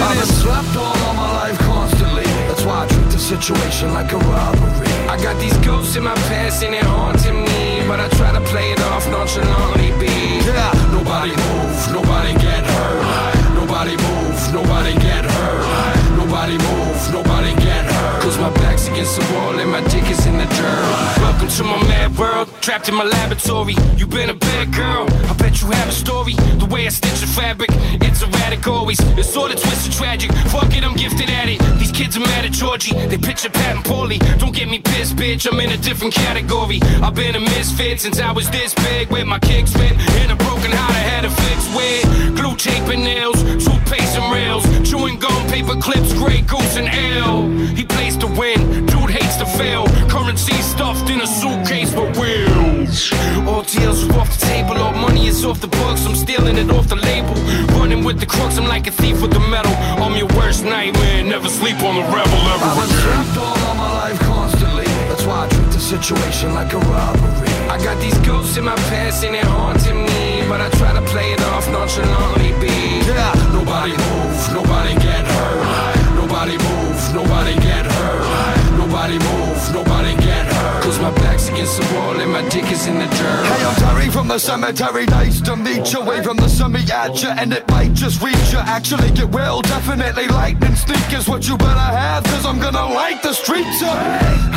I've been perfectionist. slapped all my life constantly. That's why I treat the situation like a robbery. I got these ghosts in my past and they're haunting me, but I try to play it off nonchalantly. Be Yeah, nobody move, nobody get hurt. Nobody move, nobody get hurt. Nobody move, nobody get hurt. Cause my back's against the wall and my dick is in the dirt. Welcome to my mad world, trapped in my laboratory. You been a bad girl, I bet you have a story. The way I stitch the fabric, it's erratic always. It's sorta twisted tragic. Fuck it, I'm gifted at it. These kids are mad at Georgie, they picture patent poorly. Don't get me pissed, bitch, I'm in a different category. I've been a misfit since I was this big with my kicks fit. In a broken heart, I had to fix with glue tape and nails, toothpaste and rails, chewing gum, paper clips, Grey Goose and L. He plays to win, dude hates to fail. Currency stuffed in a suitcase for wheels. All deals are off the table, all money is off the books. I'm stealing it off the label, running with the crooks. I'm like a thief with the metal. I'm your worst nightmare, never sleep on the rebel ever I've been again. all my life constantly. That's why I treat the situation like a robbery. I got these ghosts in my past and they're haunting me, but I try to play it off nonchalantly. Be Yeah, Nobody move, nobody get hurt. Nobody move, nobody get hurt. My back's against the wall and my dick is in the dirt. Hey, I'm Terry from the cemetery. Nice to meet you. Away from the semi at you, and it might just reach you. Actually, get will definitely lightning sneak is what you better have, cause I'm gonna light the streets up.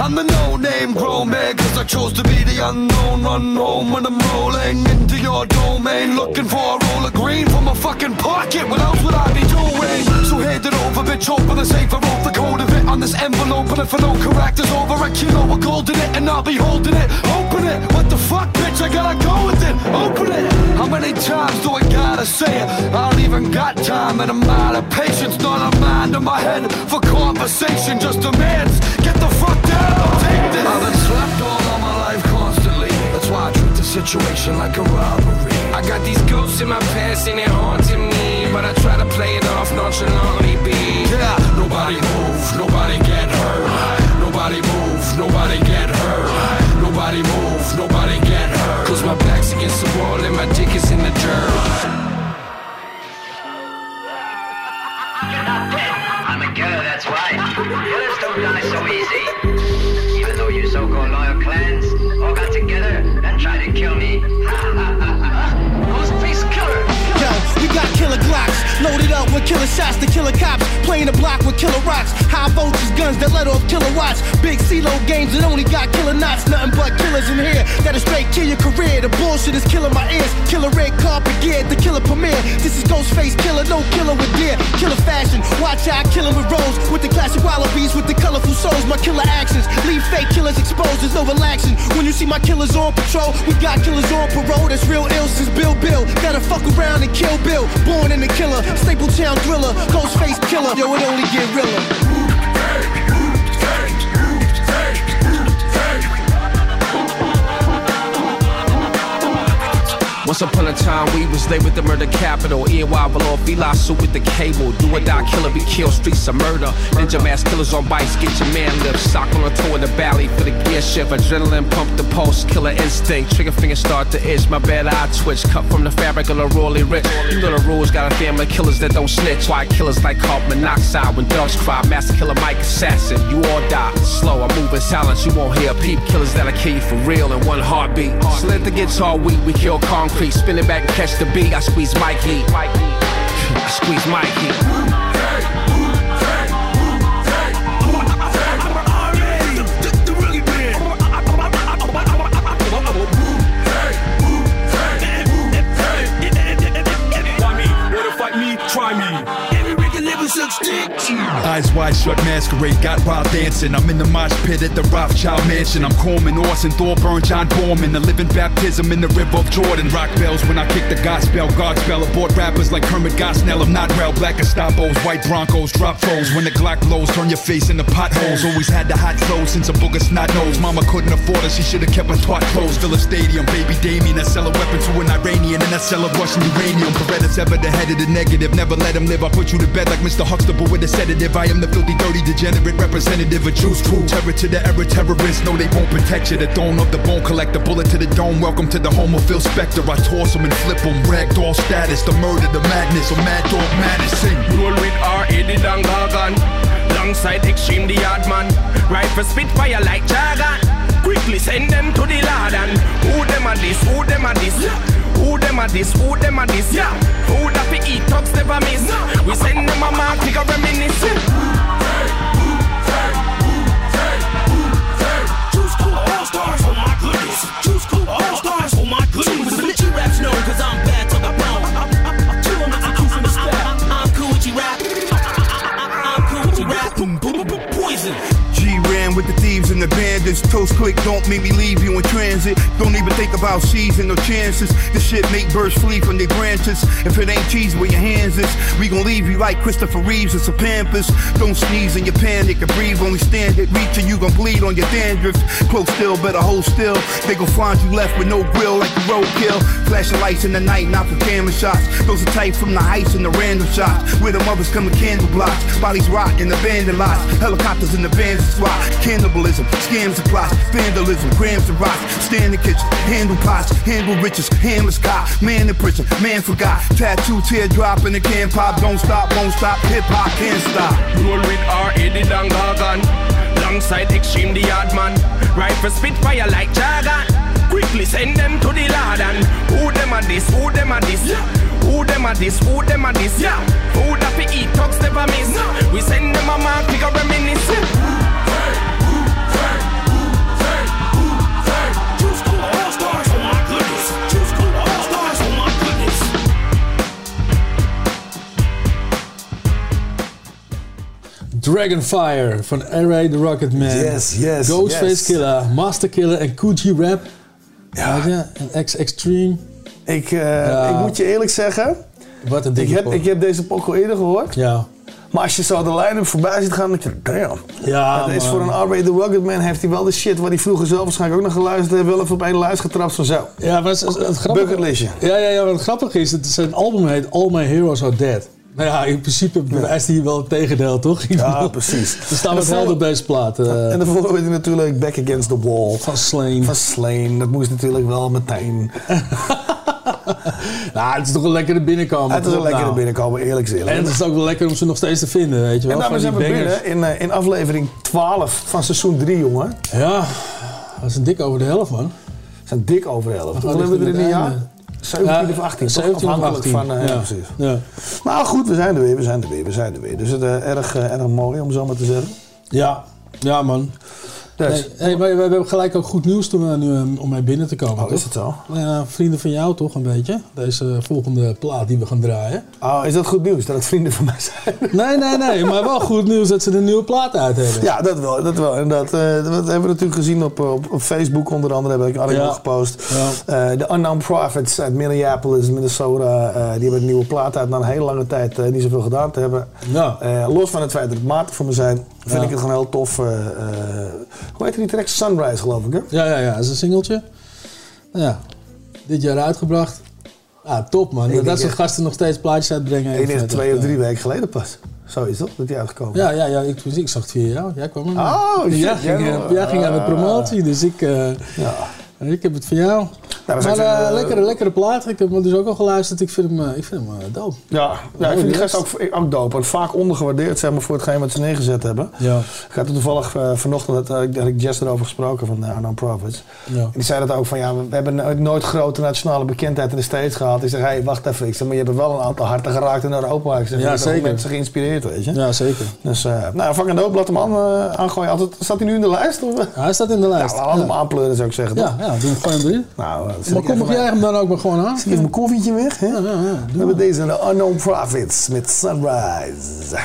I'm the no name grown man, cause I chose to be the unknown. Run home when I'm rolling into your domain. Looking for a roll of green from a fucking pocket. What else would I be doing? So hand it over, bitch. Open the safe. I wrote the code of it on this envelope. And if I don't correct, it's over a kilo of gold in it, and I'll be holding it. Open it. What the fuck, bitch? I gotta go with it. Open it. How many times do I gotta say it? I don't even got time, and I'm out of patience. Not a mind in my head for conversation. Just demands. Get the fuck down. I'll take this. I've been slapped all my life constantly. That's why I treat the situation like a robbery. I got these ghosts in my past and they're haunting me, but I try to play it off nonchalantly. Be Yeah. Nobody move, nobody get hurt. Nobody move, nobody get hurt. Nobody move, nobody get hurt. Cause my back's against the wall and my dick is in the dirt. I'm a killer, that's right. Killers don't die so easy. Even though you so-called loyal clans all got together and tried to kill me. Ghostface Killah! Yo, we got killer Glocks loaded up with killer shots to killer cops. Playing the block with killer rocks. High voltage guns that let off kilowatts. Big CeeLo games that only got killer knots. Nothing but killers in here that'll straight kill your career. The bullshit is killing my ears. Killer red carpet gear, the killer premiere. This is Ghostface Killah, no killer with gear. Killer fashion, watch out, I kill 'em with rolls. With the classic wallabies, with the colorful souls. My killer actions leave fake killers exposed. There's no relaxing. When you see my killers on patrol, we got killers on parole. That's real ill since Bill Bill. Gotta fuck around and kill Bill. Born in the killer, Staple Town thriller, Ghostface Killah. Yo, it only get realer. Once upon a time, we was laid with the murder capital. EY below, Fila suit with the cable. Do or die, killer be killed, streets of murder. Ninja mask killers on bikes, get your man lift. Sock on a toe in the valley for the gear shift. Adrenaline pump the pulse, killer instinct. Trigger finger start to itch, my bad eye twitch. Cut from the fabric of the royally rich. You know the rules, got a family killers that don't snitch. Why killers like carbon monoxide when dogs cry. Master killer Mike assassin, you all die. Slow, I move in silence, you won't hear a peep. Killers that'll kill you for real in one heartbeat. Slit the guitar weak, we kill concrete. Spin it back and catch the beat. I squeeze Mikey. I squeeze Mikey. Eyes wide shut, masquerade, got wild dancing. I'm in the mosh pit at the Rothschild mansion. I'm Corman, Orson, Thorburn, John Borman. The living baptism in the river of Jordan. Rock bells when I kick the gospel. Godspell aboard rappers like Kermit Gosnell. I'm not real. Black Estabos, white Broncos, drop foes. When the Glock blows, turn your face into potholes. Always had the hot flow since a booger snot nose. Mama couldn't afford her, she should've kept her twat closed. Fill a stadium, baby Damien. I sell a weapon to an Iranian and I sell a Russian uranium. Beretta's ever the head of the negative. Never let him live. I put you to bed like Mr. Huxtable with a sedative. I am the filthy, dirty, degenerate representative of juice crew. Terror to the error terrorists. No, they won't protect you. The throne of the bone collector. Bullet to the dome. Welcome to the home of Phil Spector. I toss them and flip them. Ragdoll status. The murder, the madness. A mad dog. Sing. Roll with R. Eddie Dangagan. Alongside Extreme the Yard Man. Rifle Spitfire like Jargon. Quickly send them to the Lord and who them a this, who them a this, who them a this, who them a this, yeah. Who that fi eat talks never miss. We send them a mark, pick a reminisce. Juice Crew All Stars, oh my goodness. With the thieves and the bandits. Toast click, don't make me leave you in transit. Don't even think about seizing no chances. This shit make birds flee from their branches. If it ain't cheese where your hands is, we gon' leave you like Christopher Reeves and some Pampers. Don't sneeze in your panic and breathe only stand it. Reaching, you gon' bleed on your dandruff. Close still, better hold still. They gon' find you left with no grill like the roadkill. Flashing lights in the night, not for camera shots. Those are tight from the heights and the random shots. Where the mothers come with candle blocks. Bodies rot in abandoned lots. Helicopters in the vans squat. Cannibalism, scams and plots. Vandalism, grams and rocks. Stand in the kitchen, handle pots, handle riches, handless cop. Man in prison, man forgot. Tattoo teardrop in the can pop. Don't stop, won't stop. Hip hop can't stop. Roll with R. Eddie Dangagan. Alongside Extreme the Yard Man. Rifle Spitfire like Jargon. Quickly send them to the Lord and who them a this, who them a this, who them a this, who them a this, yeah. Who that fi eat talks never miss. No. We send them a mark, pick a reminisce. Dragonfire van Array the Rocket Man. Yes, yes, Ghostface yes. Killer, Master Killer en Coogee Rap. Ja. En X Extreme. Ik, eh, Ja. ik moet je eerlijk zeggen, Wat een ik heb, ik heb deze pok al eerder gehoord. Ja. Maar als je zo de line-up voorbij ziet gaan, dan denk je, damn. Ja, Het is voor een R.A. The Rugged Man heeft hij wel de shit waar hij vroeger zelf waarschijnlijk ook naar geluisterd heeft, wel even op één lijst getrapt van zo. Ja, maar het, het, het grappige... Bucketlistje. Ja, ja, ja, wat grappig is, het zijn album heet All My Heroes Are Dead. Nou ja, in principe bewijst hij wel het tegendeel, toch? Ja, precies. Er staan En wat daarvoor- helden op deze plaat. eh, En daarvoor weet hij natuurlijk Back Against the Wall. van Slain. Van Slain, dat moest natuurlijk wel meteen. Nou, het is toch wel lekker er binnenkomen. Het is een toch? lekkere Nou. binnenkomen, eerlijk gezegd. En het is ook wel lekker om ze nog steeds te vinden, weet je wel. En nou, we van zijn we binnen in, eh, in aflevering 12 van seizoen 3, jongen. We Ja, dat is een dik over de helft, man. zijn dik over de helft. Hoeveel hebben we er in een jaar? Het einde. 17 of 18, toch? 17 of Afhankelijk 18. van... eh, ja. precies. Ja. Maar goed, we zijn er weer, we zijn er weer, we zijn er weer. Dus het is erg, eh, erg mooi om zo maar te zeggen. Ja. ja, man. Dus, Nee, hey, maar we, hebben gelijk ook goed nieuws toen, eh, nu, eh, om mee binnen te komen. oh, is het zo? Ja, vrienden van jou toch een beetje. Deze volgende plaat die we gaan draaien. Oh, is dat goed nieuws dat het vrienden van mij zijn? Nee, nee, nee. Maar wel goed nieuws dat ze een nieuwe plaat uit hebben. Ja, dat wel. Dat wel. En dat, eh, dat hebben we natuurlijk gezien op, op, op Facebook onder andere. Heb ik een artikel Ja. gepost. Ja. Eh, de Unknown Prophets uit Minneapolis, Minnesota. eh, die hebben een nieuwe plaat uit na een hele lange tijd eh, niet zoveel gedaan te hebben. Ja. Eh, los van het feit dat het matig voor me zijn, vind ik het gewoon heel tof. Hoe heet die track? Sunrise, geloof ik, hè? Ja, ja, ja. Dat is een singeltje. Nou Ja. Dit jaar uitgebracht. Ja, top man. Ik dat soort echt- gasten nog steeds plaatjes uitbrengen. Ik denk twee of drie eh, weken geleden pas. Zoiets toch? Dat die uitgekomen Ja, ja, ja ik, ik zag het via jou. Jij kwam er. Oh, shit, Jij ging, jij eh, ging aan de promotie, dus ik, eh, Ja. ik heb het van jou. Is maar een, eh, eh, lekkere, lekkere plaat. Ik heb hem dus ook al geluisterd. Ik vind hem, eh, ik vind hem dope. Ja, ja, ik vind die gast ook, ook dope. En vaak ondergewaardeerd zeg maar, voor hetgeen wat ze neergezet hebben. Ja. Ik had toevallig vanochtend, had ik Jess erover gesproken van uh, Profits. Ja. En die zei dat ook van, ja, we hebben nooit, grote nationale bekendheid in de States gehad. Ik zeg, hé, hey, wacht even. Ik zeg, maar je hebt wel een aantal harten geraakt in Europa. Ik zeg, Ja, zeker. mensen geïnspireerd, weet je. Ja, zeker. Dus, uh, nou, fucking dope, laat hem aan, uh, aangooien. Altijd, staat hij nu in de lijst? Of? Ja, hij staat in de lijst. Nou, laat hem aanpleuren, zou ik zeggen. Ja, ja, doe hem gewoon. Nou, Maar kom jij hem dan ook maar gewoon aan? Zet ik even mijn koffietje weg, hè? Ja, ja, ja. We hebben deze de Unknown Profits met Sunrise.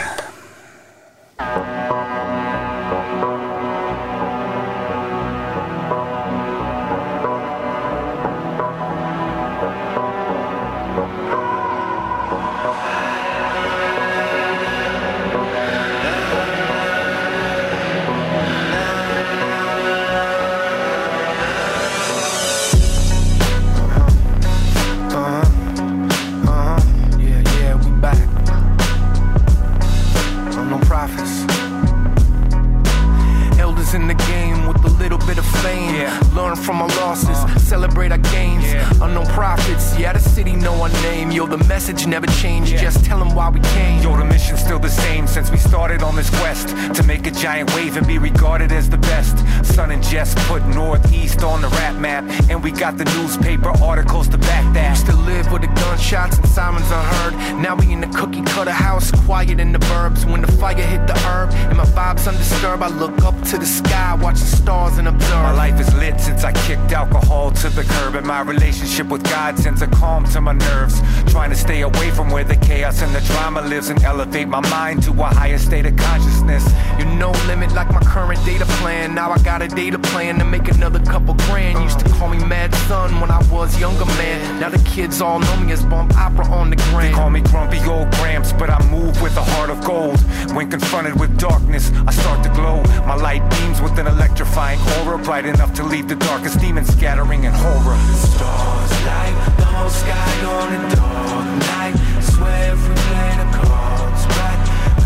Learn from our losses, celebrate our gains. Unknown prophets, yeah, the city know our name. Yo, the message never changed, just tell them why we came. Yo, the mission's still the same since we started on this quest to make a giant wave and be regarded as the best. Sun and Jess put Northeast on the rap map, and we got the newspaper articles to back that. Used to live with the gunshots and sirens unheard. Now we in the cookie cutter house, quiet in the burbs. When the fire hit the herb and my vibes undisturbed, I look up to the sky, watch the stars and observe. My life is lit since I kicked alcohol to the curb, and my relationship with God sends a calm to my nerves. Trying to stay away from where the chaos and the drama lives and elevate my mind to a higher state of consciousness. You no limit like my current data plan. Now I got a data plan to make another couple grand. Used to call me Mad Son when I was younger man. Now the kids all know me as Bump Opera on the They gram. call me grumpy old Gramps, but I move with a heart of gold. When confronted with darkness, I start to glow. My light beams with an electrifying aura, bright enough to leave the darkest demons scattering in horror. Stars light the whole sky on a dark night. Swear if we play the cards right,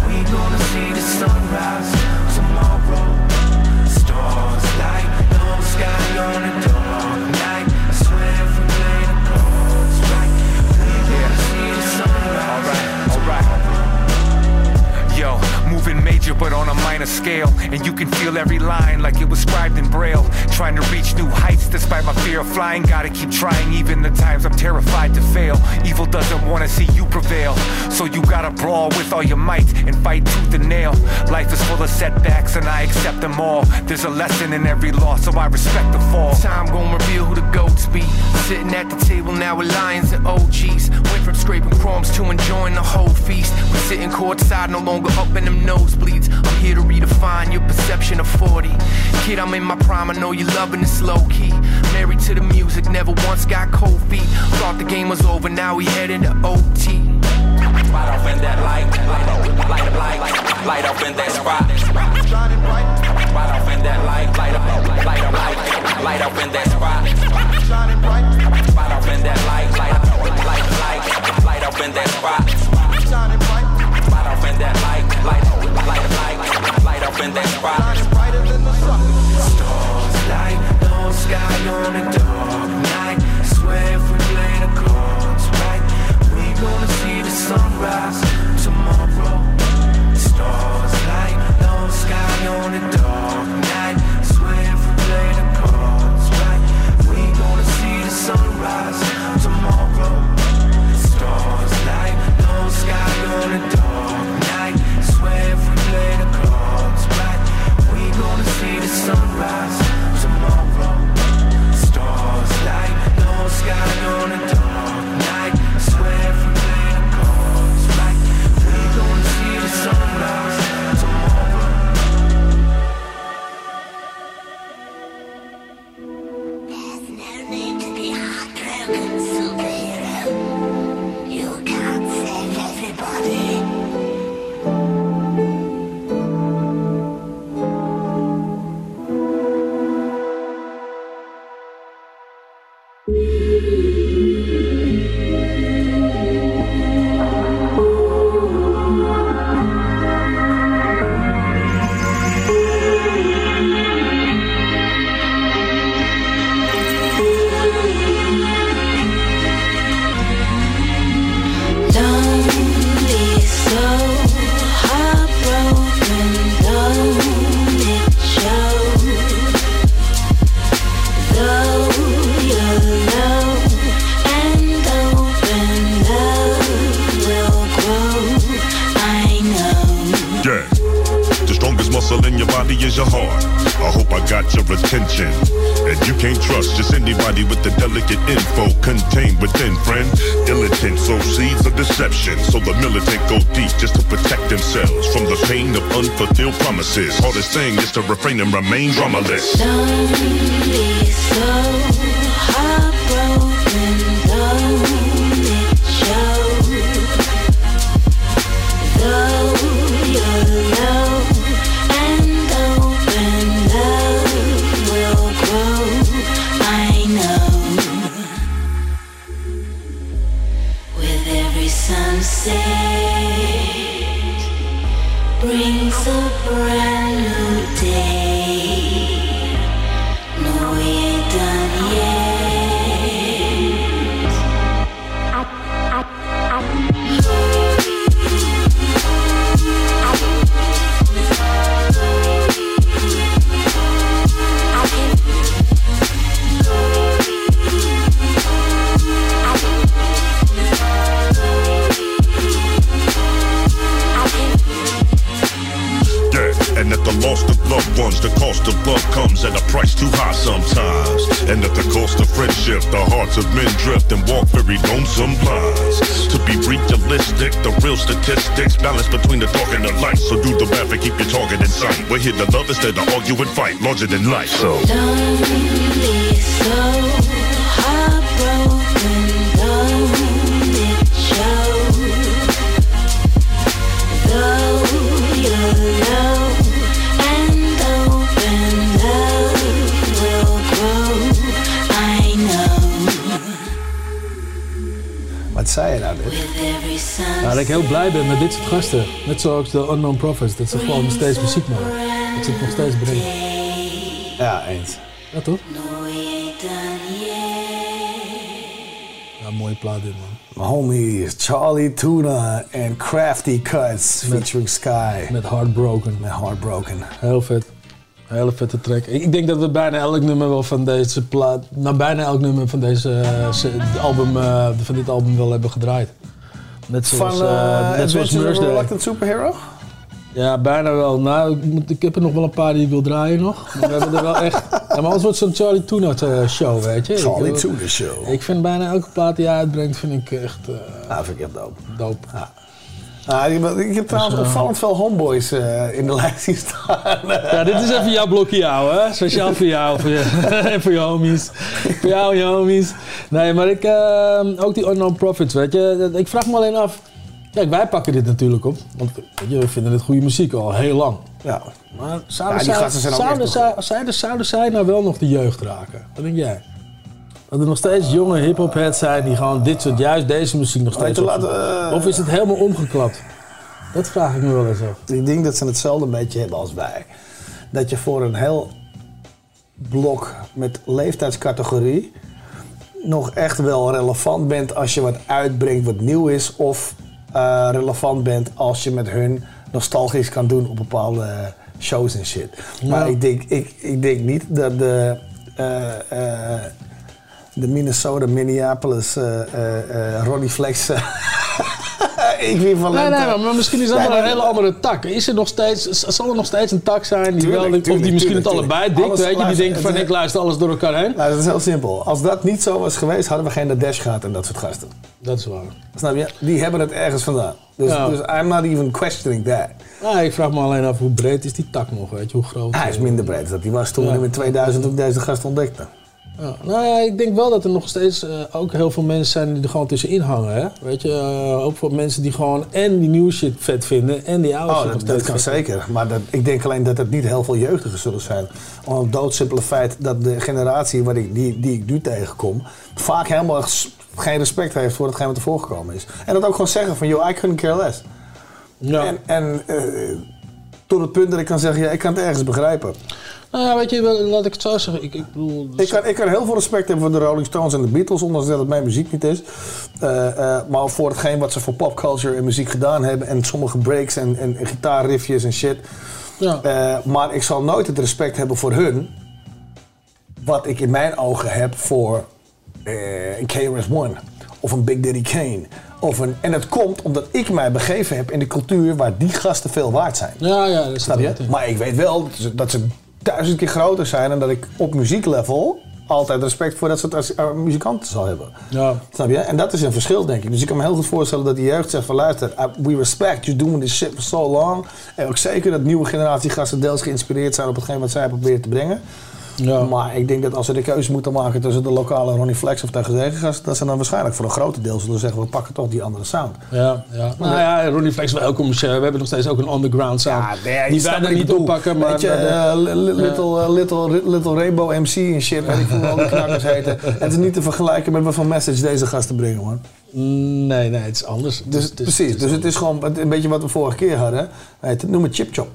we gonna see the sunrise but on a minor scale. And you can feel every line like it was scribed in braille. Trying to reach new heights despite my fear of flying. Gotta keep trying even the times I'm terrified to fail. Evil doesn't wanna see you prevail. So you gotta brawl with all your might and fight tooth and nail. Life is full of setbacks and I accept them all. There's a lesson in every loss, so I respect the fall. Time gon' reveal who the goats be. Sitting at the table now with lions and OGs. Went from scraping crumbs to enjoying the whole feast. We're sitting courtside, no longer up in them nosebleeds. I'm here to redefine your perception of 40. Kid, I'm in my prime, I know you loving this low key. Married to the music, never once got cold feet. Thought the game was over, now we heading to OT. Light off in that light, light up, light up, light, light up in that spot. Shining bright. Light off in that light, light up, light up, light, light up in that spot. Shining bright. Light off in that light, light up, light, light, light up in that spot. Shining bright. Light off in that light, light, light, light, light, light up in that spot. Stars light sky on a dark night. Swear if we play the cards right, we gonna see the sunrise is your heart. I hope I got your attention. And you can't trust just anybody with the delicate info contained within, friend. Ill intent sow seeds of deception. So the militant go deep just to protect themselves from the pain of unfulfilled promises. Hardest thing is to refrain and remain dramaless. Don't be so balance between the dark and the light. So do the math and keep your target in sight. We're here to love instead of argue and fight, larger than life. So. Don't be so ik heel blij ben met dit soort gasten. Net zoals de Unknown Prophets. Dat ze gewoon nog steeds muziek maken. Dat ze het nog steeds brengen. Ja, eens. Ja, toch? Ja, mooie plaat dit, man. My homies Charlie Tuna en Crafty Cuts featuring Sky. Met Heartbroken. Met Heartbroken. Heel vet. Hele vette track. Ik ik denk dat we bijna elk nummer wel van deze plaat... Nou, bijna elk nummer van deze eh, album, eh, van dit album wel hebben gedraaid. Net zoals, Van uh, net zoals Adventures of. Reluctant Superhero? Ja, bijna wel. Nou, ik, moet, ik heb er nog wel een paar die ik wil draaien nog. Maar we hebben er wel echt... Ja, maar anders wordt het zo'n Charlie Tuna eh, show, weet je. Charlie Tuna show. Ik vind bijna elke plaat die hij uitbrengt, vind ik echt... eh Nou, vind ik echt dope. dope. Ah, ik, ik heb trouwens Dus, opvallend veel homeboys eh, in de lijst zien staan. Ja, dit is even jouw blokje jou, hè? Speciaal voor jou voor je, en voor je homies. Voor jou en je homies. Nee, maar ik, eh, ook die Unknown Profits, weet je. Ik vraag me alleen af. Kijk, wij pakken dit natuurlijk op. Want weet je, we vinden het goede muziek al heel lang. Ja. Maar zouden, Ja, zouden, zij, zouden, zouden zij nou wel nog de jeugd raken? Wat denk jij? Dat er nog steeds jonge hip-hop heads zijn die gewoon dit soort, juist deze muziek nog steeds laat, eh, Of is het helemaal omgeklapt? Dat vraag ik me wel eens af. Ik denk dat ze hetzelfde beetje hebben als wij. Dat je voor een heel blok met leeftijdscategorie nog echt wel relevant bent als je wat uitbrengt wat nieuw is. Of eh, relevant bent als je met hun nostalgisch kan doen op bepaalde shows en shit. Maar Ja. ik, denk, ik, ik denk niet dat de, eh, eh, de Minnesota, Minneapolis, eh eh, Ronnie Flex... equivalent... Nee, nee, maar, misschien is dat Nee, wel een hele andere tak. Is er nog steeds, zal er nog steeds een tak zijn die Tuurlijk, wel, of die misschien tuurlijk, het allebei dikt, weet je, die denkt van ik luister alles door elkaar heen. Nou, dat is heel simpel. Als dat niet zo was geweest, hadden we geen The Dash gehad en dat soort gasten. Dat is waar. Snap je? Die hebben het ergens vandaan. Dus, Ja. dus I'm not even questioning that. Nou, ik vraag me alleen af hoe breed is die tak nog, weet je, hoe groot. Hij is minder breed dan die was toen we Ja. hem in 2000 toen ik deze gast ontdekte. Ja, nou ja, ik denk wel dat er nog steeds eh, ook heel veel mensen zijn die er gewoon tussenin hangen. Hè? Weet je, eh, ook voor mensen die gewoon en die nieuwe shit vet vinden en die oude Oh, shit dat, dat kan zeker. Maar dat, ik denk alleen dat het niet heel veel jeugdigen zullen zijn. Om het doodsimpele feit dat de generatie waar ik, die, die ik nu tegenkom... vaak helemaal geen respect heeft voor hetgeen wat er voorgekomen is. En dat ook gewoon zeggen van, yo, I couldn't care less. Ja. En, en eh, tot het punt dat ik kan zeggen, ja, ik kan het ergens begrijpen. Nou ja, weet je, laat ik het zo zeggen. Ik, ik bedoel, Ik kan, ik kan heel veel respect hebben voor de Rolling Stones en de Beatles, ondanks dat het mijn muziek niet is. Eh, eh, maar voor hetgeen wat ze voor popculture en muziek gedaan hebben. En sommige breaks en, en, en gitaarriffjes en shit. Ja. Eh, maar ik zal nooit het respect hebben voor hun. Wat ik in mijn ogen heb voor een KRS-One. Of een Big Daddy Kane. Of een, en het komt omdat ik mij begeven heb in de cultuur waar die gasten veel waard zijn. Ja, ja, dat is Snap je? Maar ik weet wel dat ze, dat ze duizend keer groter zijn en dat ik op muzieklevel altijd respect voor dat soort eh, muzikanten zal hebben. Ja. Snap je? En dat is een verschil, denk ik. Dus ik kan me heel goed voorstellen dat die jeugd zegt van luister, we respect you doing this shit for so long. En ook zeker dat nieuwe generatie gasten deels geïnspireerd zijn op hetgeen wat zij proberen te brengen. Maar ik denk dat als ze de keuze moeten maken tussen de lokale Ronnie Flex of tegen gasten, dat ze dan waarschijnlijk voor een groot deel zullen zeggen we pakken toch die andere sound. Ja, ja. Nou ja, Ronnie Flex wel commercieel. We hebben nog steeds ook een underground sound. Ja, die wij wat er niet oppakken, maar... Weet je, maar de- eh, li- li- Ja. little, eh, little, little Rainbow MC en shit, weet ik veel hoe al die knakkers heten. En het is niet te vergelijken met wat voor message deze gasten brengen, man. Nee, nee, het is anders. Dus, Het is- precies, dus het is gewoon het- een beetje wat we vorige keer hadden. Je, noem het chip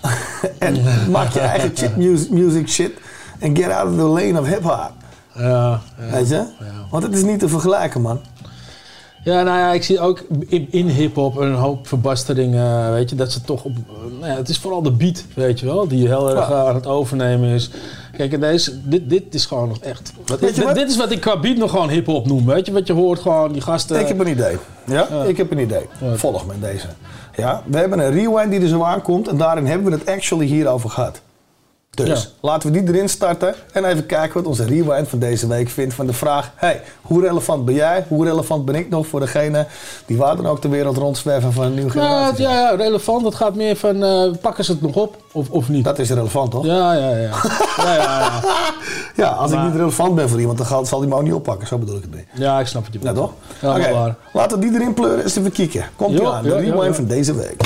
en maak je eigen chip music, shit en get out of the lane of hip hop. Ja, ja. Weet je? Want het is niet te vergelijken, man. Ja, nou ja, ik zie ook in, in hip-hop een hoop verbastering. weet je, dat ze toch op. nou ja, het is vooral de beat, weet je wel, die heel erg eh, aan het overnemen is. Kijk, en deze, dit, dit is gewoon nog echt. Wat, dit, wat? dit is wat ik qua beat nog gewoon hip-hop noem. Weet je, wat je hoort gewoon, die gasten. Ik heb een idee. Ja? Ik heb een idee. Volg me in deze. Ja? We hebben een rewind die er zo aankomt en daarin hebben we het actually hierover gehad. Dus Ja. laten we die erin starten en even kijken wat onze rewind van deze week vindt van de vraag: hey, hoe relevant ben jij? Hoe relevant ben ik nog voor degene die waar dan ook de wereld rondzwerven van een nieuwe Nou, generatie? ja, ja, relevant. Het gaat meer van, eh, pakken ze het nog op of, of niet? Dat is relevant, toch? Ja, ja, ja. ja, ja, ja. Ja, als Maar- ik niet relevant ben voor iemand, dan gaat- zal die me ook niet oppakken. Zo bedoel ik het mee. Ja, ik snap het je Ja, toch? Ja, waar. laten we die erin pleuren eens even kijken. Komt ie Jo, aan, de rewind van deze week.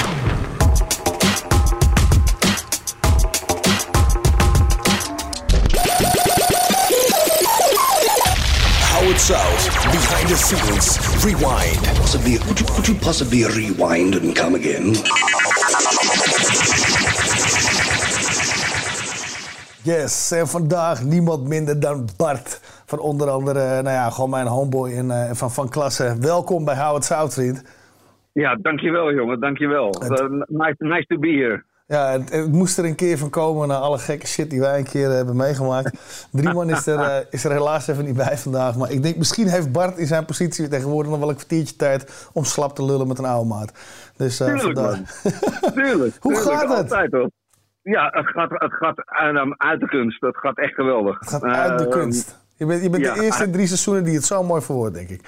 The scenes, rewind. Possibly, could you, could you possibly rewind and come again? Yes, en vandaag niemand minder dan Bart. Van onder andere, eh, nou ja, gewoon mijn homeboy en eh, van, van klasse. Welkom bij Howard South, vriend. Ja, dankjewel jongen, dankjewel. Uh, nice, nice to be here. Ja, het, het moest er een keer van komen na alle gekke shit die wij een keer eh, hebben meegemaakt. Drieman is er, eh, is er helaas even niet bij vandaag. Maar ik denk, misschien heeft Bart in zijn positie tegenwoordig nog wel een kwartiertje tijd om slap te lullen met een oude maat. Dus eh, Tuurlijk vandaar. man, tuurlijk. Hoe tuurlijk, gaat het? Altijd hoor. Ja, het gaat, het gaat uit, uit de kunst. Het gaat echt geweldig. Het gaat uit de Eh, kunst. Je bent, je bent ja, de eerste drie seizoenen die het zo mooi verwoordt, denk ik.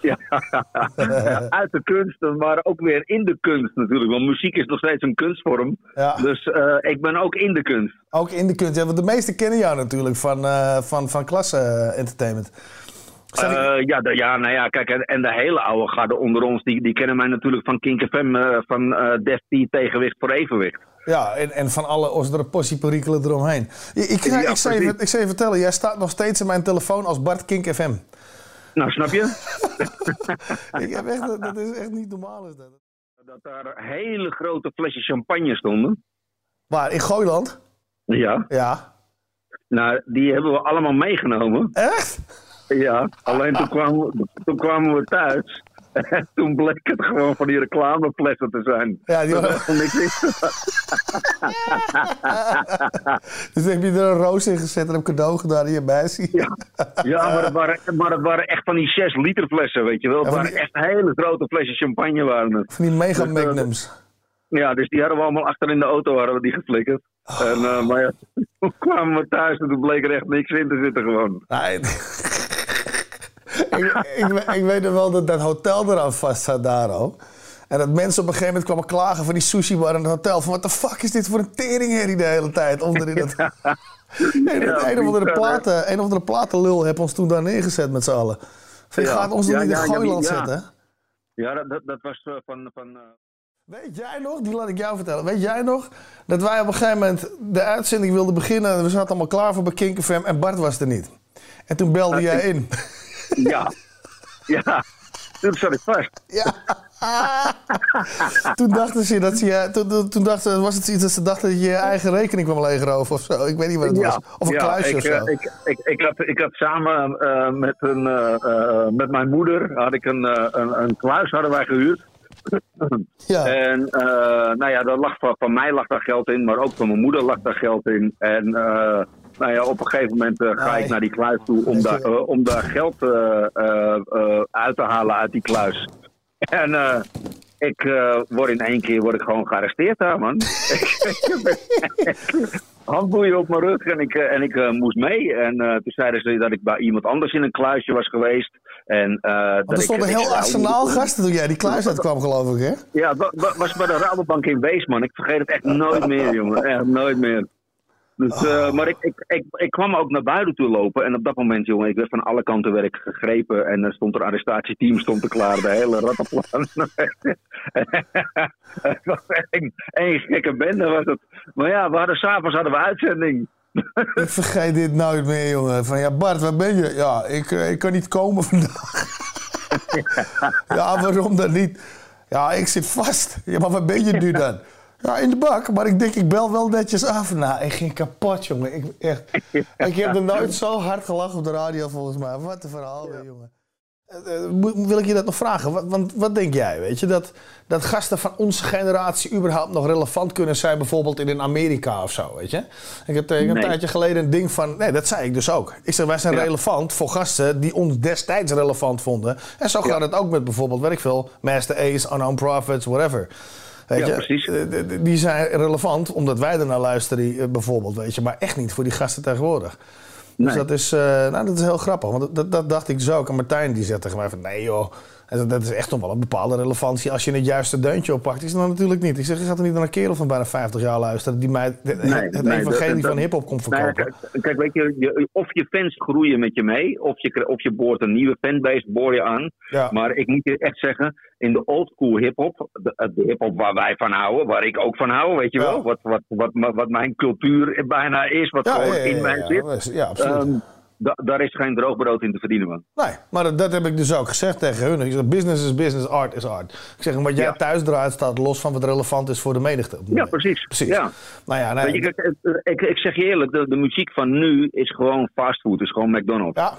Ja, uit de kunst, maar ook weer in de kunst natuurlijk. Want muziek is nog steeds een kunstvorm. Ja. Dus eh, ik ben ook in de kunst. Ook in de kunst. Ja, want de meesten kennen jou natuurlijk van, eh, van, van klasse eh, entertainment. Ja, de- ja, nou ja, kijk, en, en de hele oude garde onder ons, die, die kennen mij natuurlijk van Kink FM, van Def T tegenwicht voor evenwicht. Ja, en, en van alle osdere possieperikelen eromheen. Ik, ik, Ja, ik, zou je, ik zou je vertellen, jij staat nog steeds in mijn telefoon als Bart Kink FM. Nou, snap je? ik heb echt, dat is echt niet normaal. Is dat. Dat daar hele grote flesjes champagne stonden. Waar, in Gooiland? Ja. Ja. Nou, die hebben we allemaal meegenomen. Echt? Ja, alleen toen kwamen we, toen kwamen we thuis. En toen bleek het gewoon van die reclameflessen te zijn. Ja, die vond ik niet. Dus heb je er een roos in gezet en een cadeau gedaan in je meisje? Ja, ja maar, het waren, maar het waren echt van die 6 liter flessen, weet je wel. Het Ja, waren echt hele grote flesjes champagne waren het. Van die mega Dus, eh, magnums. Ja, dus die hadden we allemaal achter in de auto hadden we die geflikkerd. En, eh, maar ja, toen kwamen we thuis en toen bleek er echt niks in te zitten gewoon. Nee. ik, ik, ik weet nog wel dat dat hotel eraan vast zat daar ook. En dat mensen op een gegeven moment kwamen klagen voor die sushi bar in het hotel. Van wat de fuck is dit voor een teringherrie de hele tijd onder in het... En Ja, een, of andere platen, een of andere platenlul heb ons toen daar neergezet met z'n allen. Van, je Ja. gaat ons Ja, niet in Gooiland zetten. hè? Ja, dat, dat, dat was eh, van... van eh, Weet jij nog, die laat ik jou vertellen. Weet jij nog dat wij op een gegeven moment de uitzending wilden beginnen. en We zaten allemaal klaar voor bij Kink FM en Bart was er niet. En toen belde jij in. Ja, ja. Toen zat ik vast. Ja. toen dachten ze dat je, toen, toen, dachten, was het iets dat ze dachten dat je je eigen rekening kwam legeroven of zo. Ik weet niet wat het was. Of een ja, kluisje ik, of zo. eh, Ik, ik, ik, had, ik had samen eh, met, een, eh, met mijn moeder had ik een, een, een kluis hadden wij gehuurd. Ja. En nou ja, daar lag van, van mij lag daar geld in, maar ook van mijn moeder lag daar geld in. En Nou ja, op een gegeven moment eh, ga ik naar die kluis toe om daar, eh, om daar geld eh, uit te halen uit die kluis. En ik word in één keer word ik gewoon gearresteerd daar, man. Handboeien op mijn rug en ik, en ik moest mee. En toen zeiden ze dat ik bij iemand anders in een kluisje was geweest. En, eh, dat er stond een heel zei, arsenaal gasten toen jij die kluis uitkwam, geloof ik, hè? Ja, wa- was bij de Rabobank in Wees, man. Ik vergeet het echt nooit meer, jongen. Echt nooit meer. Dus, eh, maar ik, ik, ik, ik kwam ook naar buiten toe lopen. En op dat moment, jongen, ik werd van alle kanten werd ik gegrepen. En er stond er arrestatieteam stond er klaar. De hele rattenplan. het was een, een gekke bende was het. Maar ja, we hadden s'avonds hadden we uitzending. Ik vergeet dit nooit meer, jongen. Van ja, Bart, waar ben je? Ja, ik, eh, ik kan niet komen vandaag. ja, waarom dan niet? Ja, ik zit vast. Ja, maar waar ben je nu dan? Ja, in de bak. Maar ik denk, ik bel wel netjes af. Nou, ik ging kapot, jongen. Ik, echt, ik heb er nooit zo hard gelachen op de radio, volgens mij. Wat een verhaal weer, jongen. Eh, eh, wil ik je dat nog vragen? Wat, want wat denk jij? Weet je, dat, dat gasten van onze generatie überhaupt nog relevant kunnen zijn, bijvoorbeeld in Amerika of zo, weet je? Ik heb tegen een tijdje geleden een ding van. Nee, dat zei ik dus ook. Ik zeg, wij zijn Ja. relevant voor gasten die ons destijds relevant vonden. En zo gaat het ook met bijvoorbeeld, weet ik veel, Master Ace, Unknown Prophets, whatever. Weet Ja, je? precies. Eh, Die zijn relevant omdat wij er naar luisteren, eh, bijvoorbeeld, weet je. Maar echt niet voor die gasten tegenwoordig. Dus dat is, eh, nou, dat is heel grappig. Want dat, dat dacht ik dus ook. En Martijn die zegt tegen mij van... Nee joh, En dat, dat is echt nog wel een bepaalde relevantie. Als je het juiste deuntje oppakt, is het dan natuurlijk niet. Ik zeg, je gaat er niet naar een kerel van bijna 50 jaar luisteren... die mij Nee, het nee, evangelie dat- van dat- hiphop komt verkopen. kijk, kijk, weet je, je, of je fans groeien met je mee, of je, of je boort een nieuwe fanbase, boor je aan. Ja. Maar ik moet je echt zeggen, in de oldschool hip-hop, de, de hip-hop waar wij van houden, waar ik ook van hou, weet je wel, wat, wat, wat, wat mijn cultuur bijna is, wat Ja, gewoon in mij ja, zit. ja, ja, absoluut. Ehm, da- daar is geen droogbrood in te verdienen, man. Nee, maar dat, dat heb ik dus ook gezegd tegen hun. Ik zeg, business is business, art is art. Ik zeg, wat jij Ja. thuis draait staat los van wat relevant is voor de menigte. Ja, precies. Precies. Ja. Nou ja, nee, je, kijk, eh, ik, ik zeg je eerlijk, de, de muziek van nu is gewoon fastfood, is gewoon McDonald's. Ja.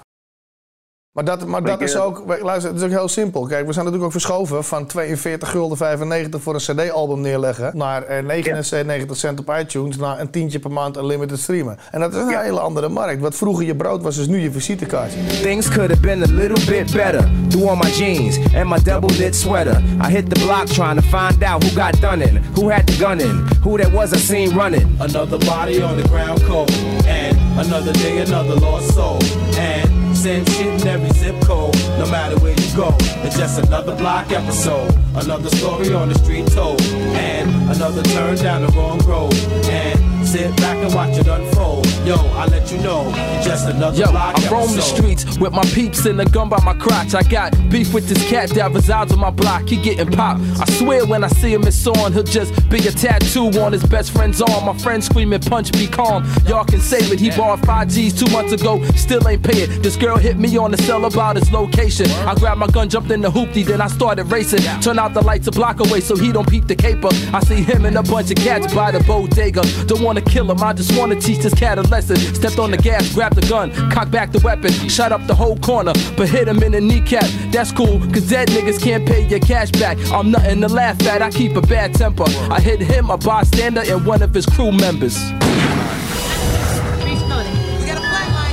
Maar dat, maar dat is ook, luister, het is ook heel simpel. Kijk, we zijn natuurlijk ook verschoven van 42 gulden 95 voor een CD-album neerleggen naar eh, 99 cent op iTunes naar een tientje per maand unlimited streamen. En dat is een hele andere markt. Wat vroeger je brood was, is nu je visitekaartje. Things could have been a little bit better. Threw on my jeans and my double knit sweater. I hit the block trying to find out who got done in, who had the gun in, who that was I seen running. Another body on the ground cold. And another day, another lost soul. And same shit in every zip code. No matter where you go, it's just another block episode. Another story on the street told. And another turn down the wrong road. And sit back and watch it unfold. Yo, I let you know, just another Yo, block I roam the streets with my peeps and a gun by my crotch. I got beef with this cat that resides on my block. He getting popped. I swear when I see him, it's on. He'll just be a tattoo on his best friend's arm. My friend screaming, punch, be calm. Y'all can save it. He borrowed 5 G's two months ago, still ain't pay it. This girl hit me on the cell about his location. I grabbed my gun, jumped in the hoopty, then I started racing. Turn out the lights a block away so he don't peep the caper. I see him and a bunch of cats by the bodega. Don't wanna kill him, I just wanna teach this cat a lesson. Stepped on the gas, grabbed the gun, cocked back the weapon, shot up the whole corner, but hit him in the kneecap. That's cool, cause dead niggas can't pay your cash back. I'm nothing to laugh at, I keep a bad temper. I hit him, a bystander, and one of his crew members.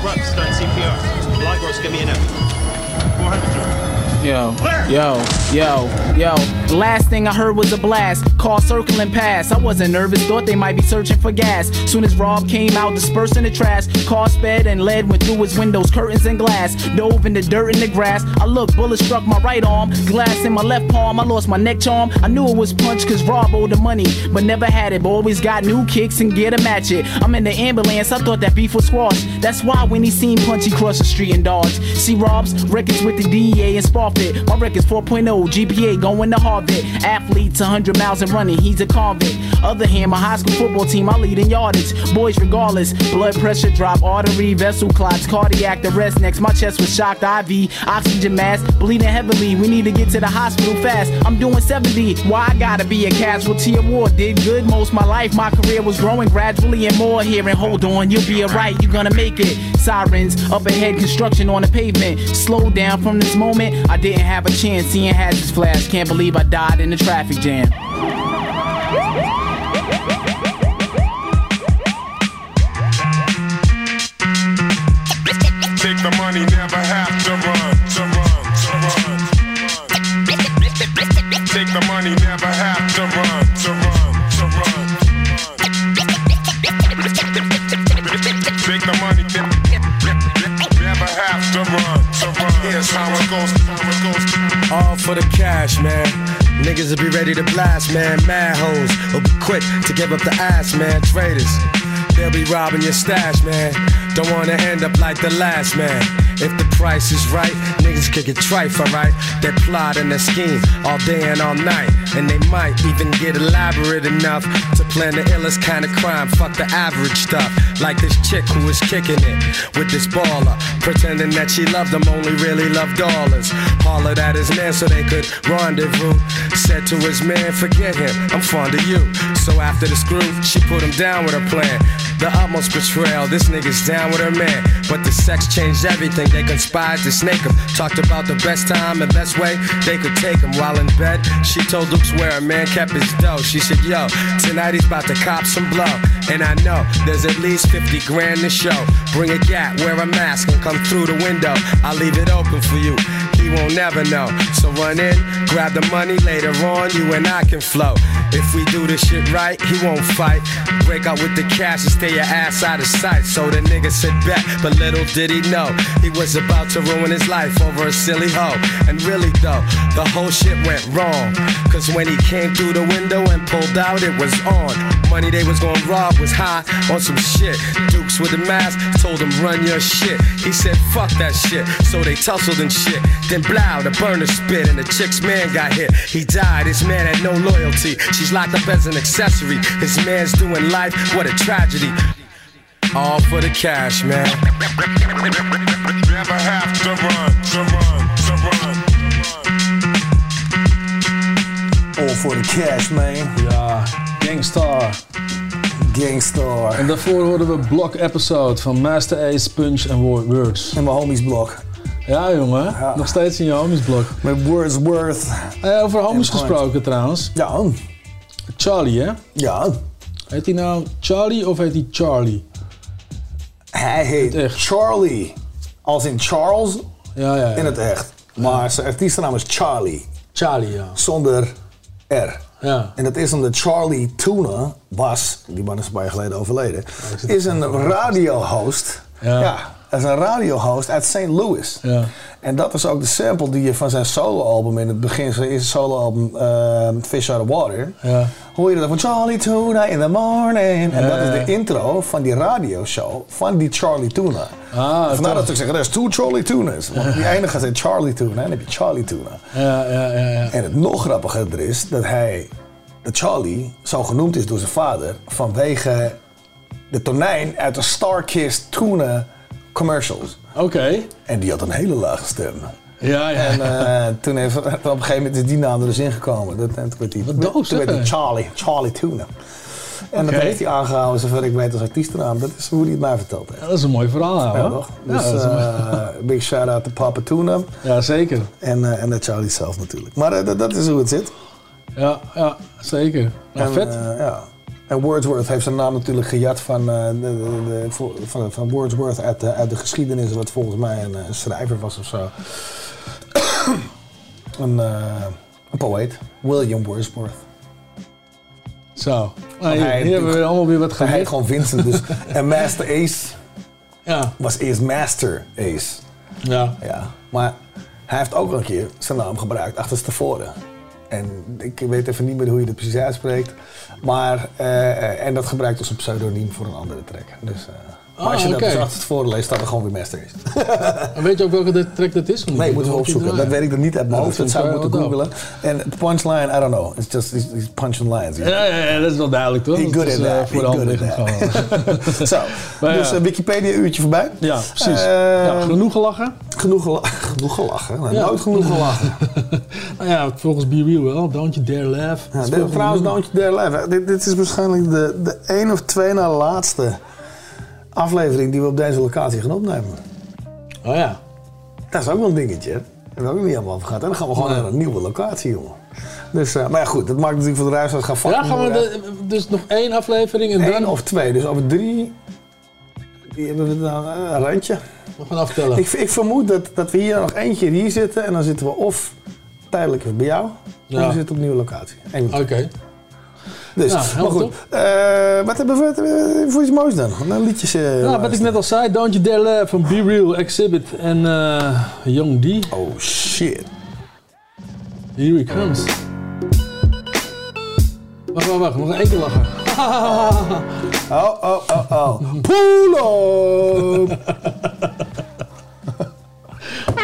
Right, start CPR. Light give me an F. 400 Yo, yo, yo, yo. Last thing I heard was a blast. Car circling past. I wasn't nervous, thought they might be searching for gas. Soon as Rob came out, dispersing the trash. Car sped and lead went through his windows, curtains and glass. Dove in the dirt and the grass. I looked, bullet struck my right arm. Glass in my left palm. I lost my neck charm. I knew it was punch cause Rob owed the money, but never had it. But always got new kicks and gear to match it. I'm in the ambulance, I thought that beef was squashed. That's why when he seen Punch, he crossed the street and dodged. See Rob's records with the DEA and Sparfit. My record's 4.0, GPA going to Harvard. Athletes 100 miles and running, he's a convict. Other hand, my high school football team, I lead in yardage. Boys, regardless, blood pressure drop, artery, vessel clots, cardiac arrest. Next, my chest was shocked, IV, oxygen mask, bleeding heavily. We need to get to the hospital fast. I'm doing 70. Why I gotta be a casualty of war? Did good most my life. My career was growing gradually and more here. And hold on, you'll be alright. You're gonna make it. Sirens up ahead, construction on the pavement. Slow down from this moment. I didn't have a chance. Seeing hazards flash. Can't believe I died in the traffic jam. Take the money never have to run, to run, to run. Take the money never have to run, to run, to run. Take the money All for the cash, man. Niggas will be ready to blast, man. Mad hoes will be quick to give up the ass, man. Traitors, they'll be robbing your stash, man. Don't wanna end up like the last man. If the price is right, niggas could get trife, alright? They plot and they scheme all day and all night. And they might even get elaborate enough to plan the illest kind of crime. Fuck the average stuff. Like this chick who was kicking it with this baller. Pretending that she loved him, only really loved dollars. Hollered at his man so they could rendezvous. Said to his man, forget him, I'm fond of you. So after the screw, she put him down with her plan. The utmost betrayal, this nigga's down with her man. But the sex changed everything, they conspired to snake him. Talked about the best time and best way they could take him. While in bed, she told Dukes where a man kept his dough. She said, Yo, tonight he's about to cop some blow. And I know there's at least 50 grand to show. Bring a gat, wear a mask, and come through the window. I'll leave it open for you. He won't never know. So run in, grab the money later on, you and I can flow. If we do this shit right, he won't fight. Break out with the cash and stay your ass out of sight. So the nigga said bet, but little did he know he was about to ruin his life over a silly hoe. And really though, the whole shit went wrong. Cause when he came through the window and pulled out, it was on. Money they was gonna rob was high on some shit. Dukes with a mask told him run your shit. He said fuck that shit. So they tussled and shit. Then blow, the burner spit and the chick's man got hit. He died, his man had no loyalty. She's locked up as an accessory. His man's doing life, what a tragedy. All for the cash, man. Never have to run, to run, to run. All for the cash, man. Ja, Gangstar. Gangstar. En daarvoor hoorden we Block Episode van Master Ace, Punch en Wo- Words. En mijn homies blok. Ja, jongen. Nog steeds in je homies blok. Met Wordsworth. Eh, over homies Point. gesproken trouwens. Ja. Charlie, hè? Ja. Heet hij nou Charlie of heet hij Charlie? Hij heet Charlie. Als in Charles Ja, ja, ja. in het echt. Maar zijn artiestennaam is Charlie. Charlie, ja. Zonder R. Ja. En dat is omdat Charlie Tuna was, die man is een paar jaar geleden overleden, is een radiohost. Ja. Is een radiohost uit St. Louis. Ja. En dat is ook de sample die je van zijn soloalbum in het begin, zijn eerste soloalbum uh, Fish Out of Water, Ja. hoor je dat van Charlie Tuna in the morning. En Ja, dat is de intro van die radioshow van die Charlie Tuna. Ah, Vandaar dat ik zeg, er is two Charlie Tuna's. Want die ene gaat zijn Charlie Tuna en dan heb je Charlie Tuna. Ja, ja, ja, ja. En het nog grappiger er is dat hij, dat Charlie, zo genoemd is door zijn vader vanwege de tonijn uit de Starkist Tuna commercials. Oké. En die had een hele lage stem. Ja, ja. En eh, toen heeft, op een gegeven moment is die naam er dus ingekomen. Dat, en toen werd hij, doof, toen zeg, werd hij hè? Charlie, Charlie Tuna. En dat Oké. heeft hij aangehouden, zover ik weet, als artiestennaam. Dat is hoe hij het mij verteld heeft. Ja, dat is een mooi verhaal, Ja, hoor. toch? Ja, Dus dat is een mooi- eh, big shout-out to Papa Tuna. ja, zeker. En, eh, en de Charlie zelf natuurlijk. Maar dat- dat is hoe het zit. Ja, ja, zeker. Nou, en, vet. ja. En Wordsworth heeft zijn naam natuurlijk gejat van, eh, de, de, de- vo- van, van Wordsworth uit de, uit de geschiedenis, wat volgens mij een, eh, een schrijver was of zo. een, een poëet, William Wordsworth. Zo. Nou, hier, hij hier hebben we allemaal weer wat Hij heet gewoon Vincent dus. en Master Ace Ja. was eerst Master Ace. Ja. Ja, maar hij heeft ook een keer zijn naam gebruikt achterstevoren. En ik weet even niet meer hoe je dat precies uitspreekt. Maar, eh, en dat gebruikt als een pseudoniem voor een andere track. Dus, eh, maar Ah, als je oké. dat dus achterstevoren leest, staat er gewoon weer Master. En weet je ook welke track dat is? Nee, moeten we opzoeken. Dat weet ik er niet uit mijn hoofd. dat zou ik moeten wel googlen. En de punchline, I don't know. It's just he's punching lines. Ja, ja, ja, dat is wel duidelijk, toch? He good is, eh, that. Voor de hand liggend gewoon. Zo, Maar dus een Wikipedia-uurtje voorbij. Ja, precies. Eh, ja, genoeg gelachen? Genoeg, gela- genoeg gelachen. Nou, Ja. Nooit genoeg gelachen. Nou ja, volgens Be Real wel. Don't you dare laugh. Ja, is trouwens, Don't You Dare Live. Dit, dit is waarschijnlijk de, de één of twee na laatste aflevering die we op deze locatie gaan opnemen. Oh ja. Dat is ook wel een dingetje. hè? Daar hebben we ook niet helemaal over gehad. En dan gaan we gewoon naar een nieuwe locatie, jongen. Dus, eh, maar ja, goed, dat maakt natuurlijk voor de reis gaan Ja, gaan we de- dus nog één aflevering en Eén dan... of twee. Dus over drie... Die hebben we dan eh, een randje. Nog een aftellen. Ik, ik vermoed dat, dat we hier nog keer hier zitten en dan zitten we of tijdelijk bij jou, of Ja. we zitten op een nieuwe locatie. Oké. Dus, Nou, maar goed. Eh, wat hebben we we voor iets moois dan? Nou, liedjes. eh, Nou, wat ik net al zei, Don't You Dare Laugh van Be Real, Exhibit en eh Young D. Oh shit. Here he comes. Wacht, wacht, wacht. Nog één keer lachen. Oh, oh, oh, oh. Pull up!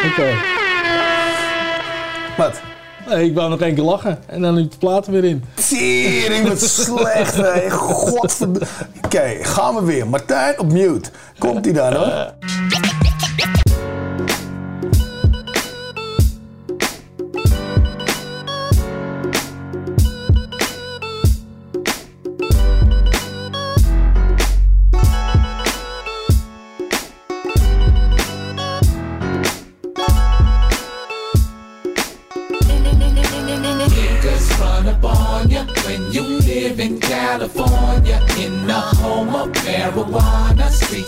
Oké. Wat? Nee, ik wou nog één keer lachen. En dan liep de platen weer in. Tering, wat slecht, hè. Godverdomme. Oké, gaan we weer. Martijn op mute. Komt hij dan, hoor.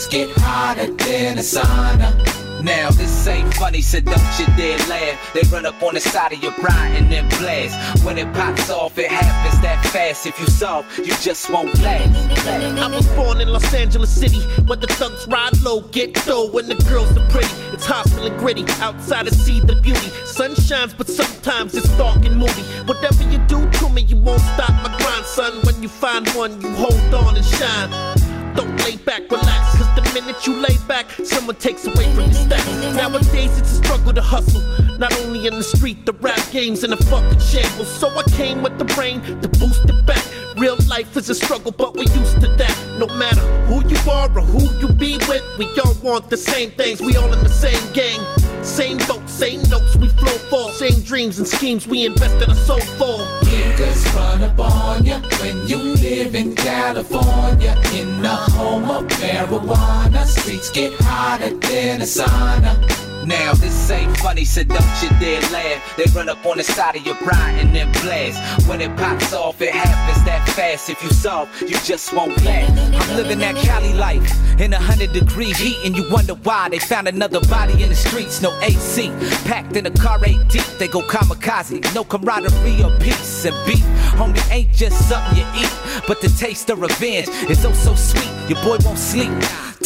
Get hotter than a sauna. Now this ain't funny, so don't you dare laugh. They run up on the side of your bride and then blast. When it pops off, it happens that fast. If you soft, you just won't last. I was born in Los Angeles City, where the thugs ride low, get dough, and the girls are pretty. It's hostile and gritty, outside I see the beauty. Sun shines, but sometimes it's dark and moody. Whatever you do to me, you won't stop my grind, son. When you find one, you hold on and shine. Don't lay back, relax, cause the minute you lay back, someone takes away from your stats. Nowadays it's a struggle to hustle. Not only in the street, the rap game's in a fucking shambles. So I came with the brain to boost it back. Real life is a struggle, but we're used to that. No matter who you are or who you be with, we all want the same things. We all in the same gang. Same boat, same notes, we flow for. Same dreams and schemes we invested our soul for. Niggas run up on ya when you live in California. In the home of marijuana, streets get hotter than a sauna. Now this ain't funny, so don't you dare laugh. They run up on the side of your bride and then blast. When it pops off, it happens that fast. If you soft, you just won't last. I'm living that Cali life in a hundred degree heat, and you wonder why they found another body in the streets. No AC, packed in a car eight deep. They go kamikaze, no camaraderie or peace and beef. Homie, ain't just something you eat, but the taste of revenge is oh so sweet. Your boy won't sleep.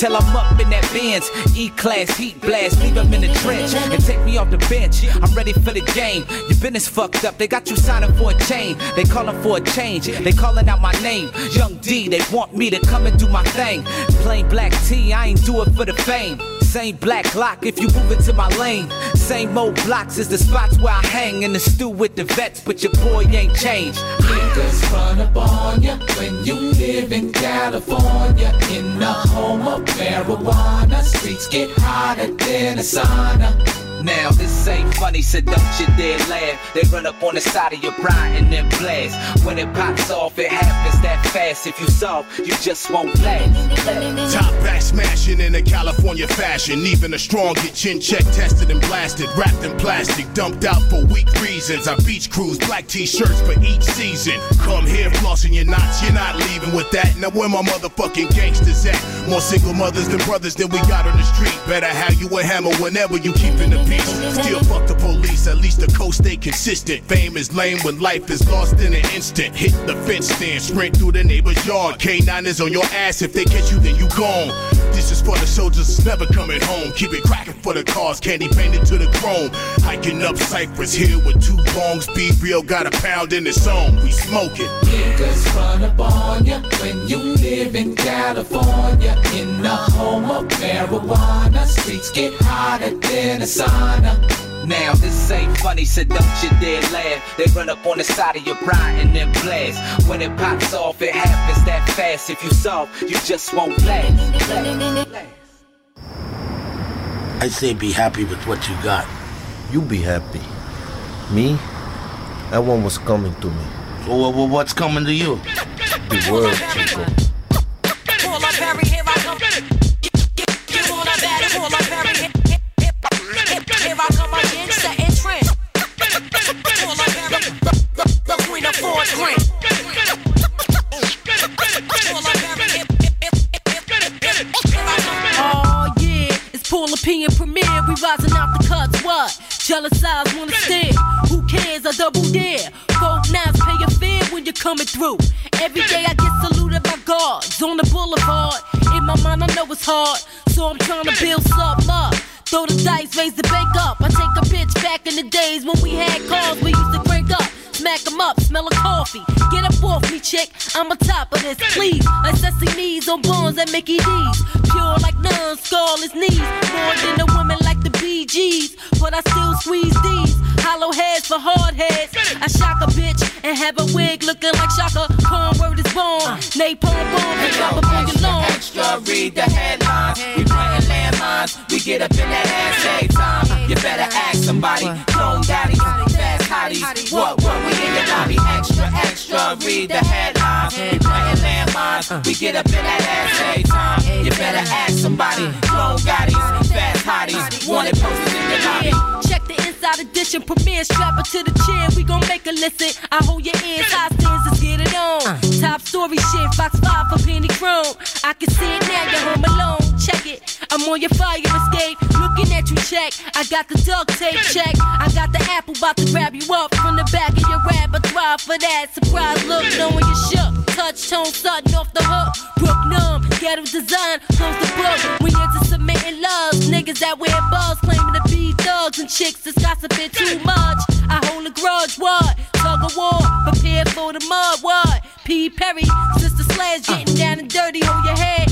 Till I'm up in that Benz, E-class heat blast, leave him in the trench and take me off the bench. I'm ready for the game. Your business fucked up, they got you signing for a chain. They calling for a change, they calling out my name. Young De, they want me to come and do my thing. Plain black T, I ain't do it for the fame. Same black lock if you move into my lane. Same old blocks is the spots where I hang in the stew with the vets, but your boy ain't changed. Niggas run up on ya when you live in California. In the home of marijuana, streets get hotter than a sauna. Now this ain't funny, so don't you dare laugh. They run up on the side of your bride and then blast. When it pops off, it happens that fast. If you soft, you just won't last. Top back smashing in a California fashion. Even a strong get chin check tested and blasted. Wrapped in plastic, dumped out for weak reasons. I beach cruise, black t shirts for each season. Come here, flossing your knots, you're not leaving with that. Now, where my motherfucking gangsters at? More single mothers than brothers than we got on the street. Better have you a hammer whenever you keeping the. Still fuck the police, at least the coast stay consistent. Fame is lame when life is lost in an instant. Hit the fence stand, sprint through the neighbor's yard. K9 is on your ass, if they catch you, then you gone. This is for the soldiers that's never coming home. Keep it cracking for the cars, candy painted to the chrome. Hiking up Cypress Hill with two bongs. Be real, got a pound in the song. We smoking. Niggas run up on ya when you live in California. In the home of marijuana, streets get hotter than a sauna. Now this ain't funny, so don't you dare laugh. They run up on the side of your bride and then blast. When it pops off, it happens that fast. If you soft, you just won't last. I say be happy with what you got. You be happy. Me? That one was coming to me. So wha- wha- what's coming to you? The world, Chico. Pull up, Harry, here I come. You wanna bet it? Pull up, Harry, I come against the entrance. All I have is between a four green. Oh yeah, it's Paul Opinion Premiere. We rising out the cuts. What? Jealous eyes wanna stare. Who cares? I double dare. Four nines pay a fare when you're coming through. Every day I get saluted by guards on the boulevard. In my mind, I know it's hard, so I'm trying to build some up. Throw the dice, raise the bank up. I take a bitch back in the days when we had calls, we used to crank up. Smack 'em up, smell of coffee. Get up off me, chick. I'm on top of this, please. Assessing Sesame's on bones at Mickey D's. Pure like none, scarless knees. More than a woman like BGs. But I still squeeze these. Hollow heads for hard heads. I shock a bitch and have a wig looking like Chaka. Khan word is born. Uh. Napalm bomb and drop up on your lawn. Extra, read the headlines. We playing landmines. We get up in that ass every time. You better ask somebody. Clone daddy, hotties. What, what, we in your lobby. Extra, extra, read the headlines. We playing landmines. Uh. We get up in that ass every time. You better ask somebody. Clone daddies, fast hotties. Wanted posters in your lobby. Check the inside edition premiere. Strap her to the chair. We gon' make her listen. I hold your ears. High stands. Let's get it on. Uh. Top story shit. Fox 5 for Penny Chrome. I can see on your fire escape. Looking at you. Check. I got the duct tape. Check. I got the apple. About to grab you up from the back of your repertoire for that surprise look. Knowing you shook. Touch tone sudden off the hook. Brook numb. Ghetto design. Close the book. We into submitting loves. Niggas that wear buzz claiming to be thugs and chicks that's gossiping too much. I hold a grudge, what? Tug of war, prepare for the mud, what? P. Perry, Sister Slash getting down and dirty on your head.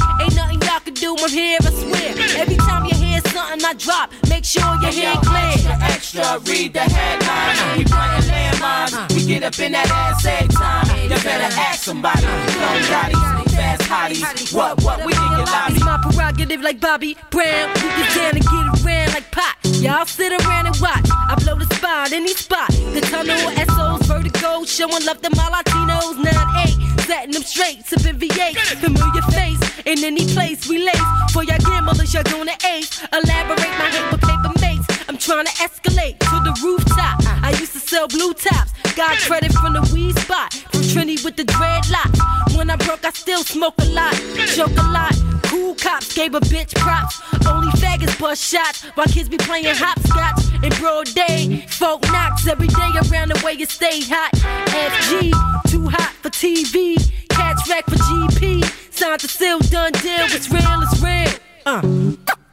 Ain't nothing y'all can do, I'm here, I swear. Every time you hear something I drop, make sure your Hey, head yo, clear. Extra, extra, read the headlines. We playing landmines. We get up in that ass every time. You better ask somebody. Clone fast hotties. What, what, we in your lobby. It's my prerogative like Bobby Brown. We get down and get around like pot. Y'all sit around and watch. I blow the spot, any spot. The tunnel, SOs, vertigo, showing love to my Latinos. 9-8, setting them straight, sipping V8. Familiar face in any place we lace. For y'all gamblers, y'all gonna ace. Elaborate my hate with paper mates. I'm trying to escalate to the rooftop. I used to sell blue tops. Got credit from the weed spot. From Trini with the dreadlock. When I broke, I still smoke a lot. Joke a lot. Cool cops gave a bitch props. Only faggots bust shots while kids be playing hopscotch in broad day. Folk knocks every day around the way you stay hot. FG, too hot for TV. Catch wreck for GP. Signed to seal, done deal. It's real, it's real. Uh.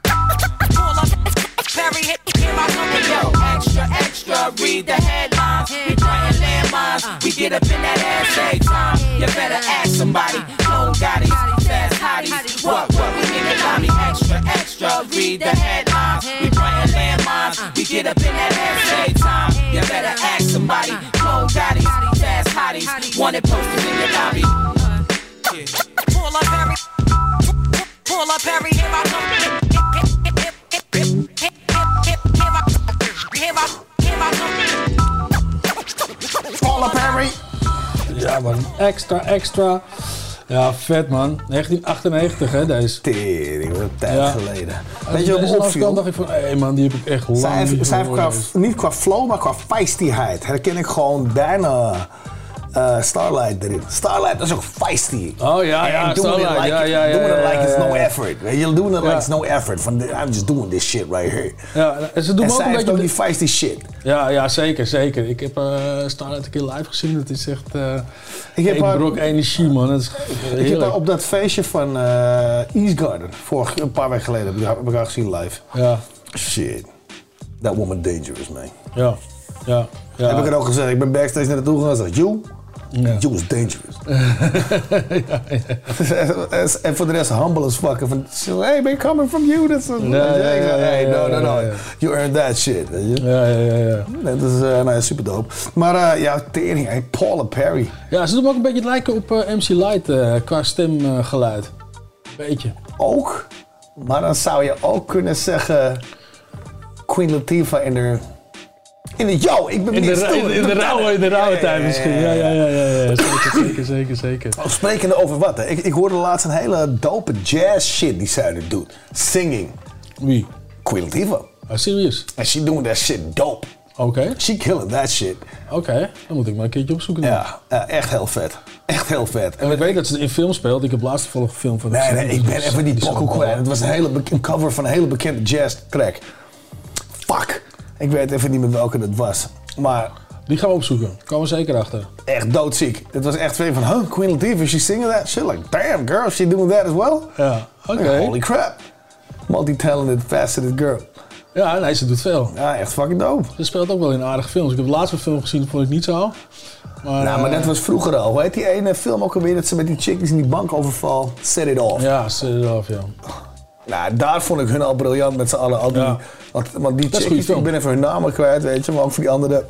Perry, hit, I come. Hey, yo, extra, extra, read the headlines. We playing landmines. We get up in that ass every time. You better ask somebody. Clone daddies, fast hotties. What, what, we in the lobby. Extra, extra, read the headlines. We playing landmines. We get up in that ass every time. You better ask somebody. Clone daddies, fast hotties. Wanted posters in your lobby. Paula Perry. Paula Perry. Here I come. Paula Perry. Ja man, extra, extra. Ja, vet man. 1998 hè, deze. Tering, wat een tijd geleden. Weet je wat me opviel? dacht ik van, hé man, die heb ik echt lang Zij niet zij qua, niet qua flow, maar qua feistyheid. Herken ik gewoon bijna eh, Starlight erin. Starlight is ook feisty. Oh ja, ja, it Starlight, like, ja, ja, ja, Doing it like it's no effort. Je, doing it like it's no effort. Van, I'm just doing this shit right here. Ja, en ze doen en ook een beetje... ook die feisty shit. Ja, ja, zeker, zeker. Ik heb eh Starlight een keer live gezien. Het is echt eh Ik heb haar- brok energie, man. Het is Ik heb haar op dat feestje van East Garden, vorig, een paar weken geleden, heb ik haar- heb ik haar gezien live. Ja. Shit. That woman dangerous, man. Ja, ja, ja. Heb ik er ook gezegd, ik ben backstage naar naartoe gegaan en zei, you? You was dangerous. En- en voor de rest humble as fuck. Van, hey, man, coming from you. That's a, Ja, ja, ja, ja, hey, no, ja, no, no. ja, ja. You earned that shit. Weet je? Ja, ja, ja, ja. Dat is uh, nou, ja, super dope. Maar eh, ja, tering, hey, Paula Perry. Ja, ze doen ook een beetje lijken op eh, MC Light qua stemgeluid. Beetje. Ook. Maar dan zou je ook kunnen zeggen... Queen Latifah in de... In de yo, ik ben In de, in, in de rauwe, in de rauwe tijd misschien. ja, Ja, ja. ja, ja. Zeker, zeker, zeker, zeker. Oh, sprekende over wat? Hè? Ik, ik hoorde laatst een hele dope jazz shit die zij nu doet. Singing. Wie? Queen Latifah. Oh, serieus? And she doing that shit dope. Oké. She killing that shit. Oké, dan moet ik maar een keertje opzoeken. dan. Ja, ja, echt heel vet. Echt heel vet. En ik weet dat ze in film speelt. Ik heb laatst toevallig een film van Nee, nee, ik ben even die wel- kwijt. Het was een, hele, een cover van een hele bekende jazz track. Fuck. Ik weet even niet meer welke het was. Maar Die gaan we opzoeken. Komen we zeker achter. echt doodziek. Dit was echt van, huh, Queen Latifah, she's singing that shit? Like, damn girl, she doing that as well? Ja, oké. Like, holy crap. Multi-talented, faceted girl. Ja, nee, ze doet veel. Ja, echt fucking dope. Ze speelt ook wel in aardige films. Ik heb de laatste film gezien, dat vond ik niet zo. Maar, nou, maar eh, dat was vroeger al. Hoe heet die ene film ook alweer dat ze met die chickies in die bank overval? Set it off. Ja, set it off, ja. Nou, daar vond ik hun al briljant met z'n allen. Al die, Ja. want, want die goede chickies, ik ben even hun namen kwijt, weet je. Maar ook voor die andere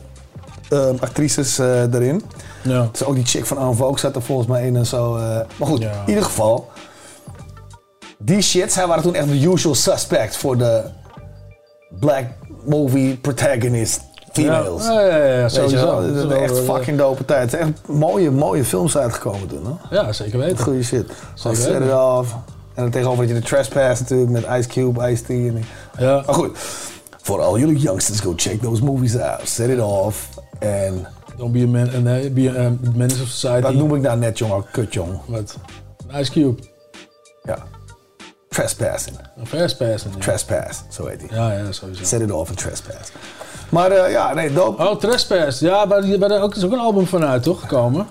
ehm, actrices eh, erin. Ja. Dus ook die chick van Anne Vogue zat er volgens mij in en zo. eh. maar goed, in ieder geval. Die shit, zij waren toen echt de usual suspect voor de black movie protagonist females. Ja, ja, ja, ja, sowieso. Dat is echt eh, fucking dope tijd. Het zijn echt mooie, mooie films uitgekomen toen. Hè? Ja, zeker weten. Goeie shit. Zeker weten. En dan tegenover je de Trespass natuurlijk met Ice Cube, Ice-T. En... Ja. Maar goed, voor al jullie youngsters, go check those movies out. Set It Off. En Don't be a man, uh, nee, be a um, menace of society. wat noem ik nou net, jongen? Kut, jong. Wat? Ice Cube. Ja. Trespassing. Fastpassen. Ja. Trespass, zo heet hij. ja, ja, sowieso. Set It Off en Trespass. Maar eh, ja, nee, dope. Oh, Trespass. Ja, maar er is ook een album van uit, toch? Gekomen.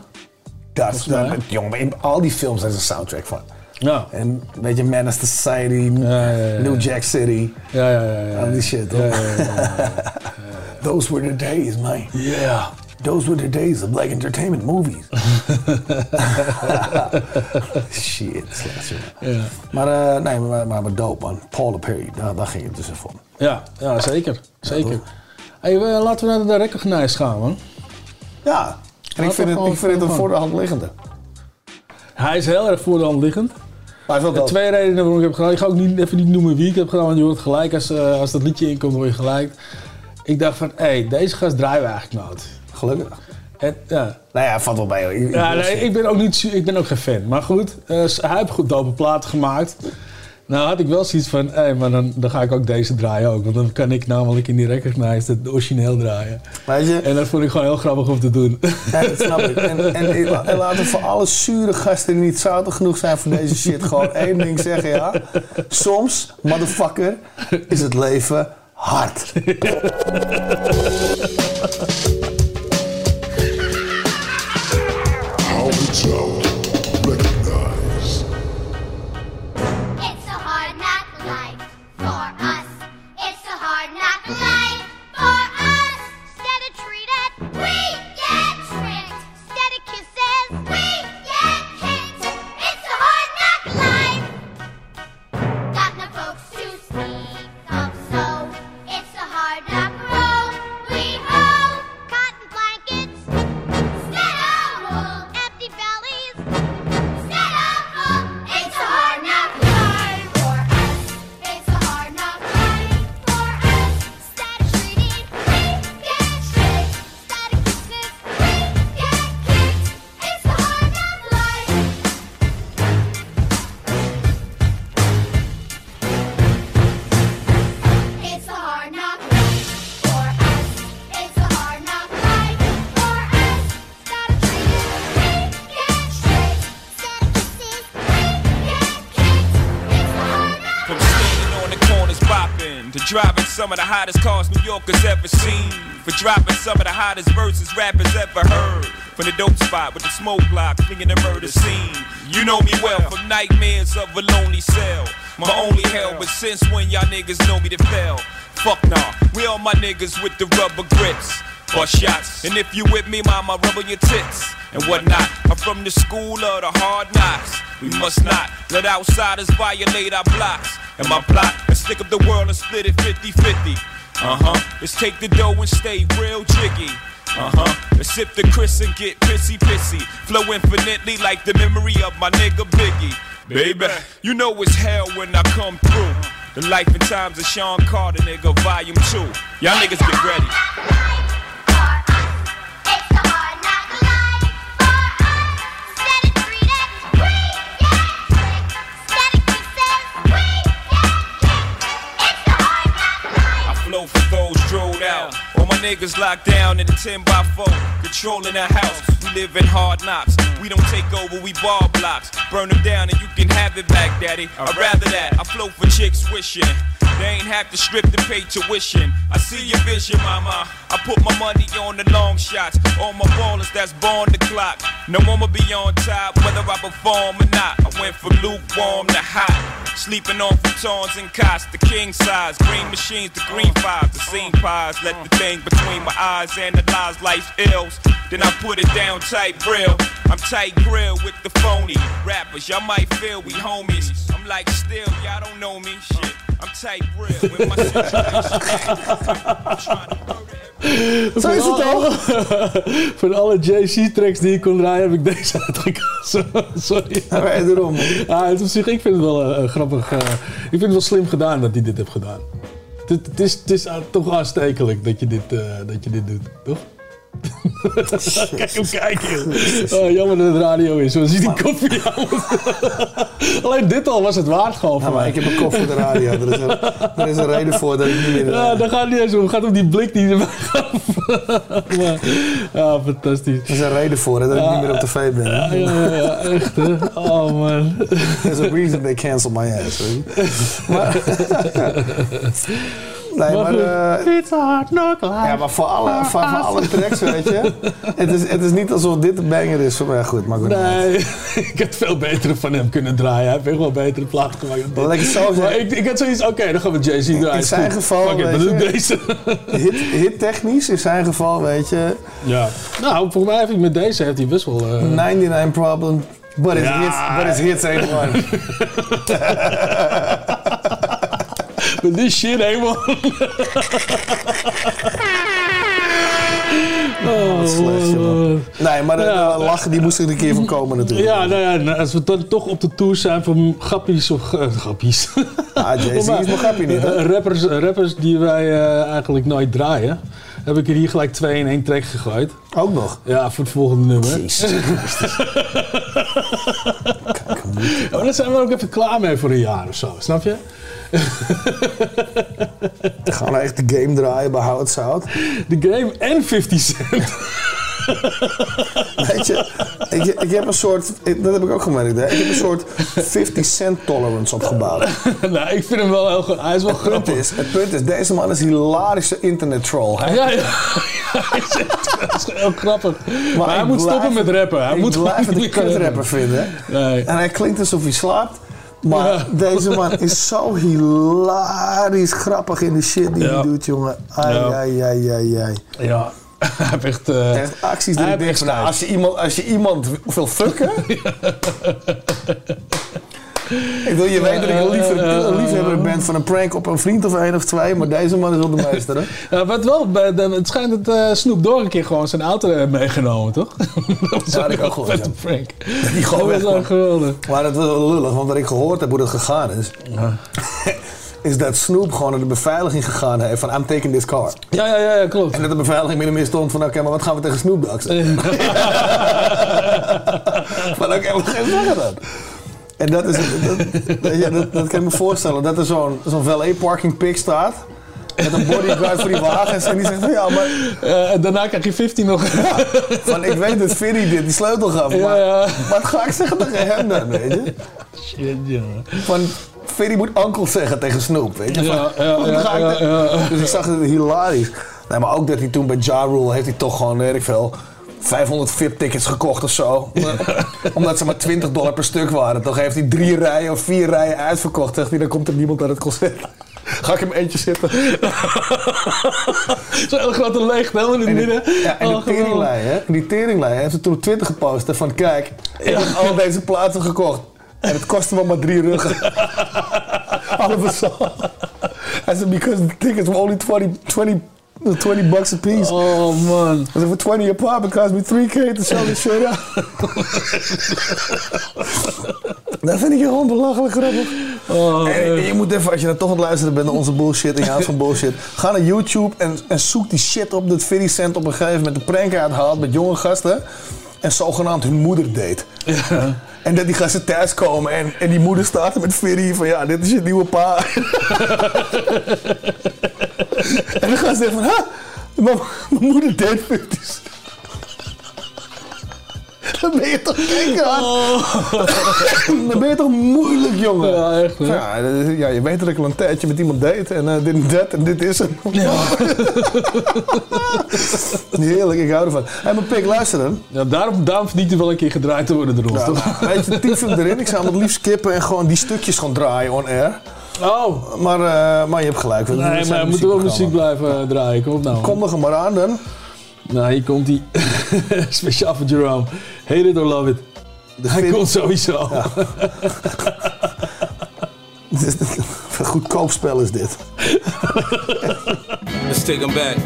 Dat, dat, jongen, al die films zijn een soundtrack van. Ja. En weet je, Menace to Society, New Jack City. Ja, ja, ja. ja. Al die shit, toch? Ja, ja, ja, ja, Those were the days, man. Yeah. Those were the days of black entertainment movies. Shit, slecht, jongen. Ja. Maar, eh, nee, maar, maar, maar dope, man. Paula Perry, daar, daar ging het dus even om. Ja, ja, zeker. Zeker. Hey, we- laten we naar de Recognized gaan, man. Ja, en ik vind, het, ik vind het een voor de hand liggende. Hij is heel erg voor de hand liggend. Maar Er dope. twee redenen waarom ik heb gedaan. Ik ga ook niet, even niet noemen wie ik heb gedaan, want je hoort gelijk als, eh, als dat liedje inkomt, hoor je gelijk. Ik dacht van, hé, hey, deze gast draaien we eigenlijk nooit. Gelukkig. En, ja. Nou ja, valt wel bij. Ik- Ja, nee, ik ben ook niet, ik ben ook geen fan. Maar goed, eh, hij heeft goed dope platen gemaakt. Nou had ik wel zoiets van, hé, maar dan, dan ga ik ook deze draaien ook. Want dan kan ik namelijk in die Recognized het origineel draaien. Weet je? En dat vond ik gewoon heel grappig om te doen. Ja, dat snap ik. En, en, en laten we voor alle zure gasten die niet zoutig genoeg zijn voor deze shit gewoon één ding zeggen, ja. Soms, motherfucker, is het leven hard. Hottest verses rappers ever heard. From the dope spot with the smoke block, flinging the murder scene. You know me well from nightmares of a lonely cell. My only hell, but since when y'all niggas know me to fail? Fuck nah, we all my niggas with the rubber grips. Bust shots, and if you with me, mama, rub on your tits and whatnot. I'm from the school of the hard knocks. We must not let outsiders violate our blocks. And my plot is stick up the world and split it 50 50. Uh huh. Let's take the dough and stay real jiggy. Uh huh. Let's sip the Chris and get pissy pissy. Flow infinitely like the memory of my nigga Biggie. Baby, you know it's hell when I come through. The life and times of Sean Carter, nigga, volume 2. Y'all niggas get ready. For those drilled out. All niggas locked down in a 10 by 4, controlling the house. We live in hard knocks. We don't take over, we ball blocks. Burn them down and you can have it back, daddy. I'd rather that. I flow for chicks wishing They ain't have to strip to pay tuition. I see your vision, mama. I put my money on the long shots. All my ballers that's born the clock. No one will be on top, whether I perform or not. I went from lukewarm to hot. Sleeping on futons and cots, the king size. Green machines, the green fives, the scene pies. Let the thing between my eyes analyze life's ills. Then I put it down tight grill. I'm tight grill with the phony rappers. Y'all might feel we homies. I'm like still, y'all don't know me. Shit, I'm tight grill with my Zo is het al. Van alle JC-tracks die ik kon draaien, heb ik deze uitgekozen. Sorry. Ja, maar daarom. Ah, het is op zich, ik vind het wel eh, grappig. eh, ik vind het wel slim gedaan dat hij dit heeft gedaan. Het, is, is toch aanstekelijk dat je dit, eh, dat je dit doet, toch? Kijk hem kijken, joh. Oh, jammer dat het radio is, zo ziet die koffie Alleen dit al was het waard gewoon voor Ja, maar mij. ik heb een kop voor de radio. Er is, een, er is een reden voor dat ik niet meer... Ja, daar gaat niet eens om. Het gaat om die blik die erbij gaf. Maar, ja, fantastisch. Er is een reden voor hè, dat ik niet meer op tv ben. Ja, ja, ja, echt hè. Oh man. There's a reason they cancel my ass. Maar, nee, maar... eh, It's hard knock life. ja, maar voor alle, voor, voor alle tracks, weet je. Het is, het is niet alsof dit een banger is voor mij. Goed, maar goed. Nee, ik had veel betere van hem kunnen draaien. Hij heeft echt wel betere platen gemaakt. dan dit. Zo Maar ik, ik had zoiets, oké, dan gaan we Jay-Z draaien. In zijn goed. geval, Fuck weet je. deze. Hit, hit technisch, in zijn geval, weet je. Ja. Nou, volgens mij heeft hij met deze heeft hij best wel... eh, 99 problem. But his, Ja. hits, but his hits ain't one. Met die shit helemaal. Oh, Wat slecht, jongen. Nee, maar de, Ja. de lachen die moest er een keer van komen natuurlijk. Ja, nou ja, nou, als we dan toch op de tour zijn van grappies of eh, grappies. Ah, Jay-Z is nog grappig niet, hè? Eh, rappers, rappers die wij eh, eigenlijk nooit draaien, heb ik er hier gelijk twee in één track gegooid. Ook nog? Ja, voor het volgende nummer. Jezus Oh, daar zijn we ook even klaar mee voor een jaar of zo, snap je? Dan gaan we echt de game draaien bij How It Sound. De game en 50 Cent. Weet je, ik, ik heb een soort, ik- dat heb ik ook gemerkt, hè. ik heb een soort 50 cent tolerance opgebouwd. nou, ik vind hem wel heel goed. Hij is wel Het punt grappig. is, het punt is, deze man is een hilarische internet troll. Hij, Ja, ja. hij is echt dat is heel grappig. Maar, hij moet blijf- stoppen met rappen. Hij ik moet blijf gewoon het een kutrapper vinden. Nee. En hij klinkt alsof hij slaapt. Maar Ja. deze man is zo hilarisch grappig in de shit die Ja. hij doet, jongen. Ai, Ja. ai, ai, ai, ai. Ja, hij heeft echt... eh, Echt acties die ik denk van, als je iemand, als je iemand wil fucken... ik wil je weten dat ik een, lief, een liefhebber ben van een prank op een vriend of één of twee, maar deze man is wel de meester, hè? Ja, wat wel, het schijnt dat eh, Snoop Dogg een keer gewoon zijn auto heeft meegenomen, toch? dat was Ja, dat ook ik ook een prank. Die gewoon dat was geweldig. Maar dat was wel lullig, want wat ik gehoord heb hoe dat gegaan is... is dat Snoop gewoon naar de beveiliging gegaan heeft van I'm taking this car. Ja, ja, ja, ja, klopt. En dat de beveiliging met in stond van oké, maar wat gaan we tegen Snoop Dogg zeggen? van oké, wat gaan we zeggen dan? En dat is, dat, je, dat, dat kan ik me voorstellen, dat er zo'n zo'n valet parking pik staat. Met een bodyguard voor die wagens. En die zegt van ja, maar Eh, en daarna krijg je 15 nog. van, ik weet dat Ferry dit die sleutel gaf. Ja, Maar ja. wat ga ik zeggen tegen hem dan, weet je? Shit, jongen. Van, Ferry moet uncle zeggen tegen Snoop, weet je? Van, Ja, ja, ja, ga ik ja, ja. Dus ik zag het hilarisch. Nee, maar ook dat hij toen bij Ja Rule heeft hij toch gewoon, weet ik veel... 500 VIP-tickets gekocht of zo. Omdat- ze maar 20 dollar per stuk waren. Toch heeft hij drie rijen of vier rijen uitverkocht. Zegt hij, dan komt er niemand naar het concert. Ga ik hem eentje zitten. Zo'n grote leegte, helemaal in het midden. ja, en Oh, die geweldig. teringlijn, hè? Die teringlijn heeft ze toen op Twitter gepost. hè, Van kijk, ik heb al deze plaatsen gekocht. En het kostte me maar drie ruggen. Allemaal zo. Hij zei, because the tickets were only 20, 20, 20 bucks a piece. Oh man. I said, for 20 a pop, it cost me 3k to sell this shit out. Dat vind ik gewoon belachelijk grappig. Oh, en, en je moet even, als je dan toch aan het luisteren bent naar onze bullshit en je houdt van bullshit, ga naar YouTube en, en zoek die shit op dat 50 Cent op een gegeven moment de prank uithaalt met jonge gasten en zogenaamd hun moeder deed. En dat die gasten thuiskomen en, en die moeder staat met Ferry van ja, dit is je nieuwe pa. en dan gaan ze zeggen van, ha, mijn, moeder deed 50 Cent. Dan ben je toch gek. Dan ben je toch moeilijk, jongen. Ja, echt, hè? Ja, ja, je weet dat ik al een tijdje met iemand date en eh, dit en dat en dit is het. Heerlijk, ik hou ervan. Hé, maar Pik, luister dan. Ja, daarom, daarom verdient hij wel een keer gedraaid te worden door ons, Ja, toch? weet je, tyf hem erin. Ik zou hem het liefst skippen en gewoon die stukjes gewoon draaien on air. Oh. Maar, eh, maar je hebt gelijk. Nee, maar we moeten wel muziek blijven eh, draaien. Kom op nou. Kom er maar aan dan. Nou, hier komt hij. Speciaal voor Jerome. Hate it or love it. Hij film- komt sowieso. Een goedkoop spel is dit. Let's take them back.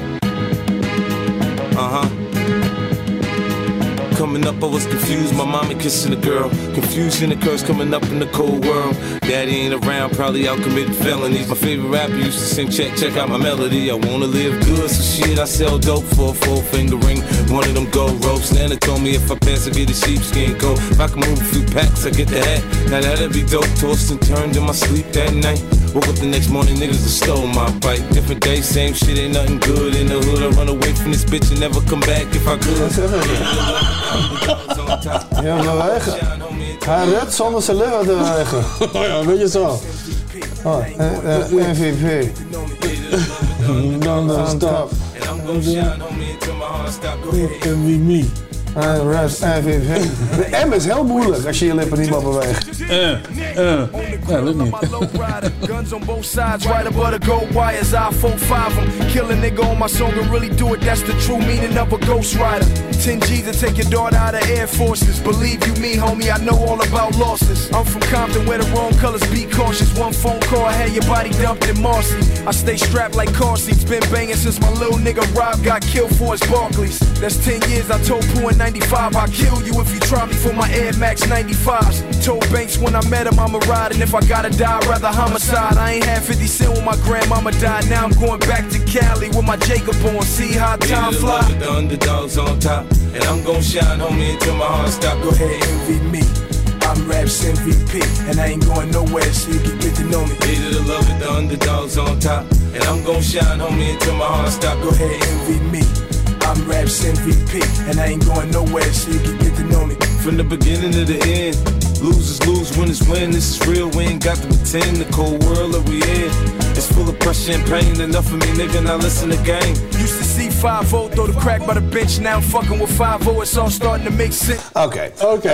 Coming up, I was confused. My mommy kissing a girl. Confusion occurs coming up in the cold world. Daddy ain't around, probably out committing felonies. My favorite rapper used to sing, check, check out my melody. I wanna live good, so shit, I sell dope for a four finger ring. One of them gold ropes. Nana told me if I pass, I get a sheepskin coat. If I can move a few packs, I get the hat. Now that'd be dope. Tossed and turned in my sleep that night. Woke up the next morning, niggas have stole my bike. Different day, same shit, ain't nothing good in the hood. I run away from this bitch and never come back if I could. Ja, bewegen. Hij redt zonder zijn lichaam te bewegen. Oh ja, weet je zo. Oh, MVP. Dan dan stop. Envy me. Hij redt MVP. De M is heel moeilijk als je je lippen niet meer beweegt. Eh, eh. Ja, lukt niet. Guns on both sides, right above the gold wires. I 4-5 them. Kill a nigga on my song and really do it. That's the true meaning of a ghost rider. 10 G's to take your daughter out of Air Forces. Believe you me, homie, I know all about losses. I'm from Compton where the wrong colors be cautious. One phone call, I had your body dumped in Marcy. I stay strapped like car seats. Been banging since my little nigga Rob got killed for his Barclays. That's 10 years. I told Pooh in 95, I'll kill you if you try me for my Air Max 95s. Told Banks when I met him, I'ma ride. And if I gotta die, I'd rather homicide. I ain't had 50 cent when my grandmama died. Now I'm going back to Cali with my Jacob on. See how time fly. With the underdogs on top. And I'm gon' shine, homie, until my heart stop. Go ahead, envy me. I'm Raps MVP, and I ain't going nowhere, so you can get to know me. Hated to love with the underdogs on top. And I'm gon' shine, homie, until my heart stop. Go ahead, envy me. I'm Raps MVP, and I ain't going nowhere, so you can get to know me. From the beginning to the end, losers lose, winners win. This is real, we ain't got to pretend. The cold world that we in, it's full of pressure and pain. Enough of me, nigga, now listen to game. Used to see 5 0 throw the crack by the bench, now I'm fucking with 5 it's all starting to make sense. Oké. Oké.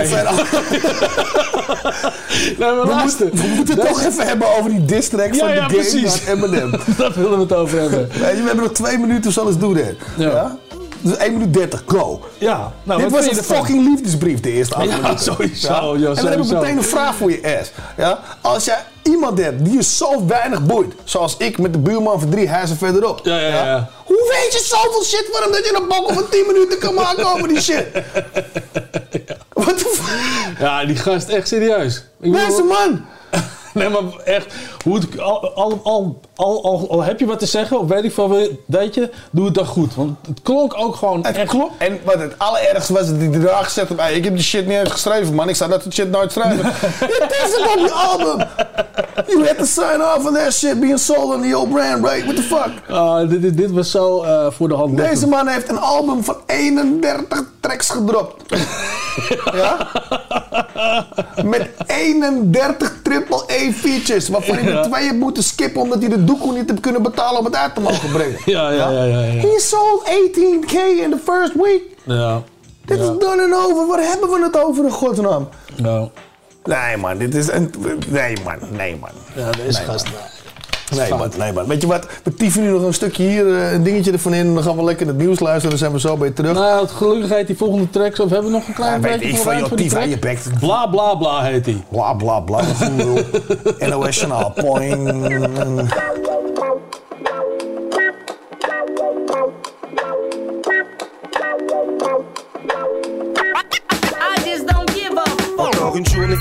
Nee, maar We, luister. moeten- we moeten het toch even hebben over die diss track Ja, van ja, de game precies. naar Eminem. Daar willen we het over hebben. Weet je, we hebben nog twee minuten, zo eens doen dit. Ja. Dus 1 minuut 30, go. Ja, nou, Dit was een fucking liefdesbrief, de eerste Ja, aflevering. sowieso, ja, en dan heb ik meteen een vraag voor je ass. Ja? Als jij iemand hebt die je zo weinig boeit, zoals ik met de buurman van drie huizen verderop. Ja, ja, ja. ja. Hoe weet je zoveel shit van hem dat je een bokkel van 10 minuten kan maken over die shit? Wat de fuck? Ja, die gast echt serieus. Ik Deze man! Nee, maar echt, hoe het, al, al, al, al, al, al heb je wat te zeggen, of weet ik veel, weet je, doe het dan goed. Want het klonk ook gewoon Het echt... klopt. En wat het allerergste was, dat hij eraan gezet heeft. "Hey, Ik heb die shit niet eens geschreven, man. Ik zou dat shit nooit schrijven. Het is op je album. You had to sign off on that shit being sold on the old brand, right? What the fuck? Ah, dit, dit, dit was zo eh, voor de hand Deze man heeft een album van 31 tracks gedropt. ja? Met 31 triple A features. Waarvan Ja. er twee heeft moeten skippen omdat hij de doekoe niet heeft kunnen betalen om het uit te mogen brengen. Ja, ja, ja, ja. ja. He sold 18k in the first week. Ja. Dit Ja. is done and over. Waar hebben we het over in godsnaam? Nou. Nee man, dit is een... Nee man, nee man. Ja, deze Nee, gast. man. Nee man, nee man. Weet je wat, we tieven nu nog een stukje hier, eh, een dingetje ervan in. Dan gaan we lekker het nieuws luisteren. Dan zijn we zo bij je terug. Nou, het gelukkig heet die volgende tracks, of hebben we nog een klein Ja, beetje van, die tief aan track? je bek. Bla bla bla heet die. Bla bla bla. NOS Journaal. Poing.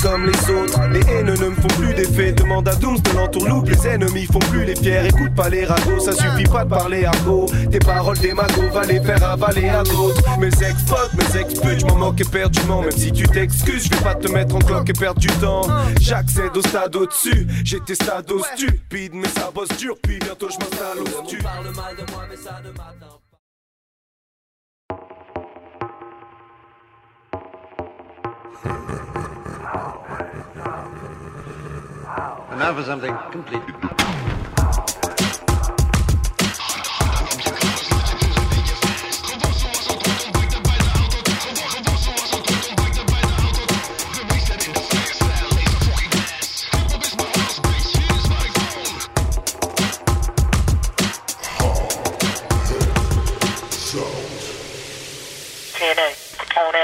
Comme les autres, les haines ne me font plus d'effet. Demande à Dooms de l'entourloupe, les ennemis font plus les fiers. Écoute pas les ragots, ça suffit pas de parler argot. Tes paroles des magots, va les faire avaler à d'autres. Mes ex-potes, mes ex-putes, je m'en moque éperdument. Même si tu t'excuses, je vais pas te mettre en cloque et perdre du temps. J'accède au stade au-dessus, j'étais stade stupide, mais ça bosse dur, puis bientôt je m'installe au stu. And now for something completely. CNN, on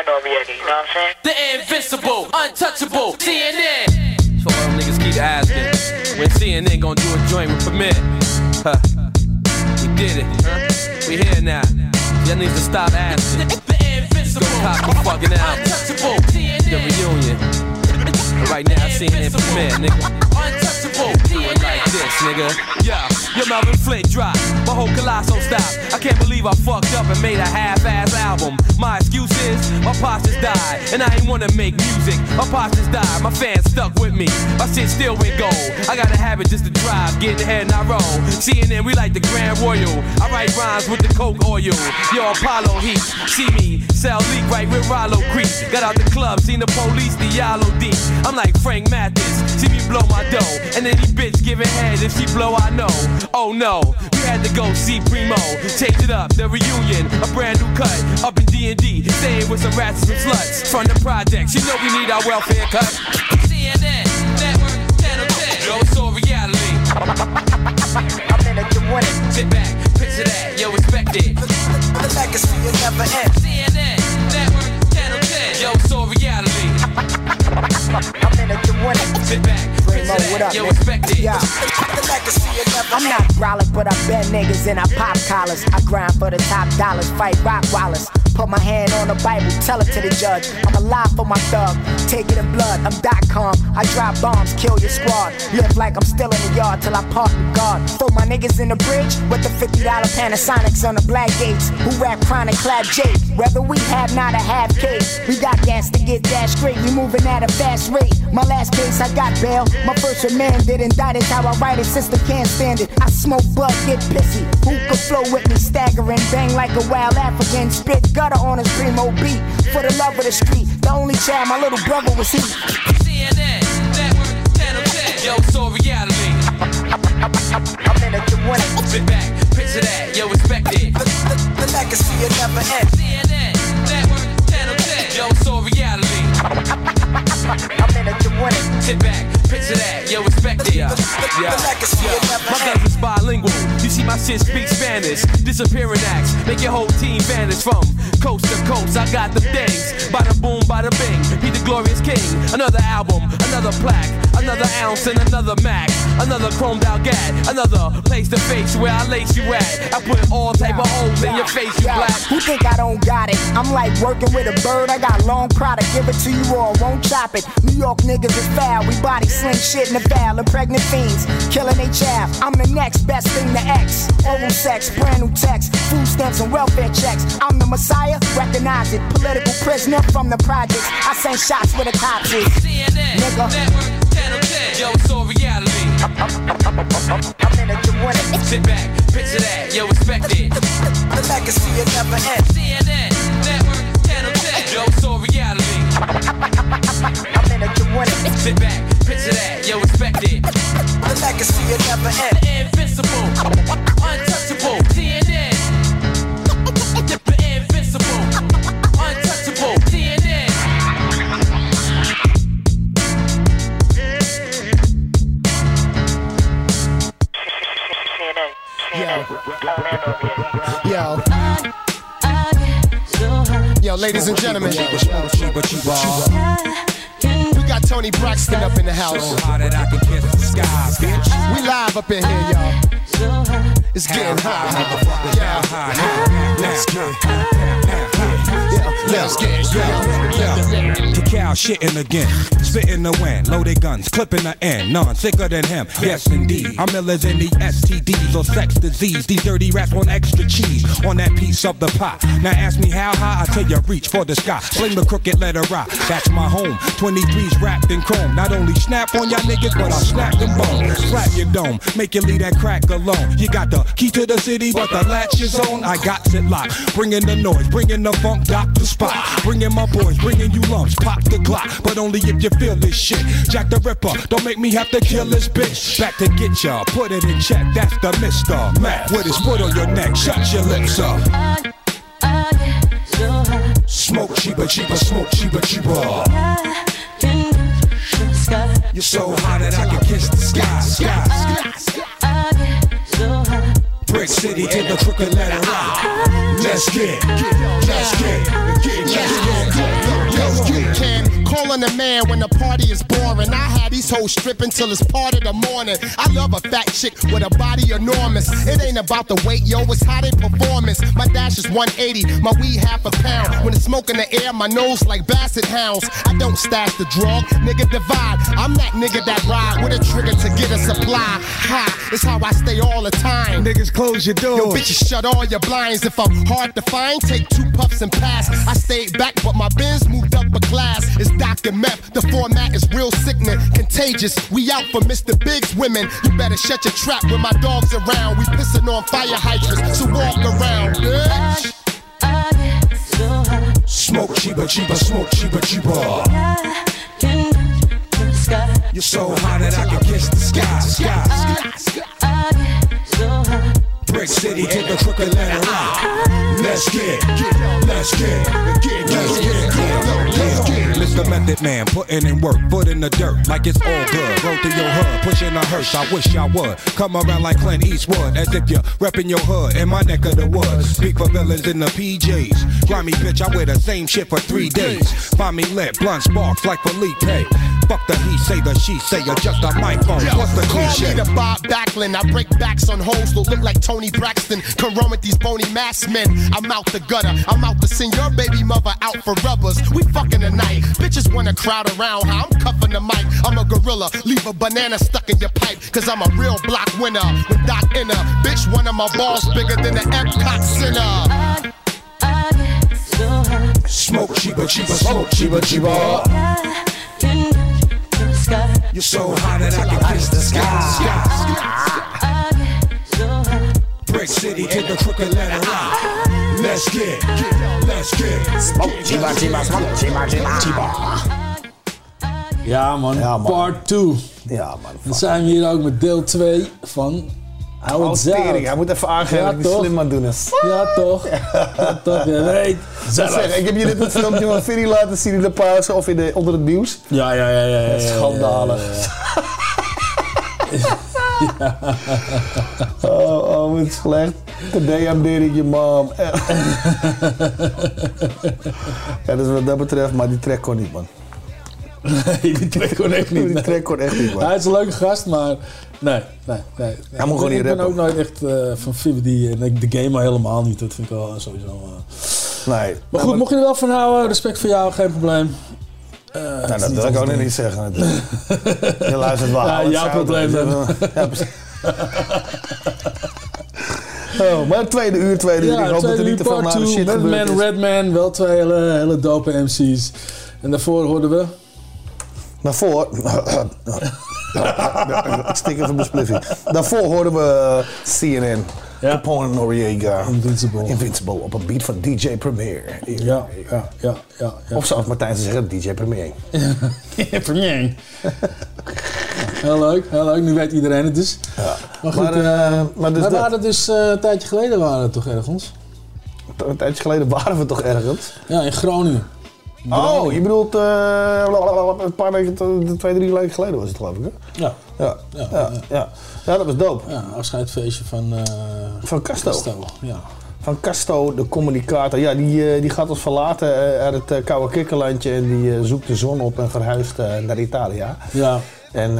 and over here, you know what I'm saying? The invincible, untouchable, CNN. Asking when CNN gonna do a joint with Premier. Huh. We did it. We here now. Y'all need to stop asking. Go cop the fucking album. The reunion. Right now, CNN Premier, nigga. Do it like this, nigga. Yeah, your Melvin Flynt drop. My whole colossal stop. I can't believe I fucked up and made a half-ass album. My excuse is my pops just died, and I ain't wanna make music. My pops just died, my fans stuck with me. My shit still went gold. I got a habit just to drive, get ahead and I roll. CNN, we like the Grand Royal. I write rhymes with the Coke oil. Yo, Apollo Heat, see me sell leak right with Rollo Creek. Got out the club, seen the police, the Yellow D. I'm like Frank Matthews, see me blow my dough, and any bitch giving head if she blow, I know. Oh no, we had to go see Primo, change it up, the reunion, a brand new cut, up in D&D, staying with some rats and some sluts from the projects. You know we need our welfare cut. CNN, network, channel 10. Yo, it's all reality. I'm in it to win it. Sit back, picture that, yo, expect it. The legacy will never end. CNN, I'm in it to win it. Sit back. I'm not brolic, but I bet niggas and I pop collars. I grind for the top dollars, fight rock wallers. Put my hand on the Bible, tell it to the judge. I'm alive for my thug, take it in blood. I'm dot com, I drop bombs, kill your squad. Live like I'm still in the yard till I park the guard. Throw my niggas in the bridge with the $50 Panasonics on the black gates. Who rap chronic, clap Jake. Whether we have not a half case, we got gas to get that straight. We moving at a fast rate. My last case, I got bail. My first remanded, indicted. How I write it, sister can't stand it. I smoke bud, get pissy. Who could flow with me, staggering, bang like a wild African. Spit gutter on his primo beat. For the love of the street, the only child my little brother was he. CNN, network, channel 10. Yo, all reality. I'm in to win it. Sit that, yo, expect it. The, the, the legacy will never end. CNN, network, channel 10. Yo, it's all reality. I'm in it to. Sit back, picture that, yo, expect it. Yeah, yeah. My guns is bilingual. You see, my shit speaks Spanish. Disappearing acts, make your whole team vanish from coast to coast. I got the things. Bada boom, bada bing. Be the glorious king. Another album, another plaque, another ounce and another Mac. Another chromed out gat, another place to face where I lace you at. I put all type of holes in your face, you black. Who think I don't got it? I'm like working with a bird. I got long product. Give it to you or I won't chop it. New York niggas is foul. We body sling shit in the val. And pregnant fiends killing they child. I'm the next best thing to X. Oral sex, brand new text, food stamps and welfare checks. I'm the messiah. Recognize it. Political prisoner from the projects. I send shots where the cops is. Nigga. Channel 10, yo, it's all reality. I'm in it to win it. Sit back, picture that, yo, expect it. The legacy will never end. CNN, network, channel 10, yo, it's all reality. I'm in it to win it. Sit back, picture that, yo, expect it. The legacy will never end. Invincible, untouchable, CNN. The invincible, untouchable, CNN. Yo. Yo, ladies and gentlemen. We got Toni Braxton up in the house. We live up in here, y'all. It's getting hot. Yeah. Let's get Let's get Cacao shitting again, spitting the wind, loaded guns, clipping the end, none sicker than him. Yes, indeed. I'm iller than the STDs or sex disease. These dirty rats want extra cheese on that piece of the pie. Now ask me how high, I tell you reach for the sky. Sling the crooked letter rock, that's my home. 23s wrapped in chrome. Not only snap on y'all niggas, but I'll snap them bones. Slap your dome, make you leave that crack alone. You got the key to the city, but the latch is on. I got it locked, bringing the noise, bringing the funk. Spoon. spot. Bringing my boys, bringing you lumps. Pop the Glock, but only if you feel this shit. Jack the Ripper, don't make me have to kill this bitch. Back to get ya, put it in check. That's the Mister Mac with his foot on your neck. Shut your lips up. Smoke cheaper, cheaper, smoke cheaper, cheaper. You're so hot that I can kiss the sky, sky, sky. Brick City in the crooked letter rock. Let's get, let's get, get, let's get, Let's get calling a man when the party is boring. I had these hoes stripping till it's part of the morning. I love a fat chick with a body enormous. It ain't about the weight, yo, it's how they performance. My dash is 180, my weed half a pound. When it's smoke in the air, my nose like basset hounds. I don't stash the drug, nigga divide. I'm that nigga that ride with a trigger to get a supply. Ha, it's how I stay all the time. Niggas close your doors. Yo, bitches shut all your blinds. If I'm hard to find, take two puffs and pass. I stayed back, but my biz moved up a class. It's Dr. Meth. The format is real sickening, contagious. We out for Mr. Big's women. You better shut your trap when my dog's around. We pissing on fire hydrants, so walk around, bitch. Smoke cheaper, cheaper, smoke cheaper, cheaper. You're so hot that I can kiss the sky, sky. Brick City in the crooked letter rock. Let's get, let's get, get, let's get, let's get. Mr. Method Man, putting in work, foot in the dirt, like it's all good. Roll through your hood, pushing a hearse. I wish I would come around like Clint Eastwood, as if you're repping your hood in my neck of the woods. Speak for villains in the PJs. Grimy bitch, I wear the same shit for three days. Find me lit, blunt sparks like Felipe. Fuck the he say, the she say, or just a microphone. What's the Call cliche? me the Bob Backlund. I break backs on hoes that look like Toni Braxton. Come run with these bony mass men. I'm out the gutter. I'm out to send your baby mother out for rubbers. We fucking tonight. Bitches wanna crowd around I'm cuffing the mic. I'm a gorilla. Leave a banana stuck in your pipe. Cause I'm a real block winner with Doc Inner. Bitch, one of my balls bigger than the Epcot Center. Smoke cheaper, cheaper, smoke cheaper, cheaper. You're so hot that I can kiss the sky. Brick City in the crooked letter rock. Let's get, let's get. Smoke cheaper, cheaper, smoke cheaper, cheaper. Ja man, part 2. Ja man. Dan zijn we hier ook met deel 2 van Tering, Hij moet even aangeven Ja, dat ik die slim aan doen is. Ja toch? Ja toch, je weet. Dat Zelf. zeg, ik heb je dit een filmpje van Vinnie laten zien in de pauze of in de, onder het nieuws. Ja, ja, ja, ja. ja, ja, ja, Schandalig. Oh, oh, wat slecht. Today I'm dating your mom. ja, dus wat dat betreft, maar die track kon niet, man. Nee, die track kon echt niet. Die track kon echt niet, man. Hij is een leuke gast, maar nee, nee, nee. Hij moet gewoon niet Ik ben ook nooit echt eh, van Vividi en ik- de game al helemaal niet. Dat vind ik wel sowieso... eh. Nee. Maar goed, mocht je er wel van houden, respect voor jou, geen probleem. Eh, het Nou, dat wil ik ook niet zeggen. Je luistert wel. Ja, jouw probleem dan. wel. Ja, precies. Oh, maar het tweede uur, tweede uur. ik hoop dat er niet te veel two, shit Redman, is. Redman, wel twee hele, hele dope MC's. En daarvoor hoorden we... Daarvoor... ik stik even mijn spliffie. Daarvoor hoorden we CNN. Capone en Noriega. Invincible. Invincible. Op een beat van DJ Premier. Ja, ja, ja, ja. ja. Of zoals Martijn zou zeggen, DJ Premier. Premier. Heel leuk, heel leuk. Nu weet iedereen het dus. Ja. Maar goed, Maar, eh, eh, maar dus we dat. waren dus eh, een tijdje geleden waren we toch ergens? Een tijdje geleden waren we toch ergens? Ja, in Groningen. Oh, je bedoelt eh, een paar weken, twee, drie weken geleden was het geloof ik, hè? Ja. Ja, ja, ja. ja. Ja, dat was dope. Ja, afscheidsfeestje van... eh, Van Casto. ja. Van Casto, de communicator. Ja, die, eh, die gaat ons verlaten uit het koude kikkerlandje en die zoekt de zon op en verhuist naar Italië. Ja. En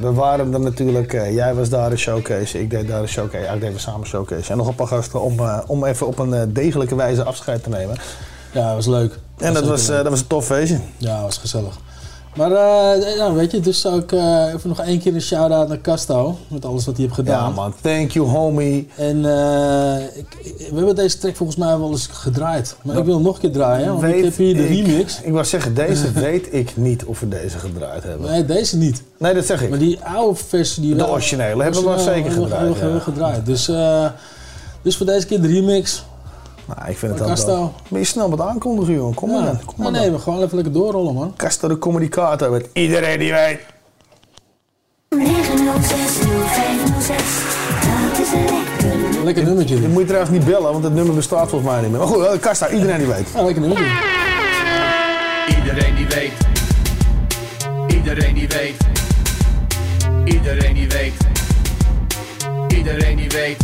we waren er natuurlijk, jij was daar een showcase, ik deed daar een showcase, eigenlijk deden we samen een showcase. En nog een paar gasten om, om even op een degelijke wijze afscheid te nemen. Ja, dat was leuk. En dat was, eh, leuk. dat was een tof feestje. Ja, dat was gezellig. Maar nou, weet je, dus zou ik eh, even nog één keer een shout-out naar Casto. Met alles wat hij heeft gedaan. Ja man, thank you homie. En ik, we hebben deze track volgens mij wel eens gedraaid. Maar ik wil hem nog een keer draaien, want ik heb hier de ik- remix. Ik wou zeggen, deze weet ik niet of we deze gedraaid hebben. Nee, deze niet. Nee, dat zeg ik. Maar die oude versie... Die De originele hebben we wel zeker gedraaid, hebben we ja. gedraaid. Dus, dus voor deze keer de remix. Nou, ik vind het wel. Castel. Ben je snel met aankondigen, jongen? Kom maar Ja. dan. Kom maar nee, we gewoon even lekker doorrollen, man. Castel de communicator met iedereen die weet. 9060506, dat is lekker. Lekker nummertje. Je moet je trouwens niet bellen, want het nummer bestaat volgens mij niet meer. Maar goed, eh, Kasta, iedereen die weet. Ja, lekker nummertje. Iedereen die weet. Iedereen die weet. Iedereen die weet. Iedereen die weet.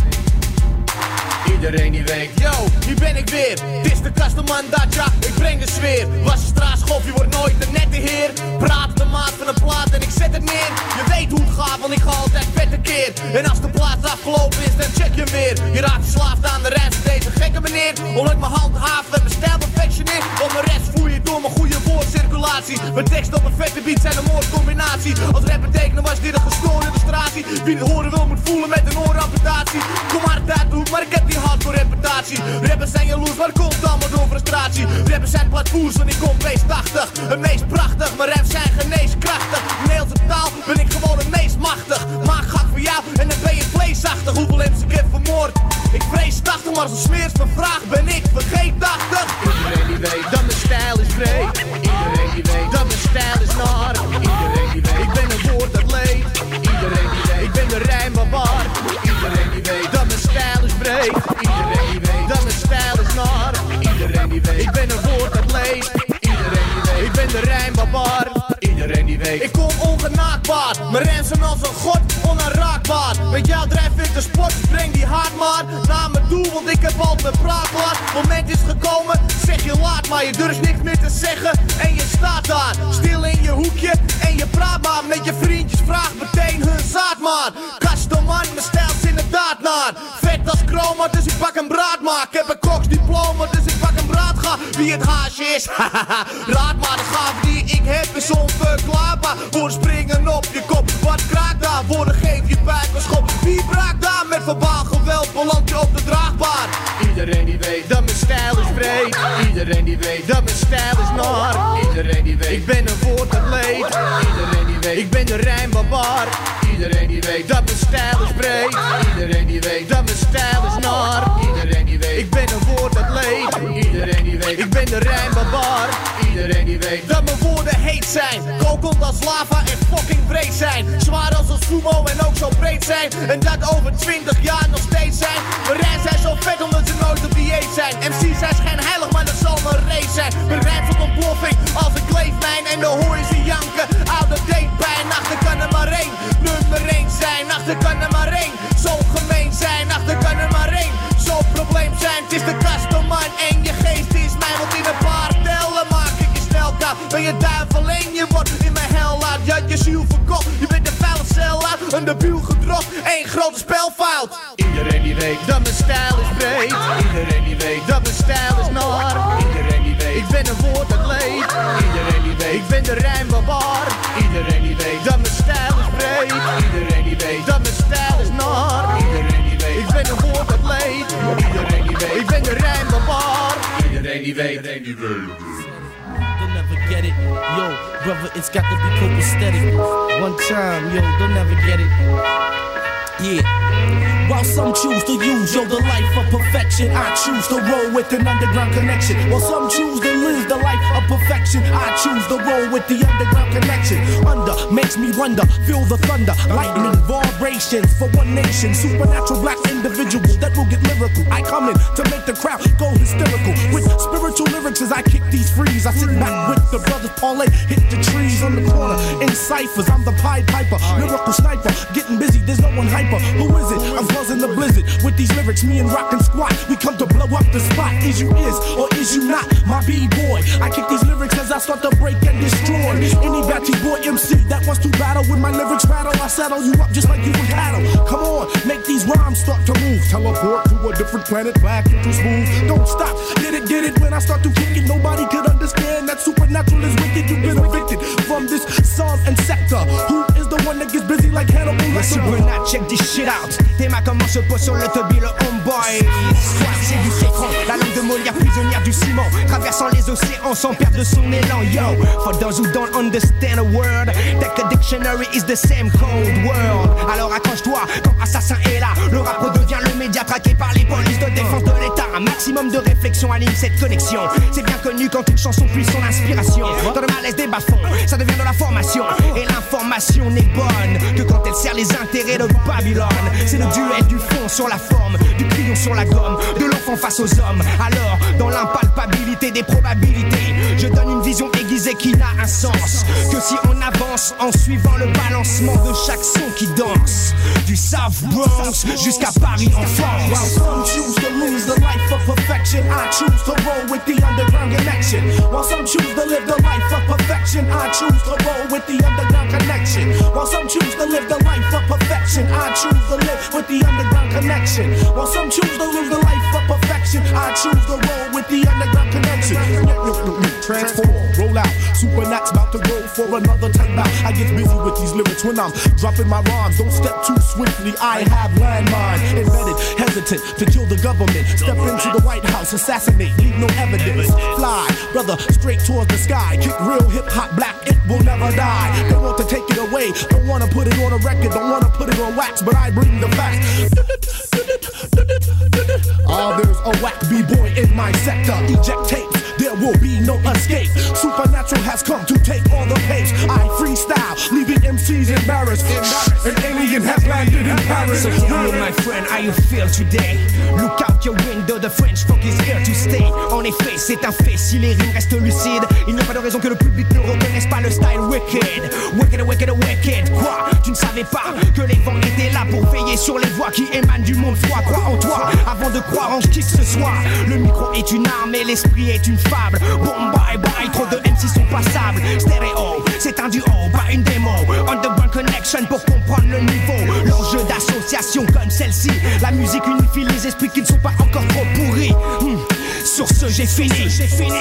Iedereen die weet. Yo, hier ben ik weer. Dit is de kasteman dat ja, ik breng de sfeer. Was een straatschop, je wordt nooit de nette heer. Praat de maat van een plaat en ik zet het neer. Je weet hoe het gaat, want ik ga altijd vette keer. En als de plaat afgelopen is, dan check je weer. Je raakt verslaafd aan de rest, deze gekke meneer. Omdat ik mijn hand haaf en mijn stijl perfectioneer. Op mijn rest voer je door mijn goede woordcirculatie. Mijn tekst op een vette beat zijn een moordcombinatie. Als rapper tekenen was dit een gestoorde illustratie. Wie het horen wil, moet voelen met een ooramputatie. Kom maar uit de maar ik heb die hard voor reputatie. Rappers zijn jaloers, maar komt allemaal door frustratie. Rappers zijn platvoers, want ik kom 80. Het meest prachtig, mijn raps zijn geneeskrachtig. Nederlandse taal ben ik gewoon het meest machtig. Maak gat voor jou en dan ben je vleesachtig. Hoeveel mensen ik heb vermoord? Ik vrees 80, maar als een smeers me vraag ben ik vergeet 80. Iedereen die weet dat mijn stijl is breed. Iedereen die weet dat mijn stijl is naar. Iedereen die weet, ik ben een woord dat leeft. Iedereen die weet, ik ben de rijmbaar. Iedereen die weet Iedereen die weet dat mijn stijl is naar. Iedereen die weet, ik ben een woord dat leeft. Iedereen die weet, ik ben de rijmbaar. Iedereen die weet, ik kom ongenaakbaar. Mijn rens zijn als een god, onaanraakbaar. Met jou drijf ik de sport, breng die hard maar naar me toe, want ik heb al mijn praat gehad. Moment is gekomen, zeg je laat maar. Je durft niks meer te zeggen en je staat daar. Stil in je hoekje en je praat maar met je vriendjes. Vraag meteen hun zaad maar. Kastoman, mijn stijl is inderdaad naar. Vet als chroma, dus ik pak een braad maar. Ik heb een koksdiploma, dus ik pak een braad Wie het haasje is, raad maar de gave die ik heb is onverklaarbaar. Woorden springen op je kop, wat kraakt daar? Woorden geef je buik een schop. Wie braakt daar met verbaal geweld? Beland je op de draagbaar. Iedereen die weet dat mijn stijl is breed. Iedereen die weet dat mijn stijl is naar. Iedereen die weet, ik ben een woord dat leed. Iedereen die ik ben de rijmbaar. Iedereen die weet dat mijn stijl is breed. Iedereen die weet dat mijn stijl is naar. Iedereen die weet, ik ben een woord dat leed. Iedereen die weet, ik ben de rijmbaar. Iedereen die weet dat mijn woorden heet zijn. Kokend als lava en fucking breed zijn. Zwaar als een sumo en ook zo breed zijn. En dat over 20 jaar nog steeds zijn. Rijms zijn zo vet omdat ze nooit op dieet zijn. MC's zijn schijnheilig, maar dat zal mijn race zijn. Rijms op ontploffing als een kleefmijn. En dan hoor ze janken. Oude date pijn, achter kan er maar één. Nummer 1 zijn, achter kan er maar één. Zo gemeen zijn, achter kan er maar één. Zo probleem zijn, het is de kastoman. En je geest is mij, want in een paar tellen maak ik je snel kaap. Ben je duivel en je wordt in mijn hel laat. Had je ziel verkocht, je bent een vuile cel. Een debiel gedrocht, één grote spelfout. Iedereen die weet dat mijn stijl is breed. Iedereen die weet dat mijn stijl is naar. Iedereen die weet, ik ben een woord dat leed. Iedereen die weet, ik ben de rijmbaar. Iedereen die weet dat mijn stijl is breed. Iedereen die weet dat mijn stijl is naar. Iedereen die weet, ik ben een woord dat leed. Iedereen die weet, ik ben de rijmbaar. Iedereen die weet, iedereen die weet. They'll never get it. Yo, brother, it's got to be copacetic. One time, yo, they'll never get it. Yeah. While some choose to use, yo, the life of perfection, I choose to roll with an underground connection. While some choose to live the life of perfection, I choose to roll with the underground connection. Under makes me wonder, feel the thunder, lightning, vibrations for one nation, supernatural black individuals that will get lyrical. I come in to make the crowd go hysterical with spiritual lyrics as I kick these frees. I sit back with the brothers parlay, hit the trees on the corner in ciphers. I'm the Pied Piper, lyrical sniper, getting busy. There's no one hyper. Who is it? I'm causing the blizzard with these lyrics. Me and Rockin' Squat, we come to blow up the spot. Is you is or is you not my b-boy? I kick these lyrics as I start to break and destroy any batty boy MC that wants to battle with my lyrics rattle. I settle you up just like you would cattle. Come on, make these rhymes start to move. Teleport to a different planet, back into smooth. Don't stop, get it, get it. When I start to kick it, nobody could understand that supernatural is wicked. You've been evicted from this song and sector. Who like? Bruna, check this shit out. Tes mains comme on se pose sur le toby, le homeboy. Soit c'est du citron, la langue de Molière prisonnière du balbutiements, traversant les océans sans perdre son élan. Yo, for those who don't understand a word, that the dictionary is the same code word. Alors accroche-toi quand Assassin est là. Le rap redevient le média traqué par les polices de défense de l'État. Un maximum de réflexion anime cette connexion. C'est bien connu quand une chanson puise son inspiration. Dans le malaise des bas-fonds, ça devient de la formation. Et l'information n'est bonne que quand elle sert les intérêts de Babylone. C'est le duel du fond sur la forme, du crayon sur la gomme, de l'enfant face aux hommes. Alors, dans l'impalpabilité des probabilités, je donne une vision aiguisée qui n'a un sens que si on avance en suivant le balancement de chaque son qui danse. Du South Bronx jusqu'à Paris en While France. some choose to lose the life of perfection, I choose to roll with the underground connection. While some choose to live the life of perfection, I choose to roll with the underground connection. While some choose to live the life of perfection, I choose to live with the underground connection. While some choose to live the life of perfection, I choose to roll with the underground connection. Transform, roll out. Super Supernat's about to go for another time out. I get busy with these lyrics when I'm dropping my rhymes. Don't step too swiftly. I have landmine embedded, hesitant to kill the government. Step into the White House, assassinate, leave no evidence. Fly, brother, straight towards the sky. Kick real hip hop black, it will never die. They want to take it away, don't wanna put it on a record, don't wanna put it on wax, but I bring the facts. Ah, there's a whack b-boy in my sector. Eject tapes, there will be no escape. Supernatural has come to take all the pace. I freestyle, leaving MCs embarrassed. An alien has landed in Paris. So my friend, how you feel today? Look out your window, the French funk is here to stay. En effet, c'est un fait, si les rimes restent lucides, il n'y a pas de raison que le public ne reconnaisse pas le style wicked. Wicked, wicked, wicked. Quoi? Tu ne savais pas que les vents étaient là pour veiller sur les voix qui émanent du monde froid. Crois en toi? Avant de croire en qui que ce soit. Le micro est une arme et l'esprit est une fable. Bon, bye bye, trop de MC sont passables. Stéréo, c'est un duo, pas une démo. Underground Connection pour comprendre le niveau. L'enjeu d'association comme celle-ci. La musique unifie les esprits qui ne sont pas encore trop pourris. Hmm. Sur ce, j'ai fini. J'ai fini.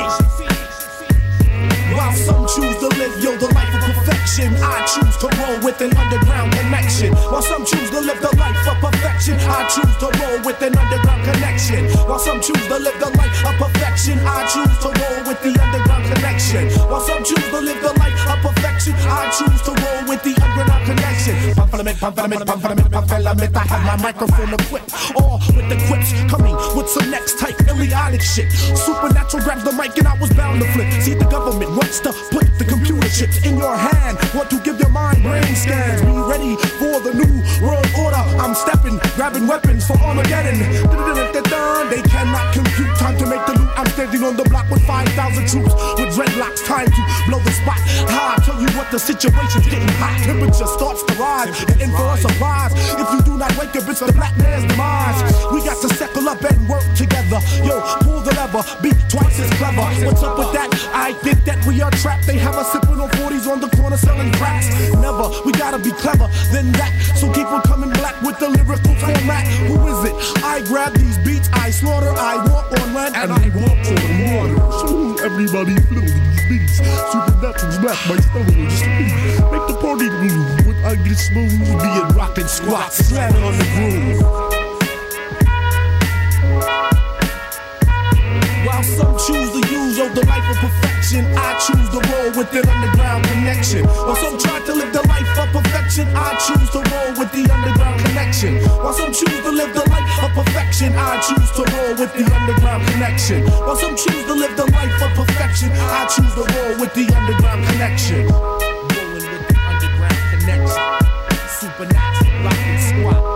Some choose the life I choose to roll with an underground connection. While some choose to live the life of perfection, I choose to roll with an underground connection. While some choose to live the life of perfection, I choose to roll with the underground connection. While some choose to live the life of perfection, I choose to roll with the underground connection. Pamphlet, pamphlet, pamphlet, pamphlet, I have my microphone equipped, all with the quips coming with some next type Ilionic shit. Supernatural grabs the mic and I was bound to flip. See the government wants to put the computer chips in your hand. Want to give your mind brain scans. Be ready for the new world order. I'm stepping, grabbing weapons for Armageddon. They cannot compute time to make the loot. I'm standing on the block with 5,000 troops with dreadlocks. Time to blow the spot. I tell you what, the situation's getting hot. Temperature starts to rise. For a surprise. If you do not wake up, it's the black man's demise. We got to settle up and work together. Yo, pull the lever, be twice as clever. What's up with that? I think that we are trapped. They have us sipping on 40s on the corner selling. Never, we gotta be clever than that. So keep on coming black with the lyrical format. Who is it? I grab these beats, I slaughter, I walk on land, and I walk on water. So everybody feel these beats. Supernatural's black, my stone is. Make the party move with I get smooth, being rockin' squats, slamming on the groove. While some choose to use yo, the life of perfection, I choose to roll with an underground connection. While some try to live the life of perfection, I choose to roll with the underground connection. While some choose to live the life of perfection, I choose to roll with the underground connection. While some choose to live the life of perfection, I choose to roll with the underground connection. Rolling with the underground connection. Supernatural, rockin' squat.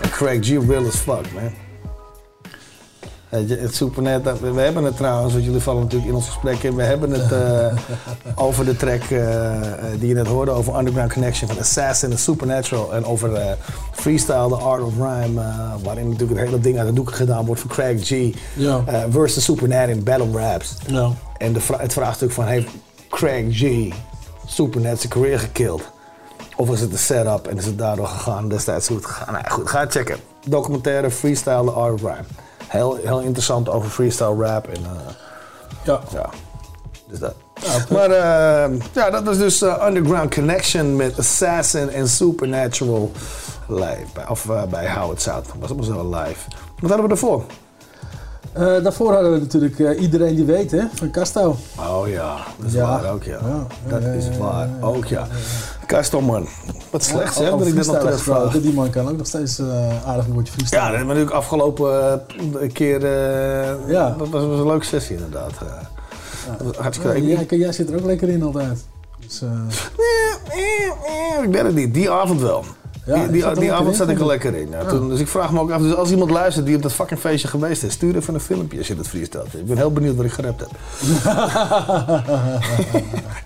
En Craig G. real as fuck, man. Weet je, het Supernet, we hebben het trouwens, want jullie vallen natuurlijk in ons gesprek in. We hebben het eh, over de track eh, eh, die je net hoorde, over Underground Connection van Assassin en Supernatural. En over Freestyle, The Art of Rhyme, waarin natuurlijk het hele ding uit de doeken gedaan wordt voor Craig G. Ja. versus Supernat in Battle Raps. Ja. En de vra- het vraagstuk van, heeft Craig G. Supernat zijn career gekild? Of is het een setup en is het daardoor gegaan destijds hoe het gegaan? Nou goed, ga checken. Documentaire Freestyle The Art Rhyme. Heel, heel interessant over freestyle rap en eh, ja. ja. Dus dat. Maar eh, ja, dat was dus eh, Underground Connection met Assassin en Supernatural live. Of eh, bij How It Sound. Was allemaal zo live. Wat hadden we ervoor? Eh, daarvoor hadden we natuurlijk eh, iedereen die weet, hè, van Casto. Oh ja, dat is Ja. waar ook ja. Dat is waar ook ja. Casto man. Wat slecht over dat ik dit nog terugvraag. Die man kan ook nog steeds eh, aardig een woordje freestyle. Ja, dat hebben we natuurlijk afgelopen keer... Ja. Dat was, was een leuke sessie inderdaad. hartstikke Ja, jij, jij zit er ook lekker in altijd. Dus, eh, Eh, Ik ben het niet. Die avond wel. Ja, die avond zat ik er lekker in. Toen, dus ik vraag me ook af, dus als iemand luistert die op dat fucking feestje geweest is, stuur even een filmpje als je dat freestelt. Ik ben heel benieuwd wat ik gerapt heb.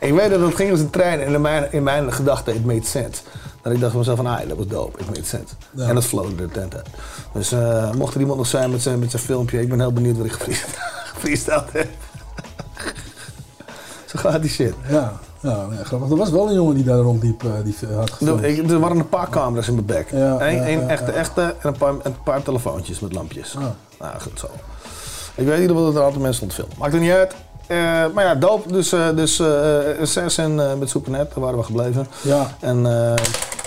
ik weet dat het ging als een trein en in mijn, in mijn gedachten, it made sense. Dat ik dacht van mezelf van, ah, dat was dope, it made sense. Ja. En dat flowde de tent uit. Dus eh, mocht er iemand nog zijn met zijn, met zijn filmpje, ik ben heel benieuwd wat ik gefreesteld heb. Zo gaat die shit. ja, ja nee, grappig. Er was wel een jongen die daar rondliep, eh, die had gefilmd. Er, ik- er waren een paar camera's in mijn bek. Ja, Eén ja, echte, echte en een paar, een paar telefoontjes met lampjes. Ah. Nou, goed zo. Ik weet niet of er een aantal mensen stond filmen. Maakt er niet uit. Eh, maar ja, dope. Dus, eh dus eh Assassin eh, met Supernet, daar waren we gebleven. Ja. En eh,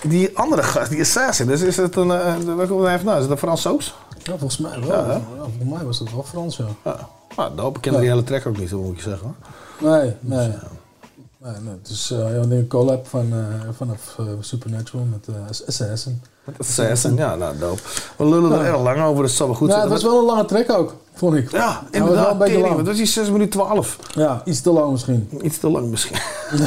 die andere gast, die Assassin, dus is het een, uh, welke hij vandaan? Is het een Fransoos? Ja, volgens mij wel. Ja, volgens mij was dat wel Frans, ja. Ja. Nou, dope. Ik ken die hele track ook niet, zo moet ik zeggen. hoor. Nee, nee. Nee, nee het is eh, ja, een collab van, eh, vanaf eh, Supernatural met Assassin. Assassin, ja, nou, dope. We lullen er Ja. erg lang over, dus het zal wel goed ja, zijn. het was wel een lange track ook, vond ik. Ja, was inderdaad. Dat is die 6 minuten 12. Ja, iets te lang misschien. Iets te lang misschien.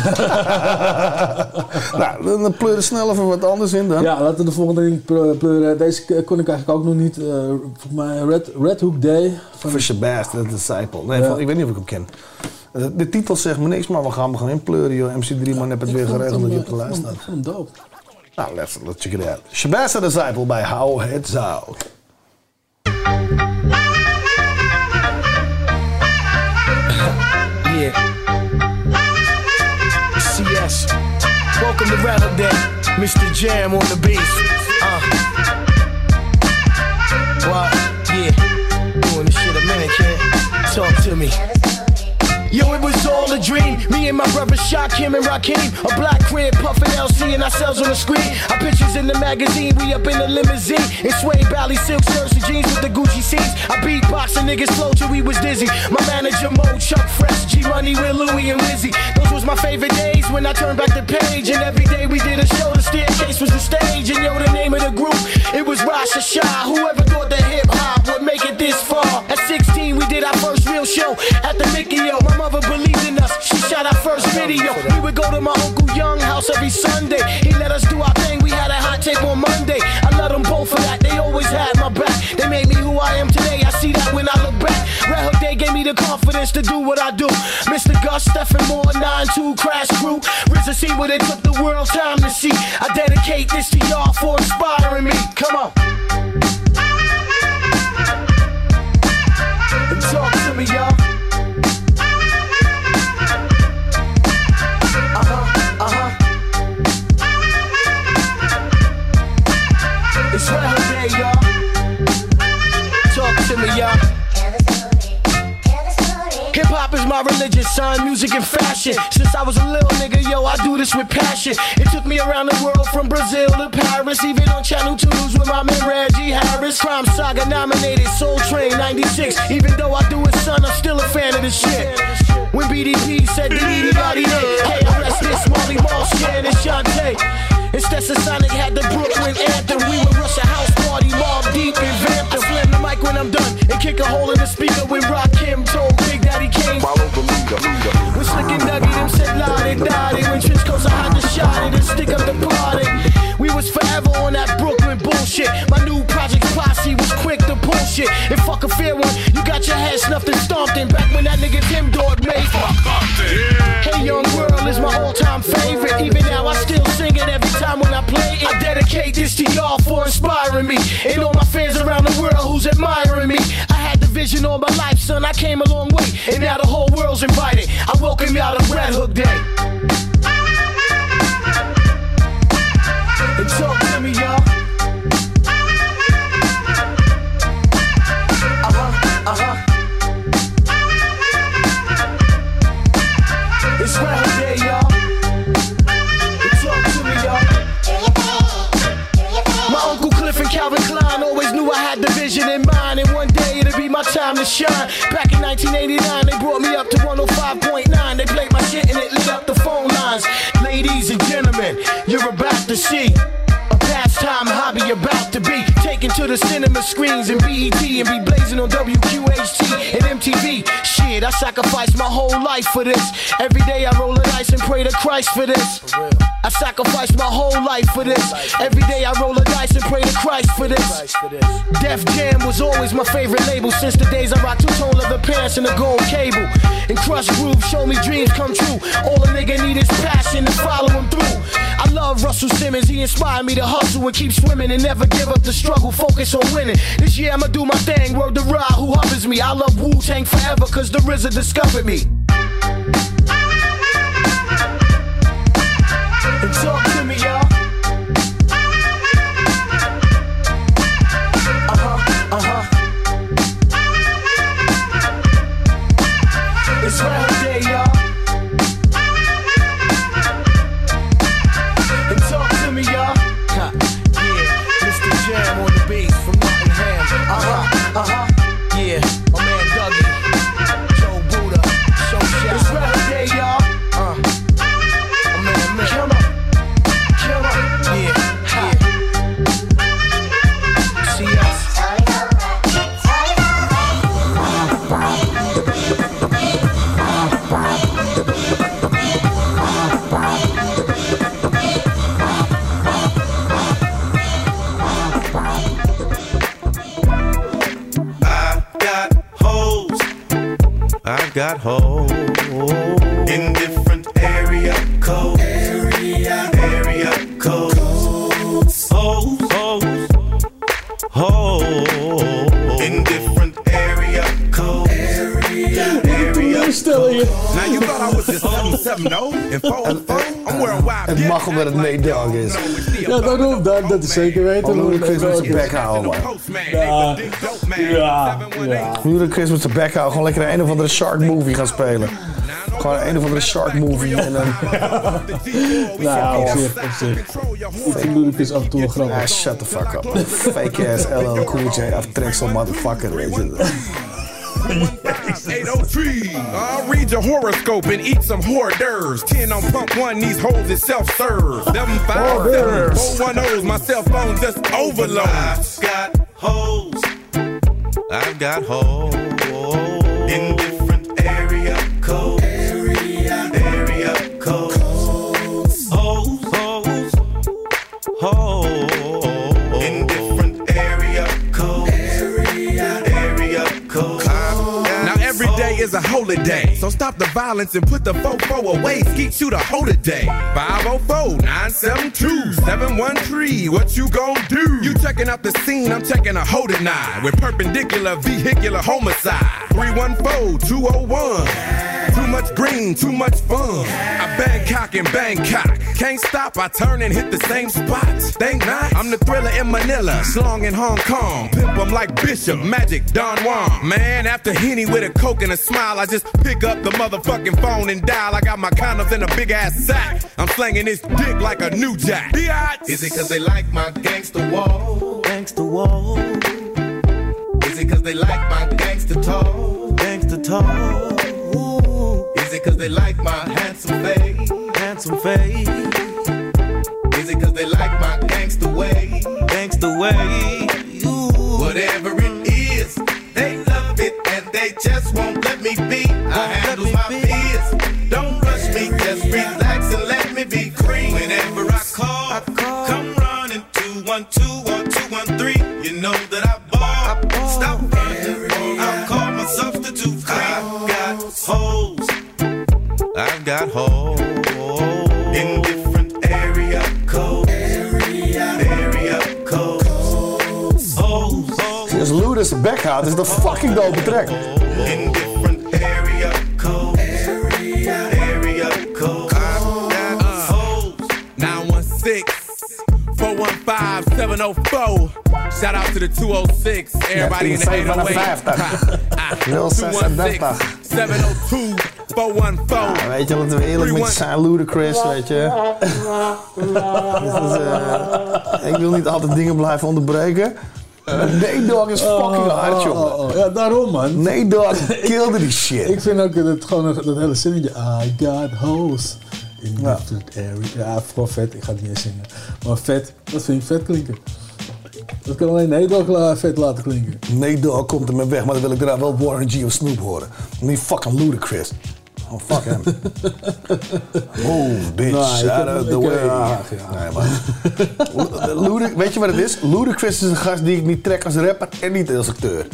nou, dan dan pleur er snel even wat anders in dan. Ja, laten we de volgende ding pleu- pleuren. Deze kon ik eigenlijk ook nog niet. eh volgens mij Red, Red Hook Day. Van, For Shabazz, The Disciple. Nee, Ja. ik weet niet of ik hem ken. De, de titel zegt me niks, maar we gaan hem gewoon inpleuren, joh. MC3 man heb het Ik weer geregeld dat je op de eh, lijst ik vond- staat. Ik vond hem dope. Nou, let's, let's check it out. Shabazz, The Disciple bij How It Out. Yeah. CS. Welcome to Rattle Day. Mr. Jam on the beat. Uh. What? Yeah. Doing this shit a minute, kid. Talk to me. Yo, it was all a dream. Me and my brother shot Kim and Rakim. A black crib, puffin' LC and ourselves on the screen. Our pictures in the magazine, we up in the limousine. In suede bally silk shirts and jeans with the Gucci seats. I beatboxing niggas flow till we was dizzy. My manager Mo, Chuck Fresh, G Money with Louie and Wizzy. Those was my favorite days when I turned back the page. And every day we did a show, the staircase was the stage. And yo, the name of the group, it was Rasha Shah. Whoever thought that hip hop would make it this far. At 16, we did our first real show at the Mickey O. the to do what I do. Mr. Gus, Stephen Moore, 9-2 Crash Crew. RZA see what it took the world time to see. I dedicate this to y'all for inspiring me. Religion, son. Music and fashion. Since I was a little nigga, yo, I do this with passion. It took me around the world from Brazil to Paris, even on Channel 2s with my man Reggie Harris. Crime Saga nominated, Soul Train 96. Even though I do it, son, I'm still a fan of this shit. When BDP said the body hey, I rest this Molly Shan and Shantae. Instead, Sonic had the Brooklyn anthem. We would rush a house party, mob deep in Vampton. Slam the mic when I'm done and kick a hole in the speaker when Rock shot it and stick the party. We was forever on that Brooklyn bullshit. My new project posse was quick to pull shit. And fuck a fair one, you got your head snuffed and stomped in. Back when that nigga Tim Dog made Hey Young World is my all-time favorite. Even now I still sing it every time when I play it. I dedicate this to y'all for inspiring me. And all my fans around the world who's admiring me. I had the vision all my life, son. I came a long way. And now the whole world's invited. I welcome y'all to Red Hook Day. me y'all. Uh-huh, uh-huh. It's right there, y'all. My Uncle Cliff and Calvin Klein always knew I had the vision in mind, and one day it'll be my time to shine. Back in 1989, they brought me up to 105.9. They played my shit and it lit up the phone lines. Ladies and gentlemen, you're about to see the cinema screens and BET and be blazing on WQHT and MTV. Shit, I sacrificed my whole life for this. Every day I roll the dice and pray to Christ for this. I sacrificed my whole life for this. Every day I roll the dice and pray to Christ for this. Def Jam was always my favorite label since the days I rocked two-tone leather pants and a gold cable. And Krush Groove show me dreams come true. All a nigga need is passion to follow him through. I love Russell Simmons, he inspired me to hustle and keep swimming and never give up the struggle, focus on winning. This year I'ma do my thing, word to Ra who hovers me. I love Wu Tang forever cause the RZA discovered me. Got hoes area Now you thought I was just 770 and 404? I'm wearing wild Het mag omdat het Nate-Dogg is. Ja, daarom, dat, dat is zeker weten. Oh, Ludacris met zijn bek houden, man. Ja, ja, ja. Ludacris met zijn bek houden. Gewoon lekker een of andere shark movie gaan spelen. Gewoon een of andere shark movie. En dan... Nou, op zich, op zich. Vind Ludacris af en toe wel grappig. Ah, shut the fuck up. Fake ass LL Cool J aftreksel motherfucker, weet je. 803. I'll read your horoscope and eat some hors d'oeuvres. 10 on pump one, these hoes is self serve. Them 757 410's, my cell phone just overload. I've got hoes. I've got hoes in different area codes. Area, area codes. Stop the violence and put the fofo away. Skeet shoot a holiday. 504-972-713. What you gon' do? You checking out the scene, I'm checking a hold nine with perpendicular vehicular homicide. 314-201. Too much green, too much fun. I Bangkok and Bangkok. Can't stop, I turn and hit the same spot. Think not. I'm the thriller in Manila, slong in Hong Kong. Pimp 'em like Bishop, Magic, Don Juan. Man, after Henny with a coke and a smile, I just pick up the motherfucking phone and dial. I got my condoms in a big ass sack. I'm slanging this dick like a new jack. Biatch. Is it cause they like my gangster wall? Gangster wall. Is it cause they like my gangster talk? Gangster talk. Ooh. Is it cause they like my handsome face? Handsome face. Is it cause they like my gangster way? Gangster way. Ooh. Whatever it is, they love it and they just won't zijn bek houdt, is dat fucking dope track. in different area codes. Area, area codes. I've got hoes. 916 415 704. Shout out to the 206. Everybody in the 808. 216 702 414. Ja, weet je, laten we eerlijk met zijn, Ludacris, weet je. Dit is, eh, ik wil niet altijd dingen blijven onderbreken. Nate Dogg is fucking Oh, hard, oh, jongen. oh, oh. Ja, daarom, man. Dogg kilde die shit. Ik vind ook dat gewoon dat hele zinnetje. I got hoes in Ja. different. Ja, gewoon vet. Ik ga het niet eens zingen. Maar vet, dat vind ik vet klinken. Dat kan alleen la- vet laten klinken. Nate Dogg komt er met weg, maar dan wil ik daarna wel Warren G of Snoop horen. Niet fucking Ludacris. Oh, fuck hem. Move, bitch. Nou, ik out of the way. ach, ja. Nee, weet je wat het is? Ludacris is een gast die ik niet trek als rapper en niet als acteur.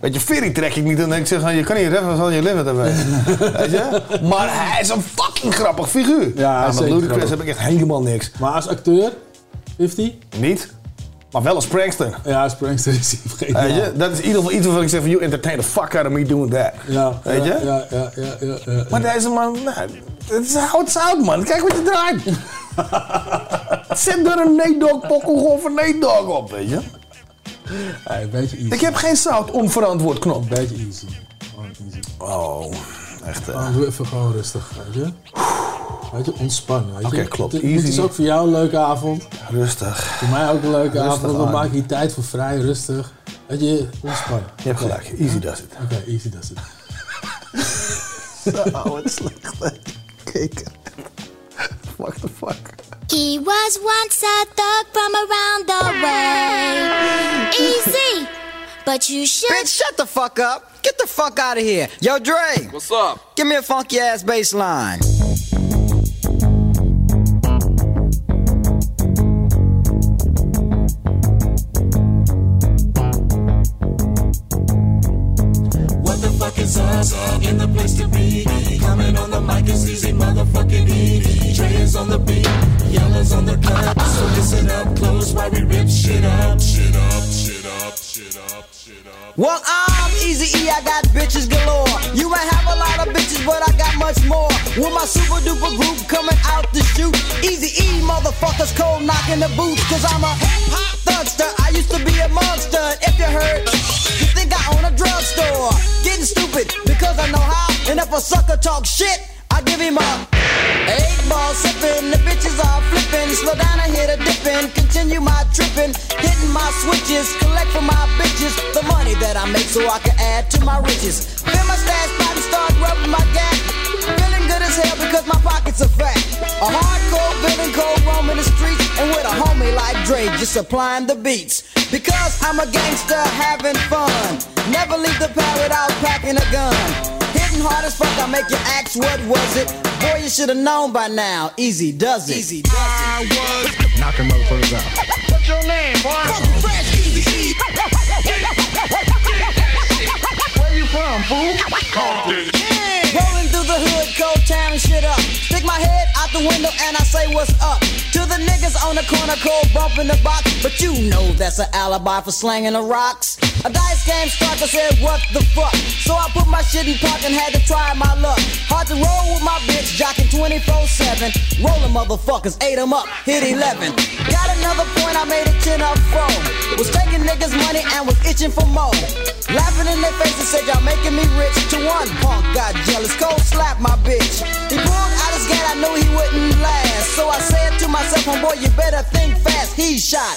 Weet je, Ferry trek ik niet en ik zeg van, je kan niet rappen van je leven erbij. Weet je? Maar hij is een fucking grappig figuur. Ja, met zeker Ludacris heb ik echt helemaal niks. Maar als acteur, heeft hij? Niet, maar wel als prankster. Ja, als prankster is hij vergeten. Weet je? Dat is in ieder geval iets waarvan ik zeg van, you entertain the fuck out of me doing that. Ja, Weet ja, je? Ja, ja, ja, ja. Maar deze man, nou, het is how it's out, man. Kijk wat je draait. Zet er een Nate pokkel gewoon voor Nate op, weet je. Ja, een beetje easy. Ik heb geen zout onverantwoord knop. Een beetje easy. Easy. Oh, echt. Gewoon doe even gewoon rustig, weet je. Weet je, ontspannen. Oké, klopt. Het, Easy. het is ook voor jou een leuke avond. Rustig. Voor mij ook een leuke Rustig avond. Dan aan. maak je hier tijd voor vrij, rustig. Weet je, ontspannen. Je hebt gelijk. Easy does it. Oké, easy does it. Zo, wat slecht. Kijk. What the fuck? He was once a thug from around the way. Easy, but you should. Bitch, shut the fuck up. Get the fuck out of here. Yo, Dre. What's up? Give me a funky ass bass line. Us? In the place to be. Coming on the mic is easy, motherfucking easy. Dre is on the beat, Yella's on the cut. So listen up close while we rip shit up. Shit up, shit. Well, I'm Easy E, I got bitches galore. You might have a lot of bitches, but I got much more. With my super duper group coming out to shoot. Easy E, motherfuckers cold knocking the boots. Cause I'm a hip hop thugster. I used to be a monster. If you heard, you think I own a drugstore. Getting stupid because I know how. And if a sucker talk shit, I give him a eight ball sipping. The bitches are flipping. Slow down and hit a dipping. Continue my tripping. Hitting my switches. Collect for my bitches. The money that I make so I can add to my riches. Fill my stash and start rubbing my gap. Feeling good as hell because my pockets are fat. A hardcore villain cold roaming the streets. And with a homie like Dre just supplying the beats. Because I'm a gangster having fun. Never leave the pad without packing a gun. Hitting hard as fuck, I make you ask what was it. Boy, you should have known by now. Easy does it. Easy does it. I was Knocking motherfuckers out. What's your name, boy? Fresh Easy Where you from, fool? Rolling through the hood, cold tearing shit up. Stick my head out the window and I say what's up. To the niggas on the corner, cold bumping the box. But you know that's an alibi for slanging the rocks. A dice game starter said, what the fuck? So I put my shit in park and had to try my luck. Hard to roll with my bitch, jocking 24-7. Rolling motherfuckers, ate 'em up, hit 11. Got another point, I made a 10 up from. Was taking niggas money and was itching for more. Laughing in their faces, said y'all making me rich. To one punk got jealous, cold slap my bitch. He pulled out his gun, I knew he wouldn't last. So I said to myself, oh boy, you better think fast. He shot,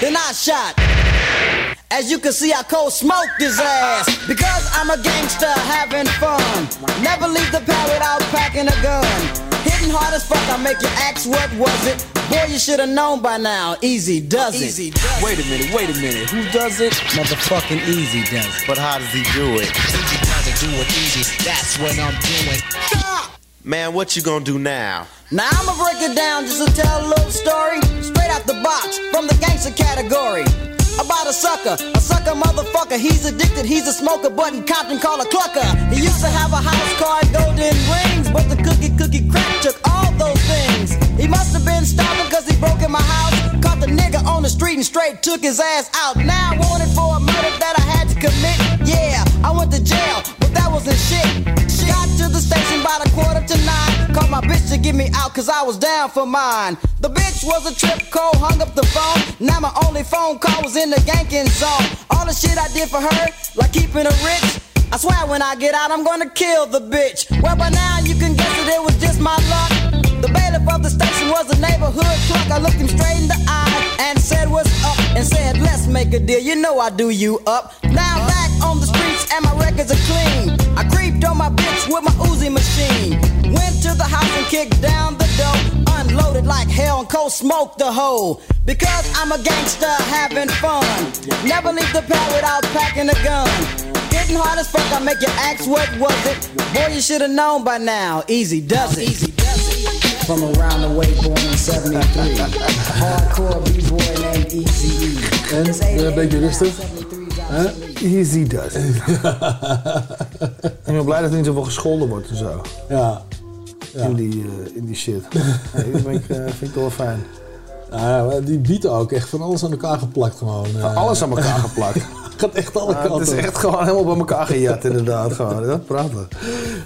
then I shot. As you can see, I cold smoked his ass. Because I'm a gangster having fun. Never leave the pad without packing a gun. Hitting hard as fuck, I make you ask what was it. Boy, you should have known by now. Easy does it. Easy does Wait a minute, wait a minute. Who does it? Motherfucking Easy does it. But how does he do it? Easy does it, do it easy. That's what I'm doing. Stop! Man, what you gonna do now? Now I'ma break it down just to tell a little story straight out the box from the gangster category. About a sucker, a sucker motherfucker. He's addicted, he's a smoker, but in Compton call a clucker. He used to have a house car and golden rings, but the cookie cookie crack took all those things. He must have been starving cause he broke in my house. Caught the nigga on the street and straight took his ass out. Now wanted for a murder that I had to commit. Yeah, I went to jail, that wasn't shit. She Got to the station by the quarter to nine. Called my bitch to get me out cause I was down for mine. The bitch was a trip call, hung up the phone. Now my only phone call was in the ganking zone. All the shit I did for her, like keeping her rich. I swear when I get out, I'm gonna kill the bitch. Well, by now you can guess that it was just my luck. The bailiff of the station was a neighborhood clerk. I looked him straight in the eye and said, What's up? And said, Let's make a deal, you know I do you up. Now back on the streets and my records are clean. I creeped on my bitch with my Uzi machine. Went to the house and kicked down the door. Unloaded like hell and cold smoked the hole. Because I'm a gangster having fun. Never leave the pad without packing a gun. Getting hard as fuck, I make you ask what was it. Boy, you should have known by now. Easy does it. Easy does it. From around the way, born in 73. Hardcore b-boy named Easy E. En, ben je een Hè? Easy does it. ik ben blij dat er niet zoveel gescholden wordt en zo. Ja. Ja. In, die, eh, in die shit. Nee, dat ben ik, eh, vind ik toch wel fijn. Ja, die bieten ook echt van alles aan elkaar geplakt gewoon. eh. Alles aan elkaar geplakt. Gaat echt alle Ja, kanten. het is echt gewoon helemaal bij elkaar gejat inderdaad. Gewoon. Dat praten.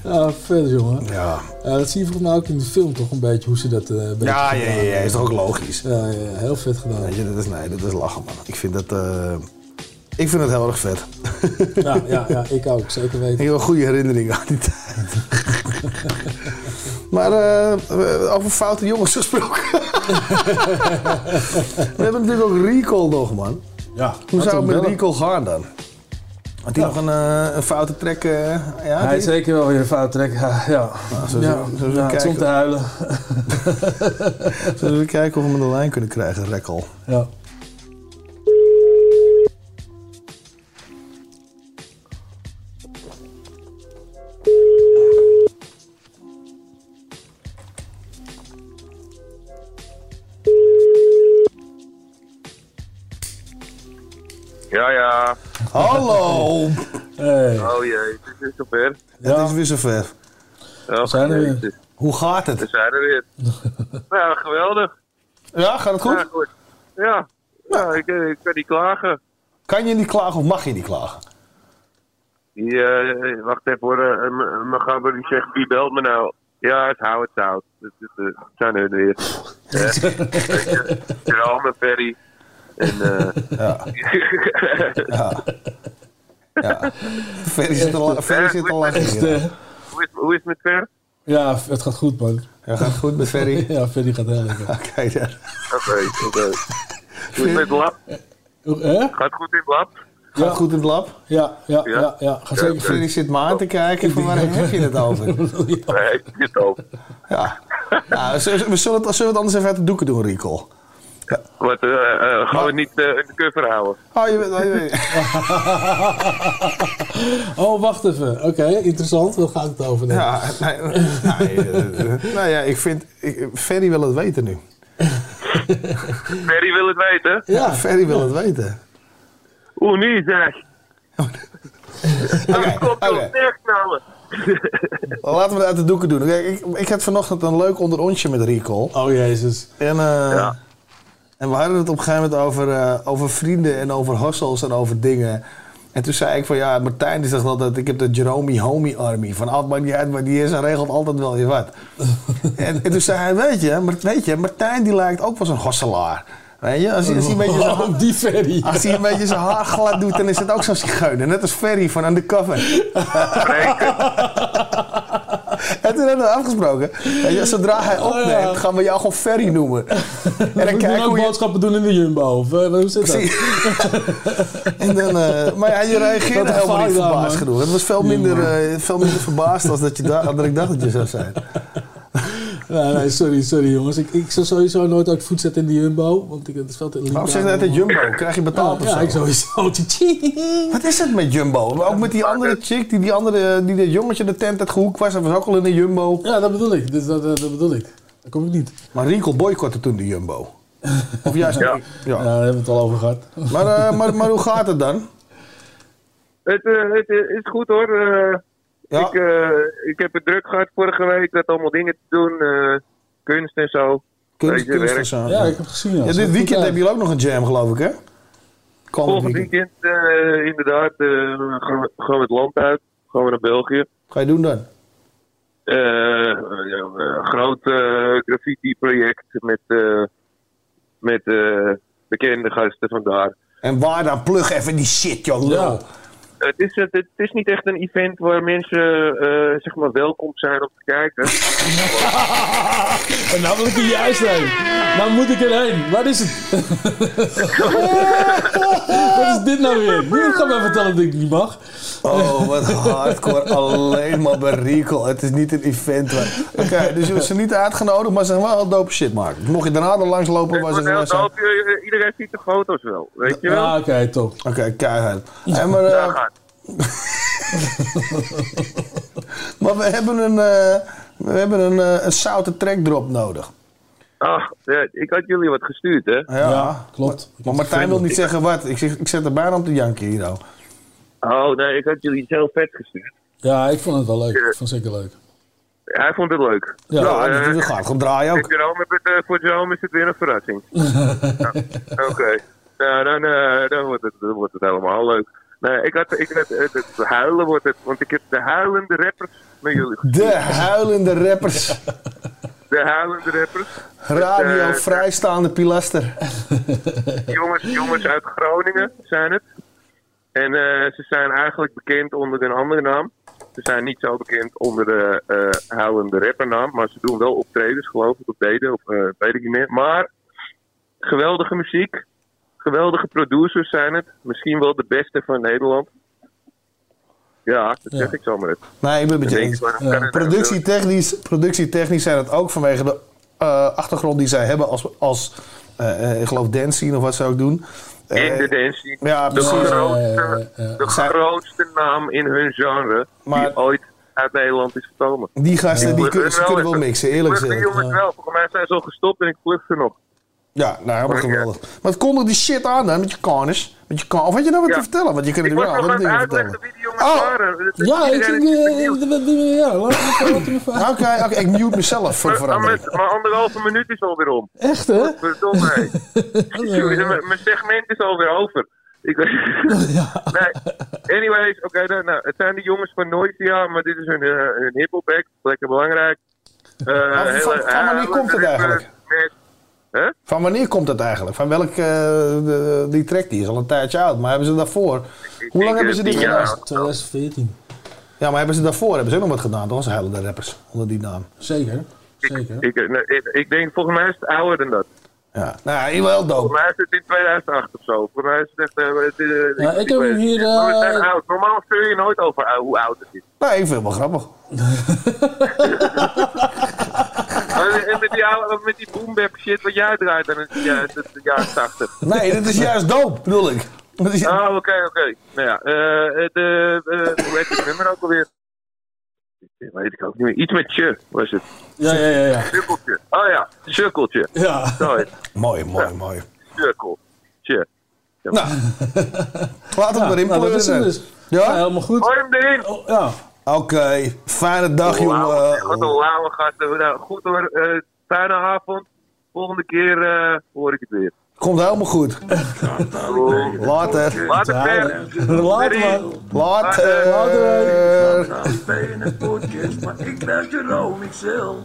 Ja, vet jongen. Ja. dat zie je volgens mij ook in de film toch een beetje hoe ze dat een Ja, ja, ja, ja, is toch ook logisch. Ja, ja, heel vet gedaan. Je, dat is, nee, dat is lachen man. Ik vind dat, ik vind het heel erg vet. Ja, ja, ja, ik ook, zeker weten. Ik heb wel goede herinneringen aan die tijd. maar eh, over foute jongens gesproken. We hebben natuurlijk ook Recall nog, man. Ja, Hoe zou het met bellen. Recall gaan dan? Had hij nog een, eh, een foute trek? eh, ja, Hij die- is zeker wel weer een fout trek. Ja, ja. zo- ja, zo- zo- het is om te huilen. Zullen we kijken of we hem aan de lijn kunnen krijgen, Rekkel? Ja. Ja, ja. Hallo! Hey. Oh jee, het is zover. Het is weer zover. Oh, zijn er weer. jezus. Hoe gaat het? We zijn er weer. ja, geweldig. Ja, gaat het goed? Ja, goed. Ja, ja ik, ik kan niet klagen. Kan je niet klagen of mag je niet klagen? Die, eh, wacht even hoor, eh, mijn gabber die zegt, wie belt me nou? Ja, het houdt het dat- dat zijn er weer. Eh, Vooral met Ferry. En, eh ja. ja. Ja. Ferry zit al la- Ferry zit al eh, Hoe is, hoe is het met Fer? Ja, het gaat goed, man. Ja, gaat goed met Ferry? ja, Ferry gaat heel lekker. Daar. Oké, oké. Hoe is het met het lab? Hè? Gaat goed in het lab? Gaat goed in het lab? Ja, ja, ja. Ja? ja, Ga Ja, zeker. Ferry zit me aan te kijken van waar heb je het over? Nee, dit ook. Ja. ja zullen we, zullen, het, zullen we het anders even uit de doeken doen, Recall? Wat, eh, eh, gaan we niet eh, in de cover houden? Oh, je weet, oh, je oh, wacht even. Oké, interessant. Waar gaat het over? dan? Ja, nee, nee, nou ja, ik vind... Ik, Ferry wil het weten nu. Ferry wil het weten? Ja, Ferry wil het weten. Hoe niet, zeg? Oké, oké. Knallen. Laten we het uit de doeken doen. Kijk, ik, ik had vanochtend een leuk onderontje met Recall. Oh jezus. En, eh, en we hadden het op een gegeven moment over, eh, over vrienden en over hustles en over dingen. En toen zei ik van ja, Martijn die zegt altijd, ik heb de Jerome Homie Army. Van altijd maar niet uit, maar die is en regelt altijd wel je wat. en, en toen zei hij, weet je, maar, weet je, Martijn die lijkt ook wel zo'n hosselaar. Weet je, als hij, als hij een beetje zijn die Ferry. Als hij een beetje zijn haar glad doet, dan is het ook zo'n zigeuner. Net als Ferry van Undercover. En toen hebben we afgesproken. je, zodra hij opneemt, gaan we jou gewoon Ferry noemen. En dan kijken hoe je... boodschappen doen in de Jumbo? Of eh, hoe zit dat? En dan, eh, maar ja, je reageerde helemaal niet verbaasd genoeg. Het was veel minder, eh, veel minder verbaasd als dat, je da- dat ik dacht dat je zou zijn. Nee, nee, sorry, sorry jongens. Ik, ik zou sowieso nooit ook voet zetten in de Jumbo. Want ik, het is te Waarom zeg je net Jumbo? Krijg je betaald ja, of zo? Ja, ik sowieso. Wat is het met Jumbo? Ook met die andere chick, die, die andere, die dat jongetje de tent uit gehoekt was, dat was ook al in de Jumbo. Ja, dat bedoel ik. Dus dat, dat, dat bedoel ik. Dat kom ik niet. Maar Rienkel boycotte toen de Jumbo. Of juist Ja. niet? Ja, daar hebben we het al over gehad. Maar, eh, maar, maar hoe gaat het dan? Het, eh, het eh, is goed hoor. Eh, Ja. ik, eh, ik heb het druk gehad vorige week. Ik had allemaal dingen te doen. eh, kunst en zo. Kunst, en zo. Ja, ik heb gezien. Ja, dit weekend hebben jullie ook nog een jam, geloof ik, hè? Komend Volgend weekend eh, inderdaad eh, gaan, we, gaan we het land uit. Gaan we naar België. Ga je doen dan? Eh, ja, een groot graffiti-project met, eh, met eh, bekende gasten vandaar. En waar dan? Plug even die shit, joh. Ja. Het is, het, het is niet echt een event waar mensen eh, zeg maar welkom zijn om te kijken. En nou wil ik er juist heen. Nou moet ik erheen. Waar is het? Wat is dit nou weer? Nu ga mij vertellen dat ik niet mag. Oh, wat hardcore. Alleen maar berikel. Het is niet een event. waar- Oké, dus je zijn niet uitgenodigd, maar ze gaan wel dope shit maken. Mocht je daarna er langs lopen zijn. dan hoop je- iedereen ziet de foto's wel, weet je wel? Ja, oké, top. Oké, keihard. Hey, maar, eh, Daar gaat. maar we hebben een, eh, we hebben een, eh, een zoute trackdrop nodig. Ach, ja, ik had jullie wat gestuurd, hè? Ja, klopt. Maar Martijn wil niet zeggen wat. Ik, zeg, ik zet er bijna op te janken hier nou. Oh, nee, ik had jullie iets heel vet gestuurd. Ja, ik vond het wel leuk. Ik vond het zeker leuk. Hij vond het leuk. Ja, Nou, dat eh, dat gaat gewoon draaien ook. het, eh, voor Jerome is het weer een verrassing. Ja, Oké. Nou, dan, eh, dan, wordt het, dan wordt het helemaal leuk. Nee, ik had, ik had het, het huilen wordt het, want ik heb de huilende rappers met jullie gestuurd. De huilende rappers. De huilende rappers. Radio vrijstaande pilaster. jongens, jongens uit Groningen zijn het. En eh, ze zijn eigenlijk bekend onder een andere naam. Ze zijn niet zo bekend onder de eh huilende rappernaam. Maar ze doen wel optredens, geloof ik, of deden. Of eh, weet ik niet meer. Maar geweldige muziek. Geweldige producers zijn het. Misschien wel de beste van Nederland. Ja, dat zeg ik zomaar net. Nee, ik ben het met je eens. het nou Productietechnisch, productietechnisch zijn het ook vanwege de eh, achtergrond die zij hebben als, als eh, eh, ik geloof dance scene of wat ze ook doen. Eh, In de dance. Ja, de grootste, de Zij- grootste naam in hun genre die ooit uit Nederland is gekomen. Die gasten, die kunnen- ze kunnen wel mixen, eerlijk gezegd. Die gezegd. jongens wel. Volgens mij zijn ze al gestopt en ik plug ze nog. Ja, nou, helemaal geweldig. Maar het kondig die shit aan dan met je karnes. Met je kan of had je nou wat te vertellen? Want je kunt er wel het dingen uitleggen vertellen. wie die jongens waren. Dat is Ja, ik eh, benieuwd. eh, eh, Ja. Oké, oké, ik mute mezelf voor de Maar, verandering. met- maar anderhalve minuut is alweer om. Echt, hè? Verdomme, Mijn segment is alweer over. Ik weet... nee. Anyways, oké, dan, nou, het zijn de jongens van Noisia, maar dit is hun, uh, hun hiphop act. Lekker belangrijk. Van- hele- van- van wanneer hele komt het eigenlijk? Met, Van wanneer komt het eigenlijk? Van welk, eh, de- die track die is al een tijdje oud, maar hebben ze daarvoor? Hoe lang hebben ze dit gedaan? 2014. Ja, maar hebben ze daarvoor hebben ze ook nog wat gedaan, toch? Als hele rappers onder die naam. Zeker. Zeker. Ik, nee, ik, ik denk, volgens mij is het ouder dan dat. Ja, nou, ja, wel dope. Volgens mij is het in 2008 of zo. Volgens mij is het echt... eh, het, eh, Ja, ik heb hem hier, niet. Maar we zijn eh, oud. Normaal stuur je nooit over hoe oud het is. Nee, ik vind het wel grappig. En met die, oude, met die boombap shit wat jij draait, dan is het juist jaren 80. Nee, dit is juist dope, bedoel ik. Dat is- Oh, oké, oké. Nou ja, eh, de, eh, hoe heet het nummer ook alweer? Dat weet ik ook niet meer. Iets met tje was het. Ja, ja, ja. ja. Sukkeltje. Oh ja, sukkeltje. Ja. Mooi, mooi, mooi. Sukkeltje. Ja. Nou, we Ja, erin nou, dat is hem dus. Ja? Ja, helemaal goed. Gooi hem erin. Oh, ja. Oké, fijne dag, jongen. Wat een lauwe gasten. Nou, goed hoor. eh fijne avond. Volgende keer eh, hoor ik het weer. Komt helemaal goed. Later. Later. Later, man. Later. Later. Ik ben in een podcast, maar ik krijg ik zelf.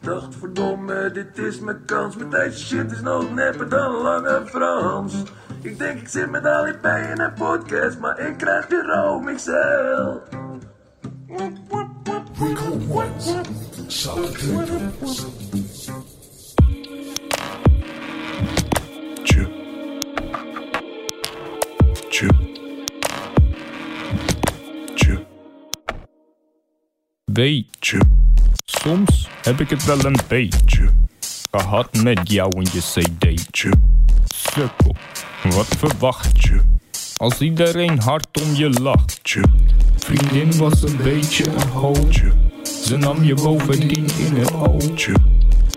Ik dacht, verdomme, dit is mijn kans. Maar deze shit is nog nepper dan Lange Frans. Ik denk, ik zit met Ali B in een podcast, maar ik krijg ik zelf. Weet je, soms heb ik het wel een beetje gehad met jou en je cd'tje. Sukkel, wat verwacht je? Als iedereen hard om je lacht. Vriendin was een beetje een hootje. Ze nam je bovendien in een ootje.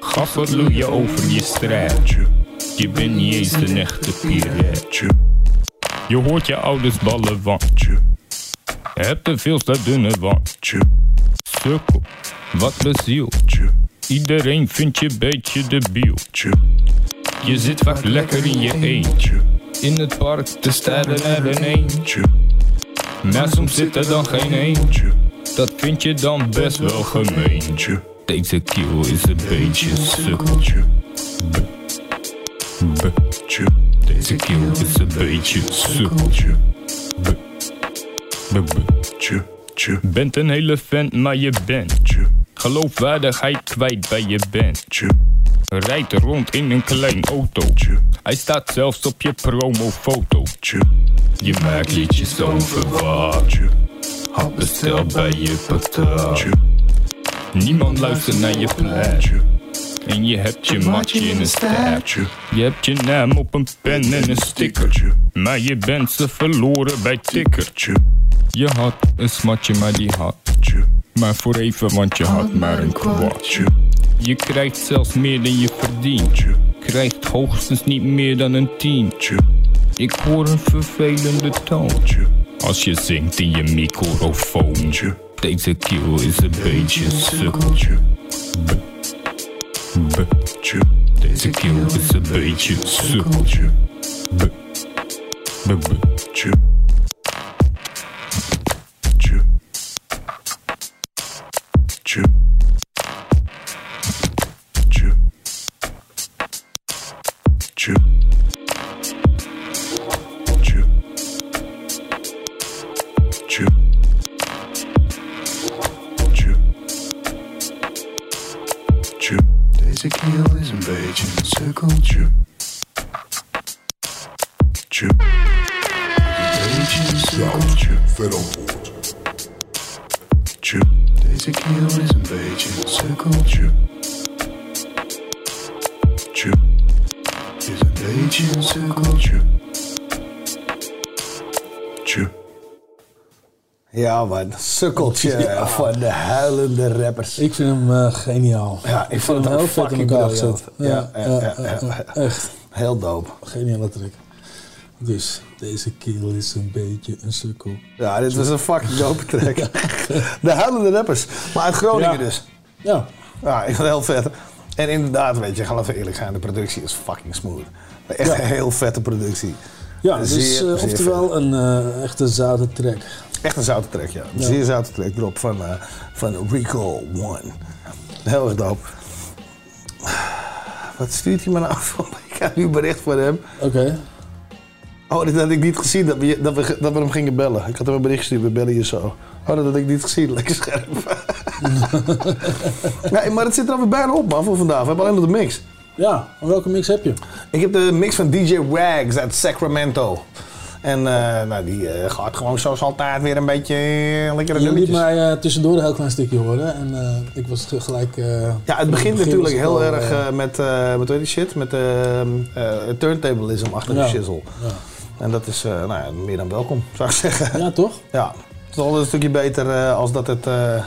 Gaf je over je strijdje. Je bent niet eens een echte piratje. Je hoort je ouders ballen wandje. Hebt een veel te dunne wandje. Sukkel, wat bezieltje. Iedereen vindt je beetje debieltje. Je zit vaak lekker in je eentje. In het park te stijlen er een eentje. Maar soms zit er dan geen eentje. Dat vind je dan best wel gemeentje. Deze kiel is een beetje sukkeltje. Deze kiel is een beetje sukkeltje. B. Bent een hele vent, maar je bent geloofwaardigheid kwijt bij je bent. Rijdt rond in een klein autootje. Hij staat zelfs op je promofotootje. Je maakt liedjes over wat je had besteld bij je patat. Niemand luistert naar je plaatje. En je hebt je matje in een staartje. Je hebt je naam op een pen en een stickertje. Maar je bent ze verloren bij tikkertje. Je had een smatje, maar die had Maar voor even, want je had maar een kwartje. Je krijgt zelfs meer dan je verdient. Je krijgt hoogstens niet meer dan een tientje. Ik hoor een vervelende toontje. Als je zingt in je microfoontje. Deze kill is een beetje sukkeltje. B- Butje. Deze kill is een beetje sukkeltje. B- Fiddle. Chip. tequila is een beetje een sukkeltje. Tje, is een beetje een sukkeltje. Tje. Ja man, sukkeltje ja. van de huilende rappers. Ik vind hem uh, geniaal. Ja, ik, vond hem heel fucking vet in elkaar gezet. Ja, ja, ja, echt. Heel dope. Geniale truc. Dus deze kill is een beetje een sukkel. Ja, dit was een fucking dope track. de huilende rappers. Maar uit Groningen Ja. dus. Ja. Ja, ik vond het heel vet. En inderdaad, weet je, we even eerlijk zijn, de productie is fucking smooth. Echt Ja. een heel vette productie. Ja, dus Zeer, zeer oftewel een eh, echte zoute track. Echt een zoute track, ja. Een zeer zoute track erop van, eh van Recall One. Heel erg dope. Wat stuurt hij me nou van? Ik heb nu bericht voor hem. Oké. Oh, dit had ik niet gezien, dat we, dat, we, dat we hem gingen bellen. Ik had hem een bericht gestuurd, we bellen je zo. Oh, dat had ik niet gezien, lekker scherp. nee, maar het zit er alweer bijna op, man, voor vandaag. We hebben alleen nog de mix. Ja, en welke mix heb je? Ik heb de mix van DJ Wags uit Sacramento. En eh, nou, die eh, gaat gewoon zoals altijd weer een beetje eh, lekkere Je liet mij tussendoor een heel klein stukje horen en ik was gelijk... Ja, het begint natuurlijk heel al, erg met, met heet die shit, met eh eh, turntablism achter de shizzle. Ja. En dat is eh, nou ja, meer dan welkom, zou ik zeggen. Ja, toch? Ja, het is altijd een stukje beter eh, als dat het, eh,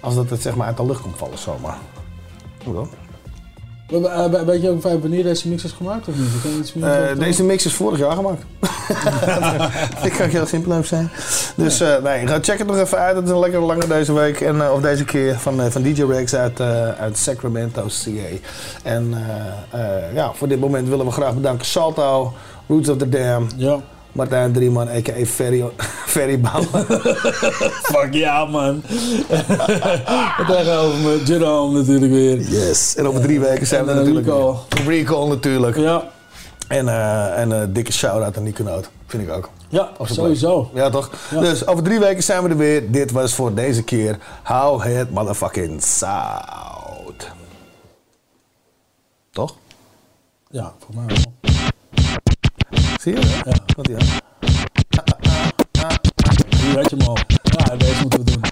als dat het zeg maar uit de lucht komt vallen zomaar. Hoe dan? We- we- we- Weet je ook wanneer deze mix is gemaakt of niet? Iets meer deze mix is vorig jaar gemaakt. Ik kan heel simpel zijn. Dus nee, ga check het nog even uit. Het is een lekker lange deze week. En, of deze keer van, van DJ Rex uit, uit Sacramento, CA. En ja, voor dit moment willen we graag bedanken Salto, Roots of the Dam. Ja. Martijn Drieman, a.k.a. Ferry, Ferry Bouwman. Fuck ja, man. En Tegenover me, Jerome natuurlijk weer. Yes. En over drie weken zijn we En, er eh, natuurlijk Recall. weer. Recall natuurlijk. Ja. En, eh, en een dikke shout-out aan Nico Noot. Vind ik ook. Ja, sowieso. Ja, toch? Dus over drie weken zijn we er weer. Dit was voor deze keer How het motherfucking zout. Toch? Ja, voor mij wel. Zie je? Ja. Wat ja. Hier had je hem al. Ja, deze we doen.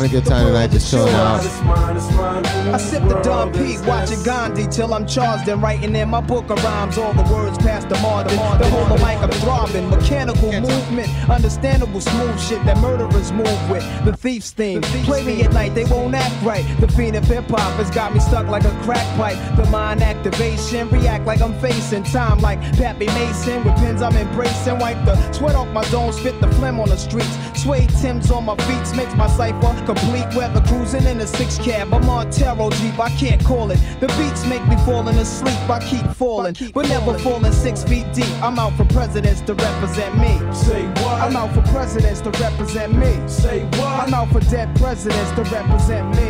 having a good time tonight, just chilling out. I sip the dumb peak, watching Gandhi till I'm charged and writing in my book of rhymes. All the words past the margin. The whole of mic I'm throbbing. Mechanical movement, understandable smooth shit that murderers move with. The thief's theme. Play me at night, they won't act right. The fiend of hip hop has got me stuck like a crack pipe. The mind activation, react like I'm facing time like Pappy Mason. With pins I'm embracing, wipe the sweat off my dome, spit the phlegm on the streets. Suede Timbs on my beats makes my cipher complete. Weather cruising in a six cab. I'm on tarot deep, I can't call it. The beats make me falling asleep. I keep falling, but never falling six feet deep. I'm out for presidents to represent me. Say what? I'm out for presidents to represent me. Say what? I'm out for dead presidents to represent me.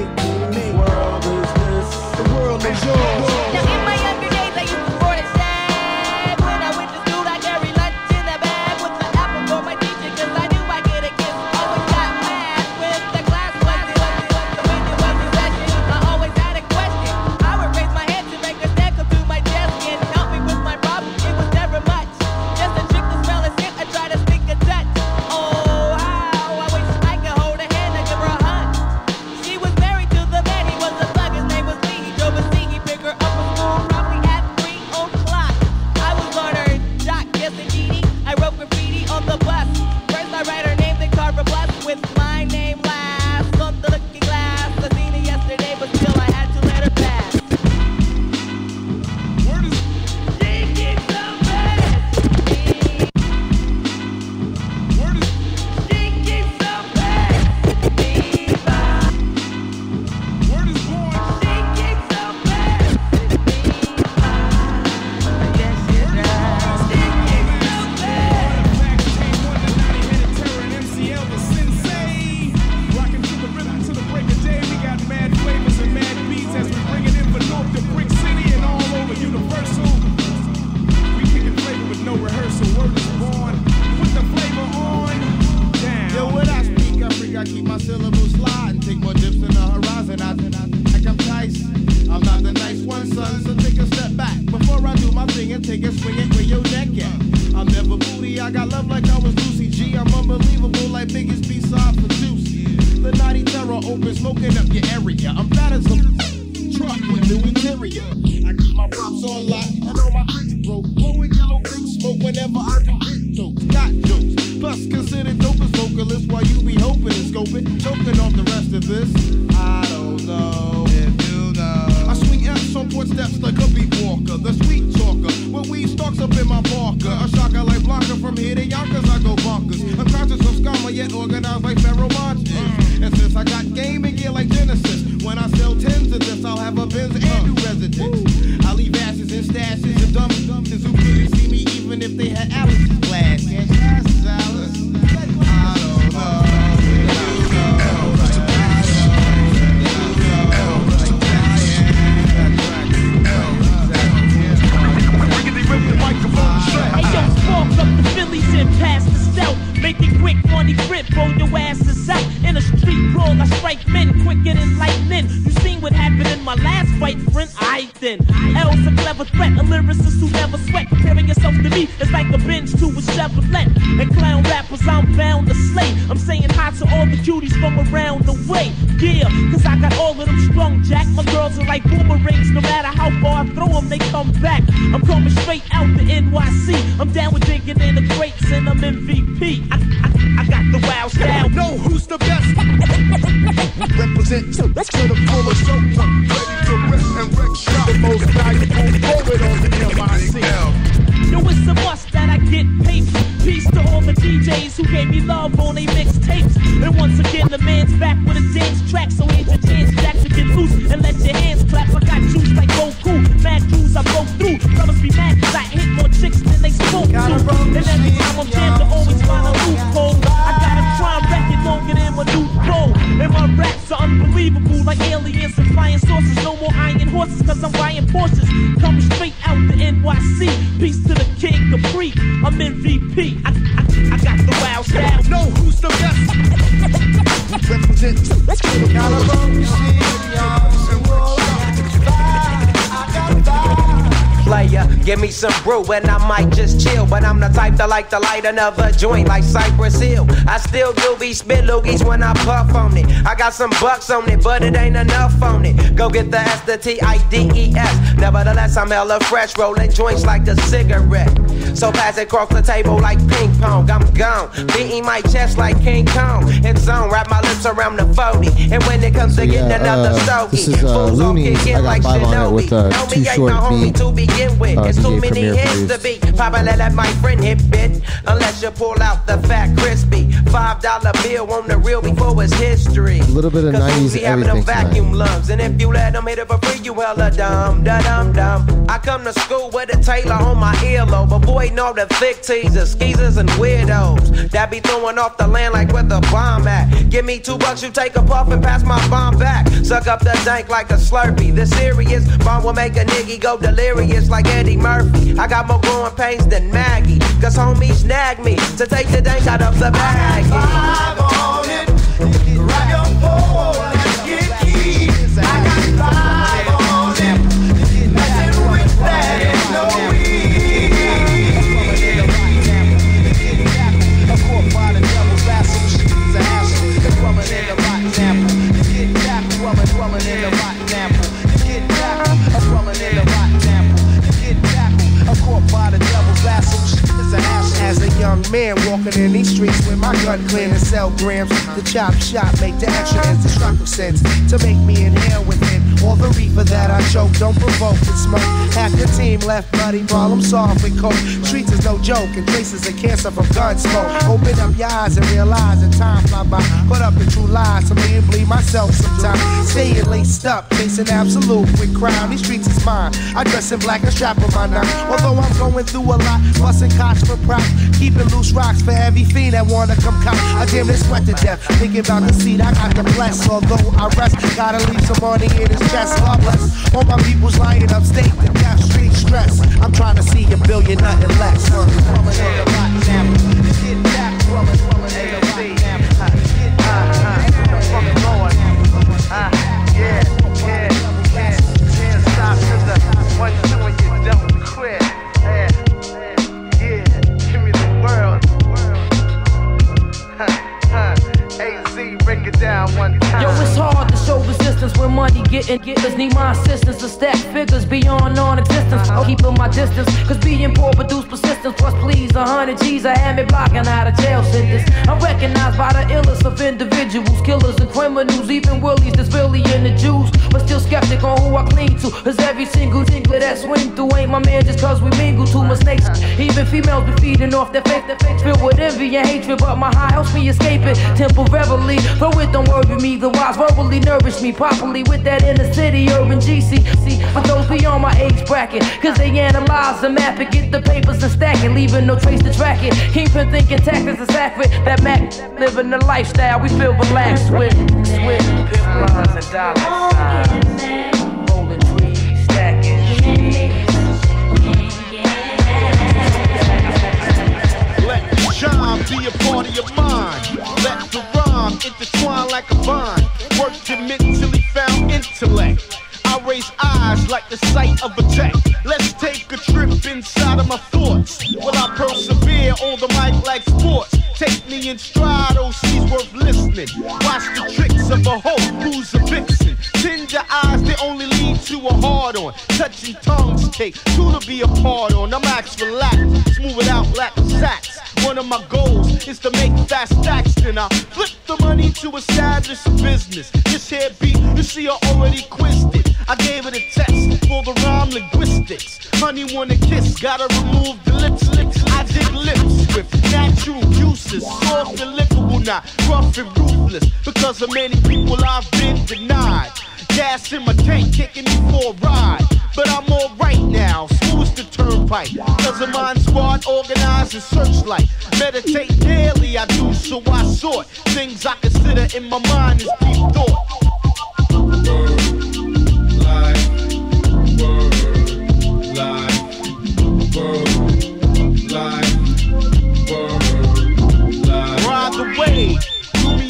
me. World is this. The world is yours. Another joint like Cypress Hill. I still do be spit loogies when I puff on it. I got some bucks on it, but it ain't enough on it. Go get the S, the T, I, D, E, S. Nevertheless, I'm hella fresh, rolling joints like a cigarette. So pass it across the table like ping pong. I'm gone, beating my chest like King Kong. In zone, wrap my lips around the 40. And when it comes to getting another uh, stogie, this is uh, Looney. I got like five on it with uh, Too me Short no homie beat. to begin with. Uh, it's too many hits to be. Papa let my friend hit bit. Unless you pull out the fat crispy. Five dollar bill on the real before it's history. A little bit of Cause 90s we having them tonight. vacuum lungs. And if you let them hit it for free, you hella dumb, da dum dum. I come to school with a tailor on my earlobe. Avoiding all the thick teasers, skeezers, and weirdos. That be throwing off the land like where the bomb at. Give me two bucks, you take a puff and pass my bomb back. Suck up the dank like a slurpee. The serious bomb will make a nigga go delirious like Eddie Murphy. I got more growing pains than Maggie. Cause homie snagged me to take the dank out of the bag. Gun clean and sell grams, the chop shop make the extra and destructive sense to make me inhale within all the reefer that I choke. Don't provoke and smoke. Half the team left bloody, problem solved with coke. Streets is no joke, and traces of cancer from gun smoke. Open up your eyes and realize that time fly by. Put up the true lies, so me and bleed myself sometimes. Staying laced up, chasing absolute with crime. These streets is mine. I dress in black and strap on my knife. Although I'm going through a lot, busting cops for props, keeping loose rocks for every fiend that wanna come cop. I damn near sweat to death, thinking about the seat I got to bless. Although I rest, gotta leave some money in his chest. God all my people's lying upstate, the death street stress. I'm trying to see a billion, nothing less. To show resistance when money get getting getters need my assistance to stack figures beyond non-existence. I'm keeping my distance, cause being poor produce persistence. Plus, please, a hundred G's, I had me blocking out a jail sentence. I'm recognized by the illest of individuals, killers and criminals, even willies that's really in the Jews. But still skeptic on who I cling to. Cause every single tinkler that swing through ain't my man just cause we mingle too much snakes. Even females be feeding off their faith, their faith filled with envy and hatred. But my high helps me escape it temporarily. Though it don't worry me, the wise verbally nourish me properly with that inner city urban GC. See, for those beyond my age bracket, cause they analyze the map and get the papers and stack it, leaving no trace to track it. Kingpin thinking tactics is accurate. That Mac living the lifestyle we feel relaxed with. Pimp lines and dollar signs. Rolling trees, stacking Let be a of your. Intertwine like a vine. Work to mentally found intellect. I raise eyes like the sight of a tech. Let's take a trip inside of my thoughts. Will I persevere on the mic like sports? Take me in stride, oh, OC's worth listening. Watch the tricks of a hoe who's a vixen. Tender eyes, they only lead to a hard on. Touching tongues take two to be a part on. I'm ax relax, smooth it out like sacks. One of my goals is to make fast stacks. Then I flip the money to establish a business. This here beat, you see, I already quizzed it. I gave it a test for the rhyme linguistics. Honey wanna kiss, gotta remove the lips, lips. I dig lips with natural juices, soft and lickable, not rough and ruthless. Because of many people I've been denied. Gas in my tank, kicking me for a ride. But I'm alright now, smooth the turnpike. Cause of mind squad, organized and searchlight. Meditate daily, I do, so I sort things I consider in my mind as deep thought. Ride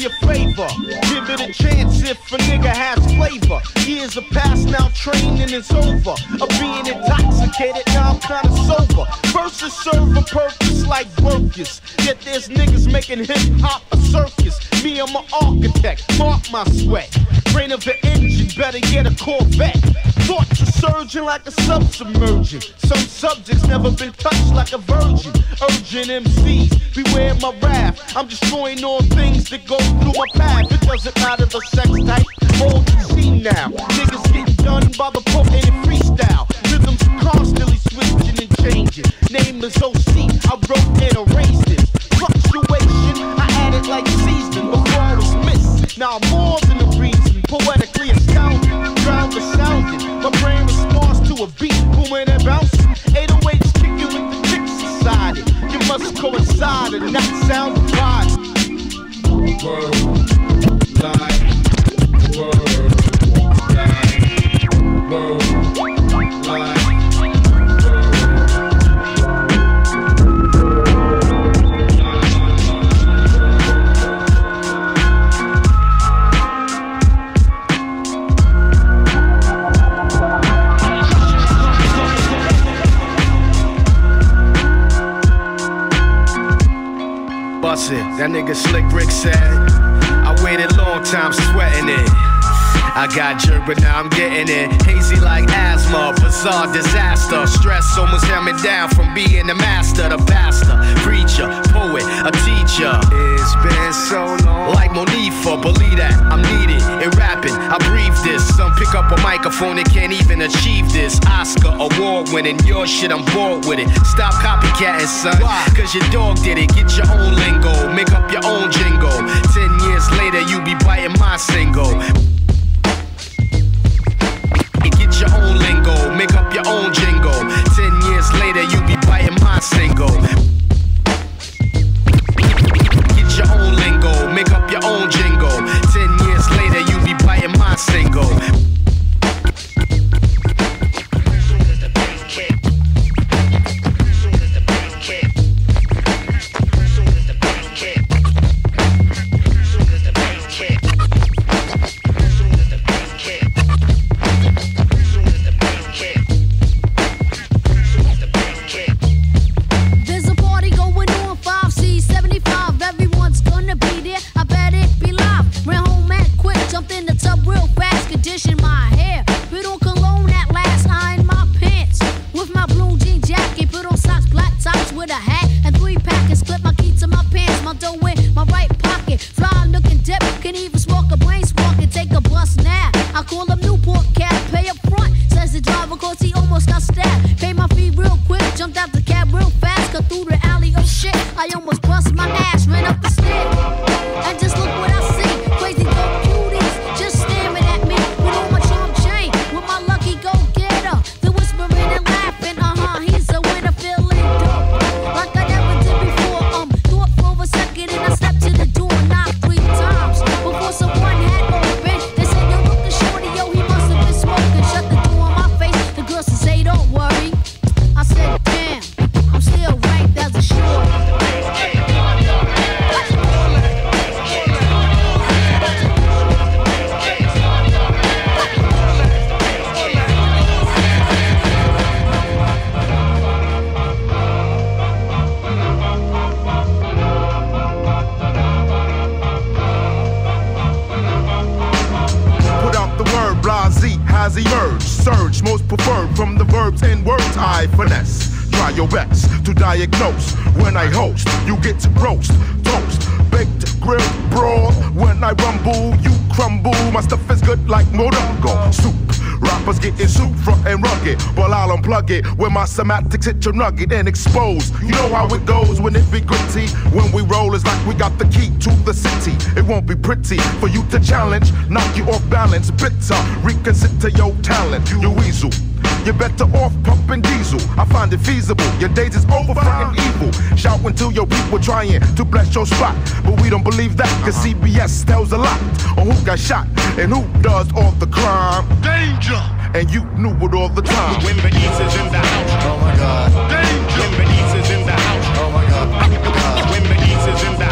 favor. Give it a chance if a nigga has flavor. Years have passed now, training is over. Of being intoxicated, now I'm kinda sober. Verses serve a purpose like workers. Yet there's niggas making hip hop a circus. Me, I'm an architect, mark my sweat. Brain of an engine, better get a Corvette. Thoughts are surging like a sub submerging. Some subjects never been touched like a virgin. Urging MCs, beware my wrath. I'm destroying all things that go through my path. It doesn't matter the sex type, old and see now. Niggas getting done by the poet in freestyle. Rhythms constantly switching and changing. Name is OC, I wrote and erased this. Fluctuation, I added like season before I was missed. Now I'm more than a reason, poetically astounding. Ground the my brain responds to a beat, booming and bouncing. 808s kick you with the kicks inside it. You must coincide and not sound divided. Bust That nigga Slick Rick said, I waited long time sweating it. I got jerked, but now I'm getting it. Hazy like asthma, bizarre disaster. Stress almost held me down from being the master, the pastor, preacher, poet, a teacher. It's been so long. Like Monifah, believe that I'm needed in rapping. I breathe this. Some pick up a microphone and can't even achieve this. Oscar award winning, your shit, I'm bored with it. Stop copycatting, son. Cause your dog did it. Get your own lingo, make up your own jingle. Ten years later, you be biting my single. Your own lingo, make up your own jingle. Ten years later, you be biting my single. Get your own lingo, make up your own jingle. Ten years later, you be biting my single. Semantics hit your nugget and expose. You know how it goes when it be gritty. When we roll, it's like we got the key to the city. It won't be pretty for you to challenge, knock you off balance. Bitter, reconsider your talent. You weasel. You're better off pumping diesel. I find it feasible. Your days is over fucking evil. Shout until your people trying to bless your spot. But we don't believe that, cause uh-huh. CBS tells a lot on who got shot and who does all the crime. Danger! And you knew it all the time. When the East is in the house. Oh my god. Danger! When the East is in the house. Oh my god. When the East is in the house.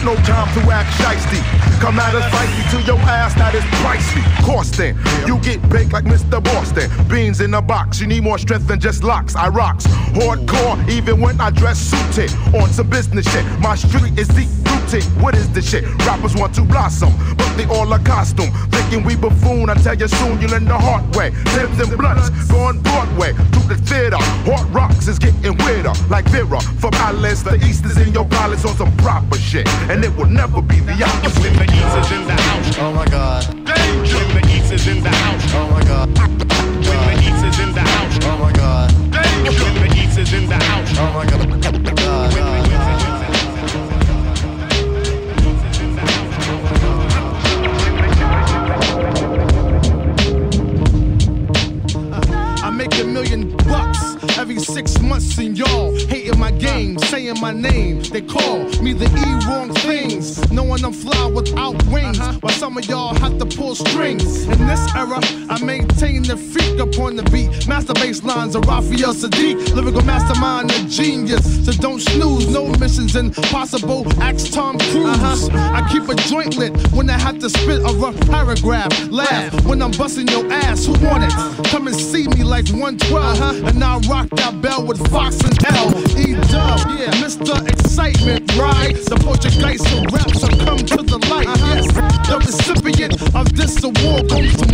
Ain't no time to act shiesty. Come at us feisty to your ass, that is pricey. Costing, you get baked like Mr. Boston. Beans in a box, you need more strength than just locks. I rocks hardcore, even when I dress suited. On some business shit, my street is deep rooted. What is this shit? Rappers want to blossom, but they all a costume. Thinking we buffoon, I tell you soon, you learn the hard way. Tips and blunts, going Broadway the theater. Hard rocks is getting weirder, like Vera. From Alice, the East is in your palace on some proper shit. And it will never be the opposite. When the East is in the house. Oh my god. Danger! When the East is in the house. Oh my god. When the East is in the house. Oh my god. Danger! When the East is in the house. Oh my god. God. Saying my name. They call me the E wrong things, knowing I'm fly without wings. While some of y'all have to pull strings. In this era, I maintain the freak up on the beat. Master bass lines of Raphael Saadiq, lyrical mastermind, a genius. So don't snooze, no missions impossible. Ask Tom Cruise. Uh-huh. I keep a joint lit when I have to spit a rough paragraph. Laugh when I'm busting your ass. Who want it? Come and see me like 112. Uh-huh. And I rock that bell with Fox and L. E Dub, yeah, Mr. Excitement, right? The Portuguese of rap, so come to the light. Uh-huh. Yes, the recipient of this award goes to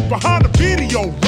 behind the video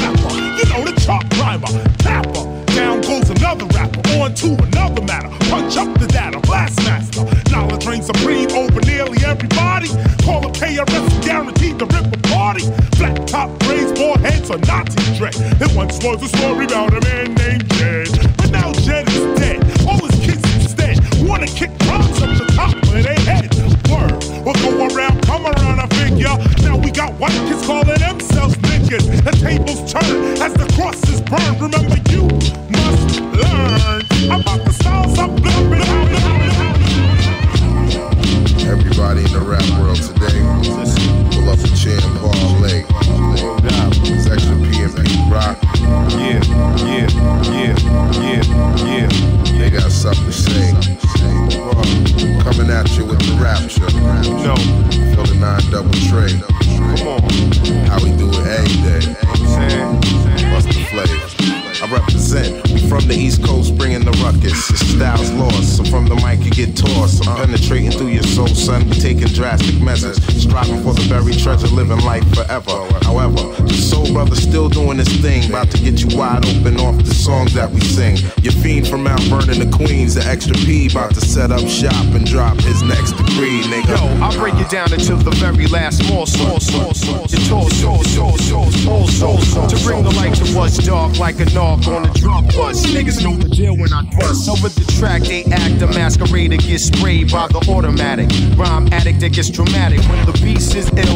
Gets dramatic. When the beast is ill,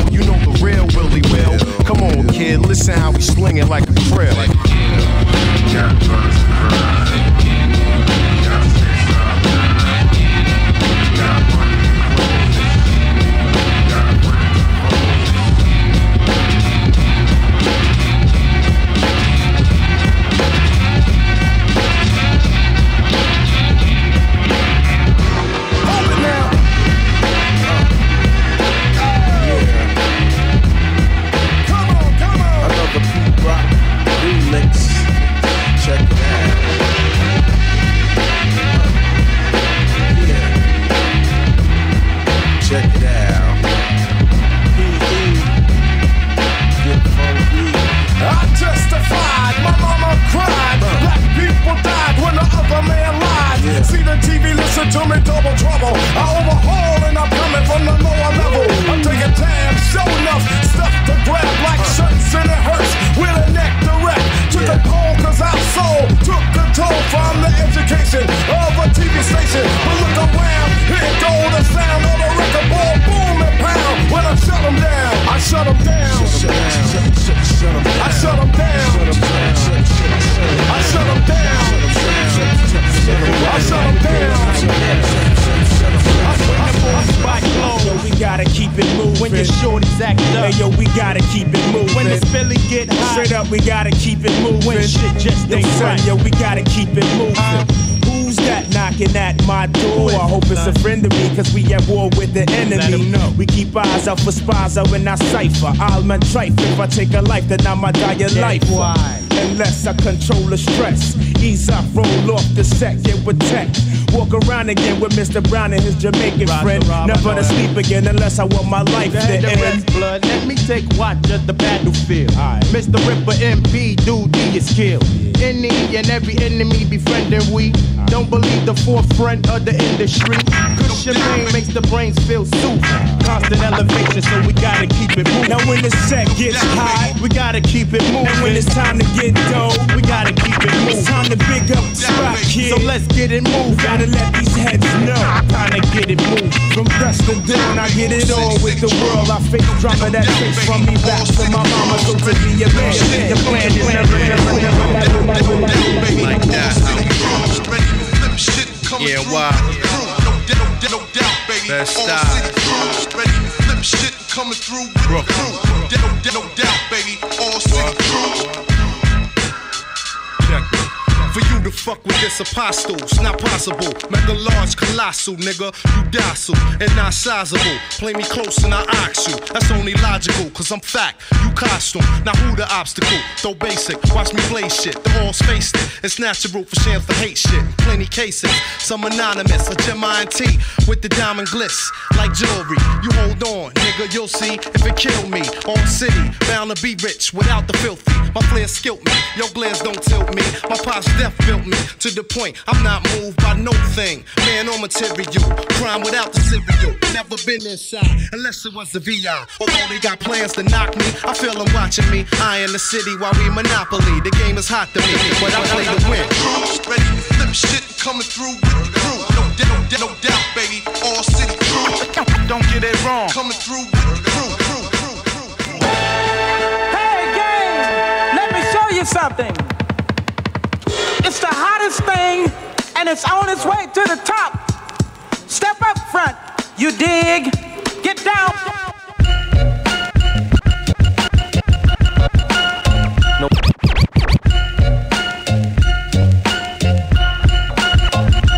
take a life, then I'ma die a life. Unless I control the stress. Ease up, roll off the set, get with tech. Walk around again with Mr. Brown and his Jamaican friend. Never to sleep again unless I want my life to end. rest blood. Let me take watch of the battlefield. Mr. Ripper MP, dude, D is killed. Any and every enemy befriending we. Don't believe the forefront of the industry. Good champagne makes the brains feel soothed. Constant elevation, so we gotta keep it moving. Now when the set gets high, we gotta keep it moving. And when it's time to get dough, we gotta keep it moving. It's time to big up the spot, kid. So let's get it moving. Gotta let these heads know. Time to get it moving. From dusk to dawn, I get it all with the world. I fake drama that takes from me back to my mama. So to be a man, oh, the plan is never, never, never, never, never, Like that. Yeah, why? Best style. Ready to flip shit coming through with the crew. No, no doubt, baby. All city crew. Check it. For you to fuck with this apostle, it's not possible. Mega large, colossal, nigga. You docile and not sizable. Play me close and I ox you. That's only logical, cause I'm fact. Costume. Now who the obstacle? Though basic, watch me play shit. The all's faced it. It's natural for shams to hate shit. Plenty cases. Some anonymous, a Gem T with the diamond glitz. Like jewelry. You hold on, nigga, you'll see if it kill me. On city, bound to be rich without the filthy. My flair skilt me. Your glares don't tilt me. My pop's death built me to the point I'm not moved by no thing. Man or material. Crime without the cereal. Never been inside unless it was the VI. Although they got plans to knock me, I feel them watching me. I in the city while we monopoly. The game is hot to me, but I play to win. Ready to flip shit coming through with the crew. No doubt, no doubt, baby. All city crew. Don't get it wrong. Coming through with the crew. Hey, gang! Let me show you something. It's the hottest thing, and it's on its way to the top. Step up front, you dig? Get down.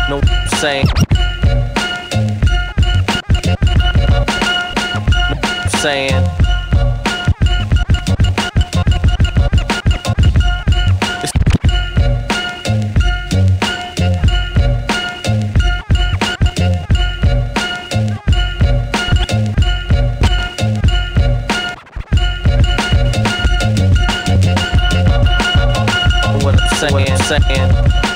No saying. saying? What I'm saying, what I'm saying.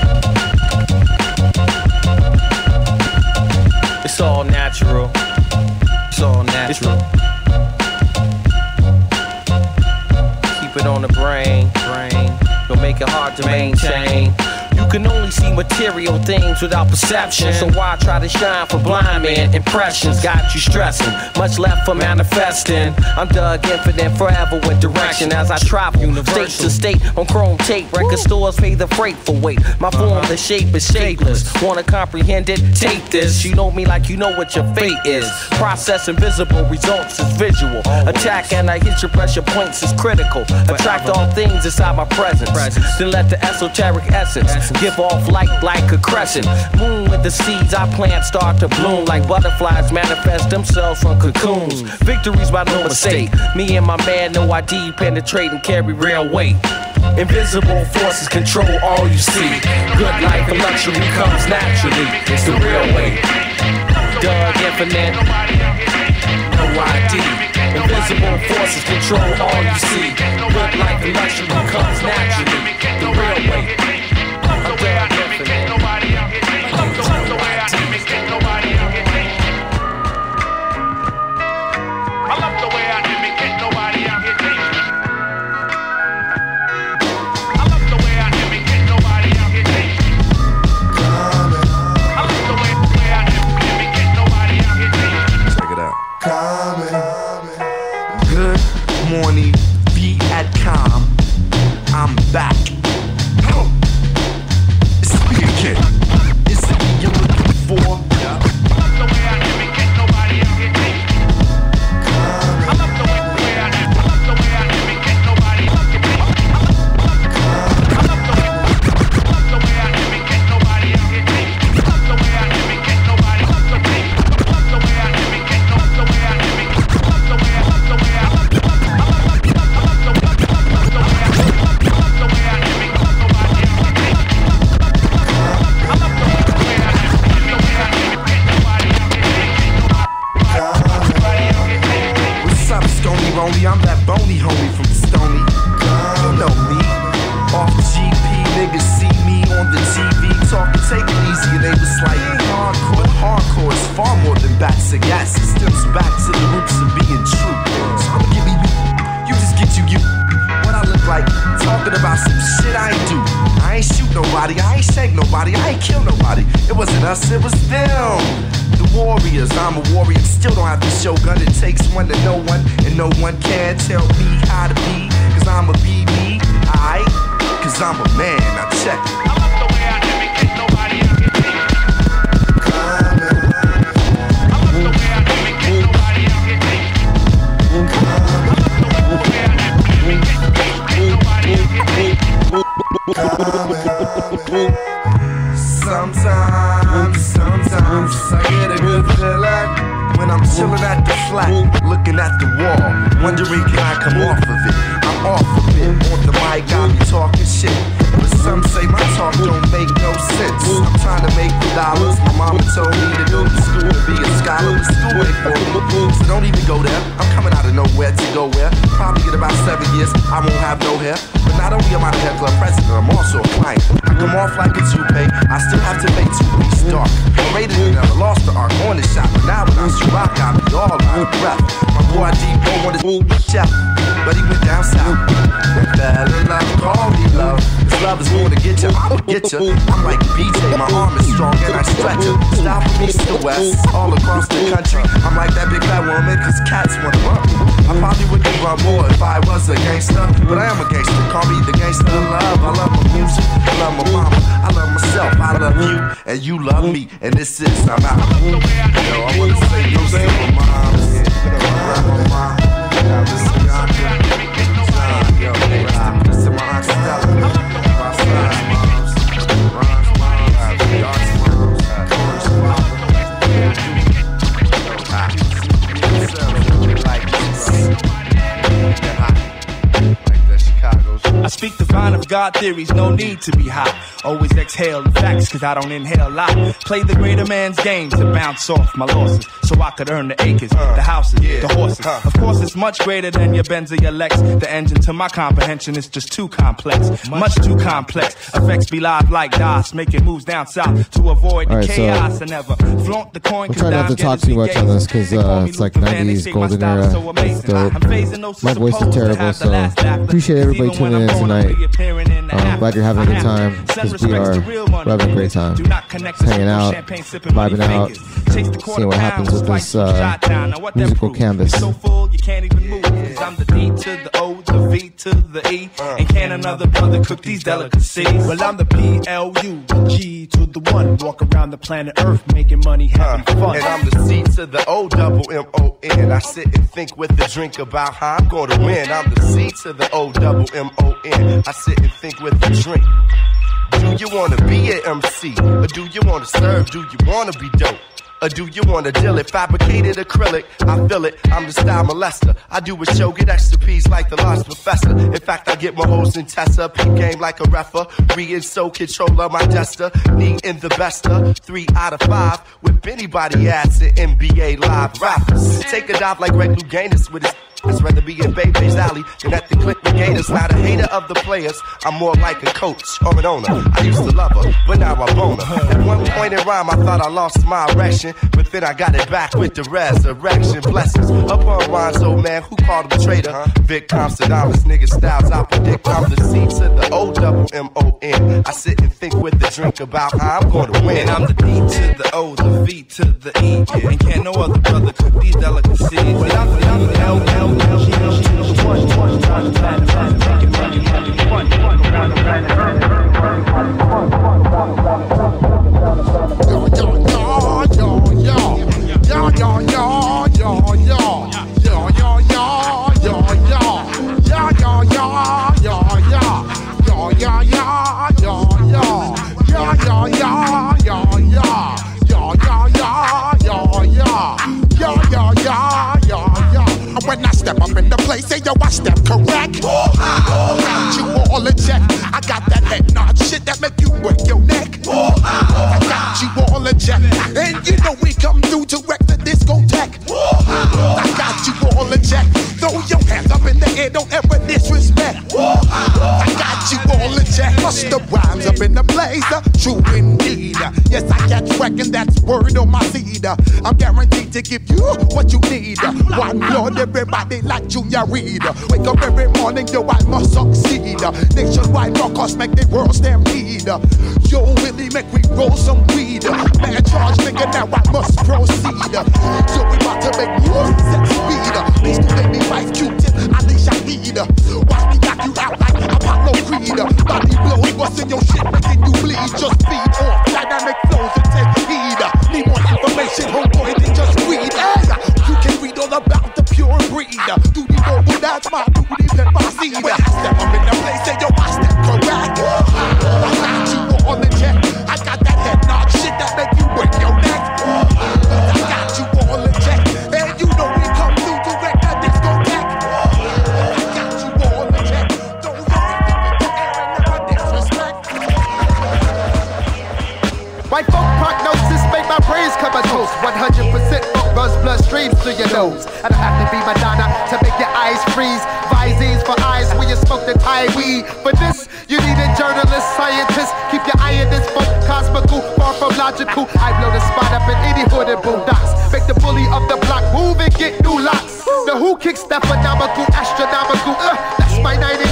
Material things without perception. So why try to shine for blind man? Impressions got you stressing. Much left for manifesting. I'm Doug Infinite, forever with direction as I travel state to state on chrome tape. Record stores pay the freight for weight. My form, the shape is shapeless. Wanna comprehend it? Take this. You know me like you know what your fate is. Process invisible, results is visual. Attack and I hit your pressure points is critical. Attract all things inside my presence. Then let the esoteric essence give off light like a crescent. Moon with the seeds I plant start to bloom like butterflies manifest themselves from cocoons. Victories by no mistake. Me and my man, no ID, penetrate and carry real weight. Invisible forces control all you see. Good life and luxury comes naturally. It's the real way. Doug Infinite. No ID. Invisible forces control all you see. Good life and luxury comes naturally. The real way. One to know one, and no one can tell to but he went down south. And fell in love, call me love. Cause love is more to get you, I'ma get you. I'm like BJ, my arm is strong and I stretch it. Stop from east to west, all across the country. I'm like that big fat woman, cause cats wanna run. I probably wouldn't run more if I was a gangster, but I am a gangster. Call me the gangster of love. I love my music, I love my mama, I love myself, I love you, and you love me. And this is I'm out. Yo, I wanna say to my mom, mom, this is Bianca, John, yo, this is my aunt Stella, my side moms, Ron's moms, Dark's moms, Corey's mom. I speak speak divine of God theories, no need to be hot. Always exhale the facts, cause I don't inhale a lot. Play the greater man's game to bounce off my losses, so I could earn the acres, the houses, the horses. Of course, it's much greater than your Benz or your Lex. The engine to my comprehension is just too complex, much too complex. Effects be live like DOS, making moves down south to avoid the All right, so- chaos and never flaunt the coin. We'll try not to talk too much on this because uh, it's like 90s golden era. It's dope. My voice is terrible, so appreciate everybody tuning in tonight. Um, glad you're having a good time because we are we're having a great time. Hanging out, vibing out, seeing what happens with this uh, musical canvas. You can't even move, I'm the D to the O, V to the E. And can another brother cook these delicacies? Well, I'm the P L U G to the one. Walk around the planet Earth making money, having fun. And I'm the C to the O double M O N. I sit and think with the drink about how I'm gonna win. I'm the C to the O double M O N. I sit and think with the drink. Do you wanna be an MC? Or do you wanna serve? Do you wanna be dope? Or do you wanna deal it? Fabricated acrylic, I feel it. I'm the style molester. I do a show, get extra peas like the lost professor. In fact, I get my hoes than Tessa. Peep game like a referee and so controller. My duster, knee in the bester. Three out of five with anybody ass at NBA live rappers. Take a dive like Greg Louganis with his I'd rather be in Bebe's alley than at the Click Gators. Not a hater of the players, I'm more like a coach or an owner. I used to love her, but now I bone her. At one point in rhyme, I thought I lost my erection, but then I got it back with the resurrection. Blessings up on rhymes, old man who called him traitor. Vic Constantinopolis, nigga styles, I predict I'm the C to the O double M O N. I sit and think with the drink about how I'm gonna win. And I'm the D to the O, the V to the E. And can't no other brother cook these delicacies. I'm the, I'm the L, L, L, G, L, G, L, G, one, one, around the planet, planet, making money, having fun, fun, around the planet, Earth. When say yo, I step correct. Got you all in check. I got that head nod shit that make you break your neck. I got you all in check. And you know we come through to wreck the discotheque. I got you all in check. Throw your hands up in the don't ever disrespect. I got you all in check. Bust the rhymes up in the place, uh, true indeed. Yes, I catch and that's word on my seed. I'm guaranteed to give you what you need. One blood, everybody like Junior Reid. Wake up every morning, yo, I must succeed. Nationwide rockers make the world stampede. Yo, Willie, make we roll some weed. Man, charge, nigga, now I must proceed. So we about to make more set speed. Please do make me wife Q-tip, I leash Need. Watch me knock you out like Apollo Creed. Body blows, busting your shit, making you bleed. Just feed off dynamic flows and take heed. Need more information, homeboy, than just read. Hey, you can read all about the pure breed. Do you know what that's my duty, let my seed. When I step up in the place, say yo, I step correct. I got you all in check. I got that head nod shit that make stream through your nose. I don't have to be Madonna to make your eyes freeze. Visines for eyes when you smoke the Thai weed. For this, you need a journalist, scientist. Keep your eye on this folk, cosmical, far from logical. I blow the spot up in any hood and boondocks. Make the bully of the block move and get new locks. The who kicks that phenomenal, astronomical. Uh, that's my 90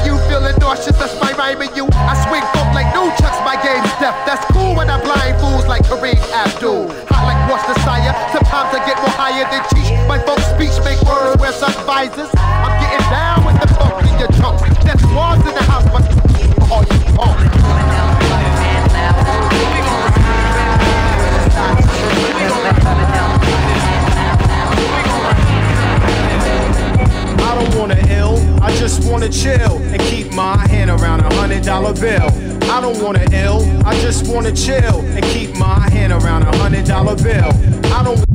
sun visors. I'm getting down with the funk in your trunk. That's walls in the house, but all you punk. I don't wanna ill, I just wanna chill and keep my hand around a hundred dollar bill. I don't wanna ill, I just wanna chill and keep my hand around a hundred dollar bill. I don't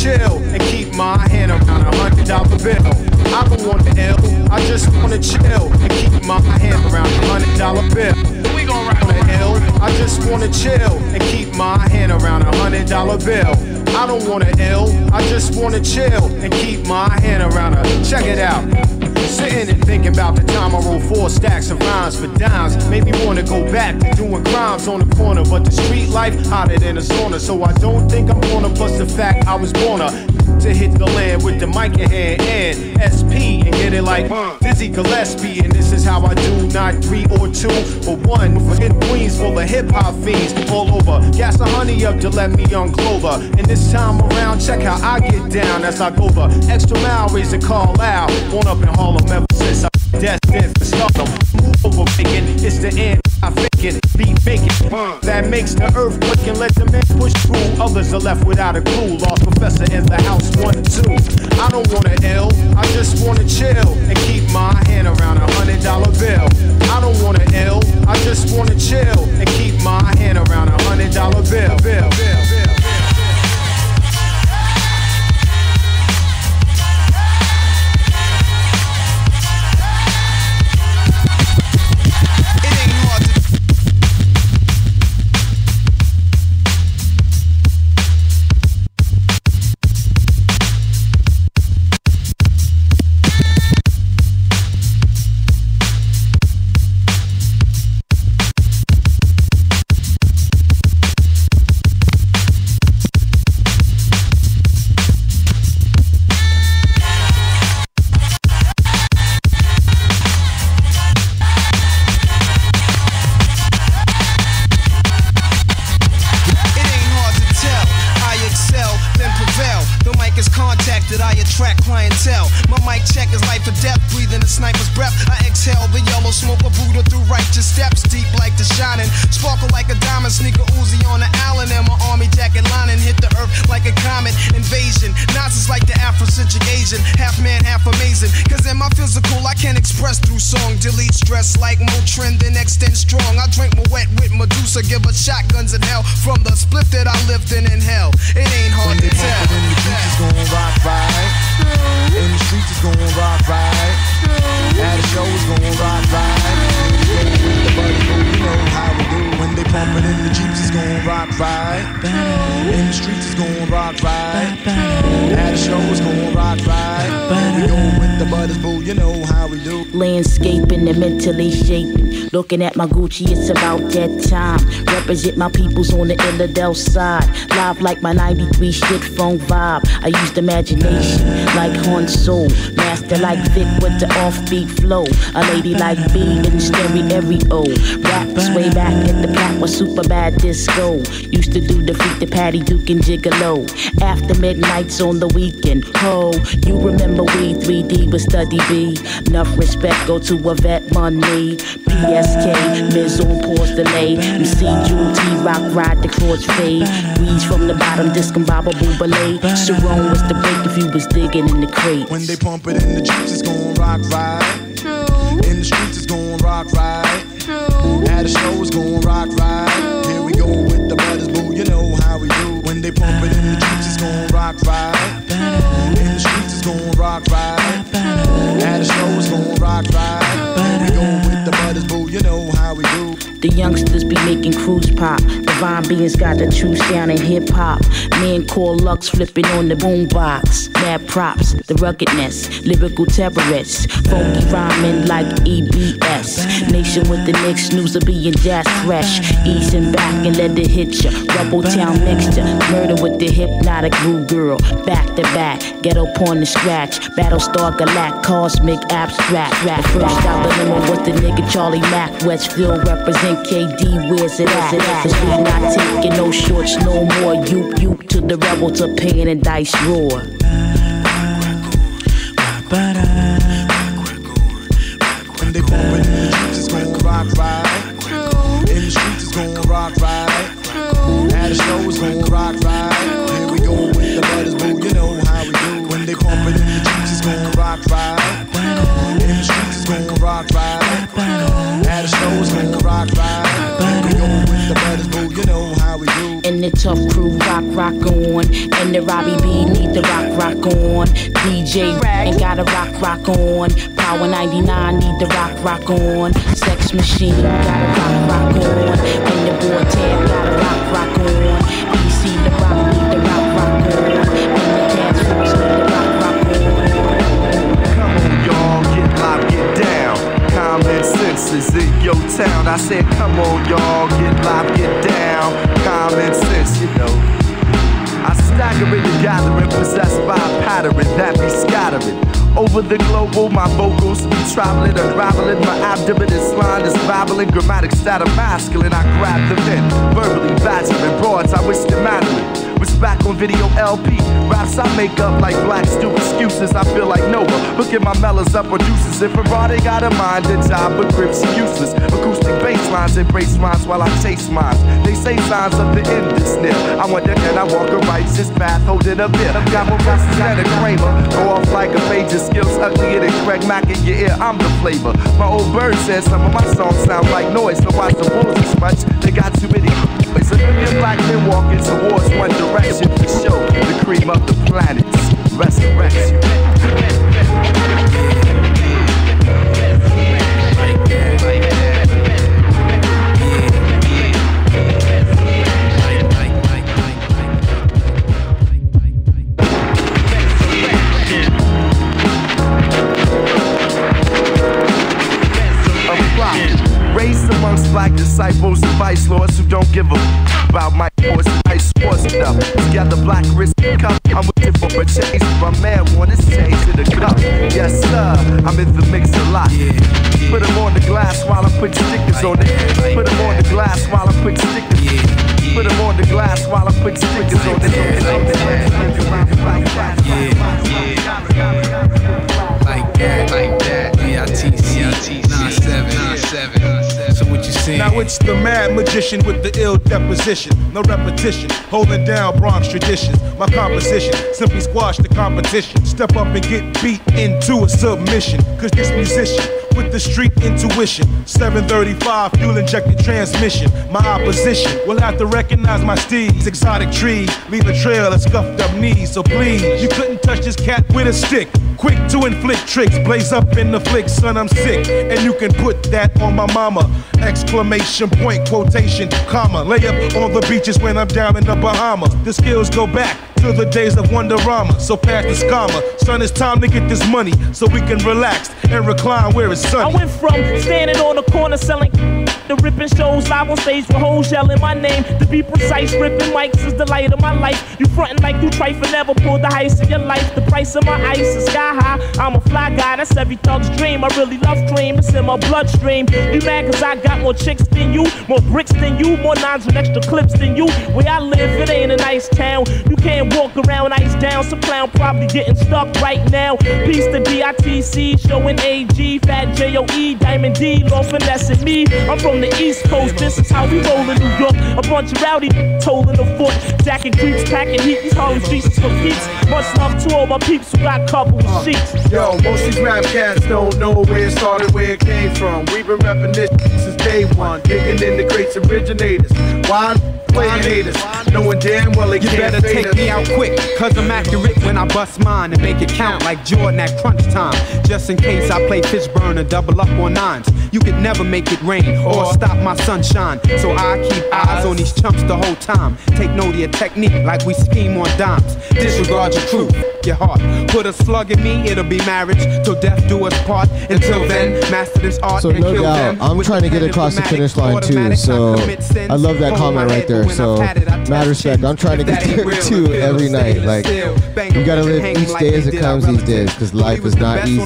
chill and keep my hand around a hundred dollar bill. I don't wanna ill, I just wanna chill and keep my hand around a hundred dollar bill. We gon' ride on the ill, I just wanna chill and keep my hand around a hundred dollar bill. I don't wanna ill, I just wanna chill and keep my hand around a. Check it out. Sitting and thinking about the time I wrote four stacks of rhymes for dimes. Made me wanna go back to doing crimes on the corner. But the street life hotter than a sauna. So I don't think I'm gonna bust the fact I was born a to hit the land with the mic in hand and SP and get it like uh. Dizzy Gillespie. And this is how I do, not three or two, but one. In Queens full of hip hop fiends all over. Gas the honey up to let me young Clover. And this time around, check how I get down as I go the extra mile, raise the call out. Born up in Harlem ever since I destined for stardom. Move over, making it's the end. I fake it, beat making that makes the earth quick and let the man push through. Others are left without a clue. Lost professor in the house, one two. I don't wanna ill, I just wanna chill and keep my hand around a hundred dollar bill. I don't wanna ill, I just wanna chill and keep my hand around a hundred dollar bill. bill, bill, bill. My Gucci, it's about that time. Represent my peoples on the Illidale side. Live like my 93 shit phone vibe. I used imagination like Han Solo. Master like Vic with the offbeat flow. A lady like B in stereo. Raps way back at the pack was super bad disco. Used to do defeat the Patty Duke and Gigolo. After midnights on the weekend. Ho, you remember we 3D with Study B. Enough respect go to a vet money. PSK, Miz on pause delay. MC Jewel T Rock ride the cross fade. Weeds from the bottom, discombobable ballet. Sharon was the break if you was digging in the crate. When they pump it in the jeeps, it's gon' rock right. True. In the streets, it's gon' rock right. True. At a show, it's gon' rock right. Here we go with the brothers, boo. You know how we do. When they pump it in the jeeps, it's gon' rock right. In the streets, it's gon' rock right. At a show, it's gon' rock right. We go with the brothers, boo. You know how we do. The youngsters be making cruise pop. Divine beings got the true sound in hip hop. Men call Lux flipping on the boombox. Mad props, the ruggedness, lyrical terrorists. Funky rhyming like EBS. Nation with the next of being jazz fresh. Easing back and let it hit ya. Rebel town mixture. Murder with the hypnotic blue girl. Back to back, ghetto porn and scratch. Battlestar Galact, cosmic abstract. Rap first out the limo with the nigga Charlie Mack. Westfield represent KD, where's it at? Cause we not taking no shorts no more. You, you to the rebels to pain and dice roar. When they bump rock right. In the streets, it's gon' rock right. At a show, it's gon' rock right. Here we go with the brothers, boo. You know how we do. When they pump it in the streets, it's gon' rock right. In the streets, it's gon' rock right. At a show, it's gon' rock right. Here with the brothers, boo. You know how we do. In the tough crew, rock, rock on. And the Robbie B need the rock, rock on. DJ ain't gotta rock, rock on. Power 99 need the rock, rock on. Sex machine gotta rock, rock on. And the boy Ted gotta rock, rock on. Town. I said, come on, y'all, get live, get down. Common sense, you know. I stagger in the gathering, possessed by a pattern that be scattering. Over the global, my vocals be traveling, unraveling. My abdomen is line is babbling. Grammatic stat masculine, I grab the pen. Verbally badgering broads, I wish them Madeline was back on video LP. Raps I make up like black stupid excuses. I feel like Noah. Look at my mellows up producers. If Ferrari got a mind, the job but grips useless. Acoustic bass lines embrace rhymes while I chase mines. They say signs of the end is near. I wonder can I walk a righteous path holding a bit? I've got more verses than a Kramer. Go off like a page of skills uglier than Craig Mack in your ear. I'm the flavor. My old bird says some of my songs sound like noise. So watch the wolves as much. They got too many. It's black men walking towards one direction to show the cream of the planet's resurrection. Disciples and vice lords who don't give a about my horse, my sports stuff. Got the black wrist cup. I'm looking for a change. My man wanna change to the cup. Yes, sir. I'm in the mix a lot. Put him on the glass while I put stickers on it. Put him on the glass while I put stickers. on Put him on the glass while I put stickers on it. Yeah, like that, like that. D-I-T-C, 97, 97 scene. Now it's the mad magician with the ill deposition. No repetition, holding down Bronx traditions. My composition simply squash the competition. Step up and get beat into a submission. Cause this musician with the street intuition. 735 fuel injected transmission. My opposition will have to recognize my steeds. Exotic trees leave a trail of scuffed up knees. So please, you couldn't touch this cat with a stick. Quick to inflict tricks, blaze up in the flick, son, I'm sick. And you can put that on my mama. Exclamation point, quotation, comma. Lay up on the beaches when I'm down in the Bahamas. The skills go back to the days of Wonderama. So pass the scammer. Son, it's time to get this money so we can relax and recline where it's sunny. I went from standing on the corner selling to ripping shows live on stage with hoes yelling my name. To be precise, ripping mics is the light of my life. You frontin' like you trifle, never pull the heist of your life. The price of my ice is sky high. I'm a fly guy, that's every thug's dream. I really love cream, it's in my bloodstream. You mad cause I got more chicks than you, more bricks than you, more nines with extra clips than you. Where I live, it ain't a nice town. You can't walk around ice down. Some clown probably getting stuck right now. Peace to DITC, showing AG, Fat JOE, Diamond D, Law finessing me. I'm from the East Coast, this is how we roll in New York. A bunch of rowdy told in the fort, jacking creeps, packing heat. These Harlem is for keeps. Much love to all my peeps who got covered with sheets. Uh, yo, most these rap cats don't know where it started, where it came from. We've been repping this since day one, digging in the greats originators. Why playing haters, knowing damn well they You can't better take me out quick, cause I'm accurate when I bust mine and make it count like Jordan at crunch time. Just in case I play Fishburne and double up on nines. You could never make it rain or stop my sunshine. So I keep eyes on these chumps the whole time. Take note of your technique like we scheme on dimes. Disregard your truth, your heart. Put a slug in me, it'll be marriage till death do us part. Until then, master this art So and no kill doubt, them. I'm trying to get across the finish line too. So I love that comment right there. So mad respect. I'm trying to get there too every night. Like you gotta live each day as it comes these days because life is not easy.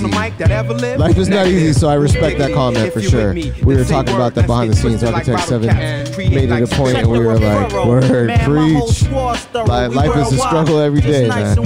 Life is not easy. So I respect that comment for sure. We were talking about that behind the scenes. Architect Seven made it a point, and we were like, "Word, preach." Life, life is a struggle every day, man.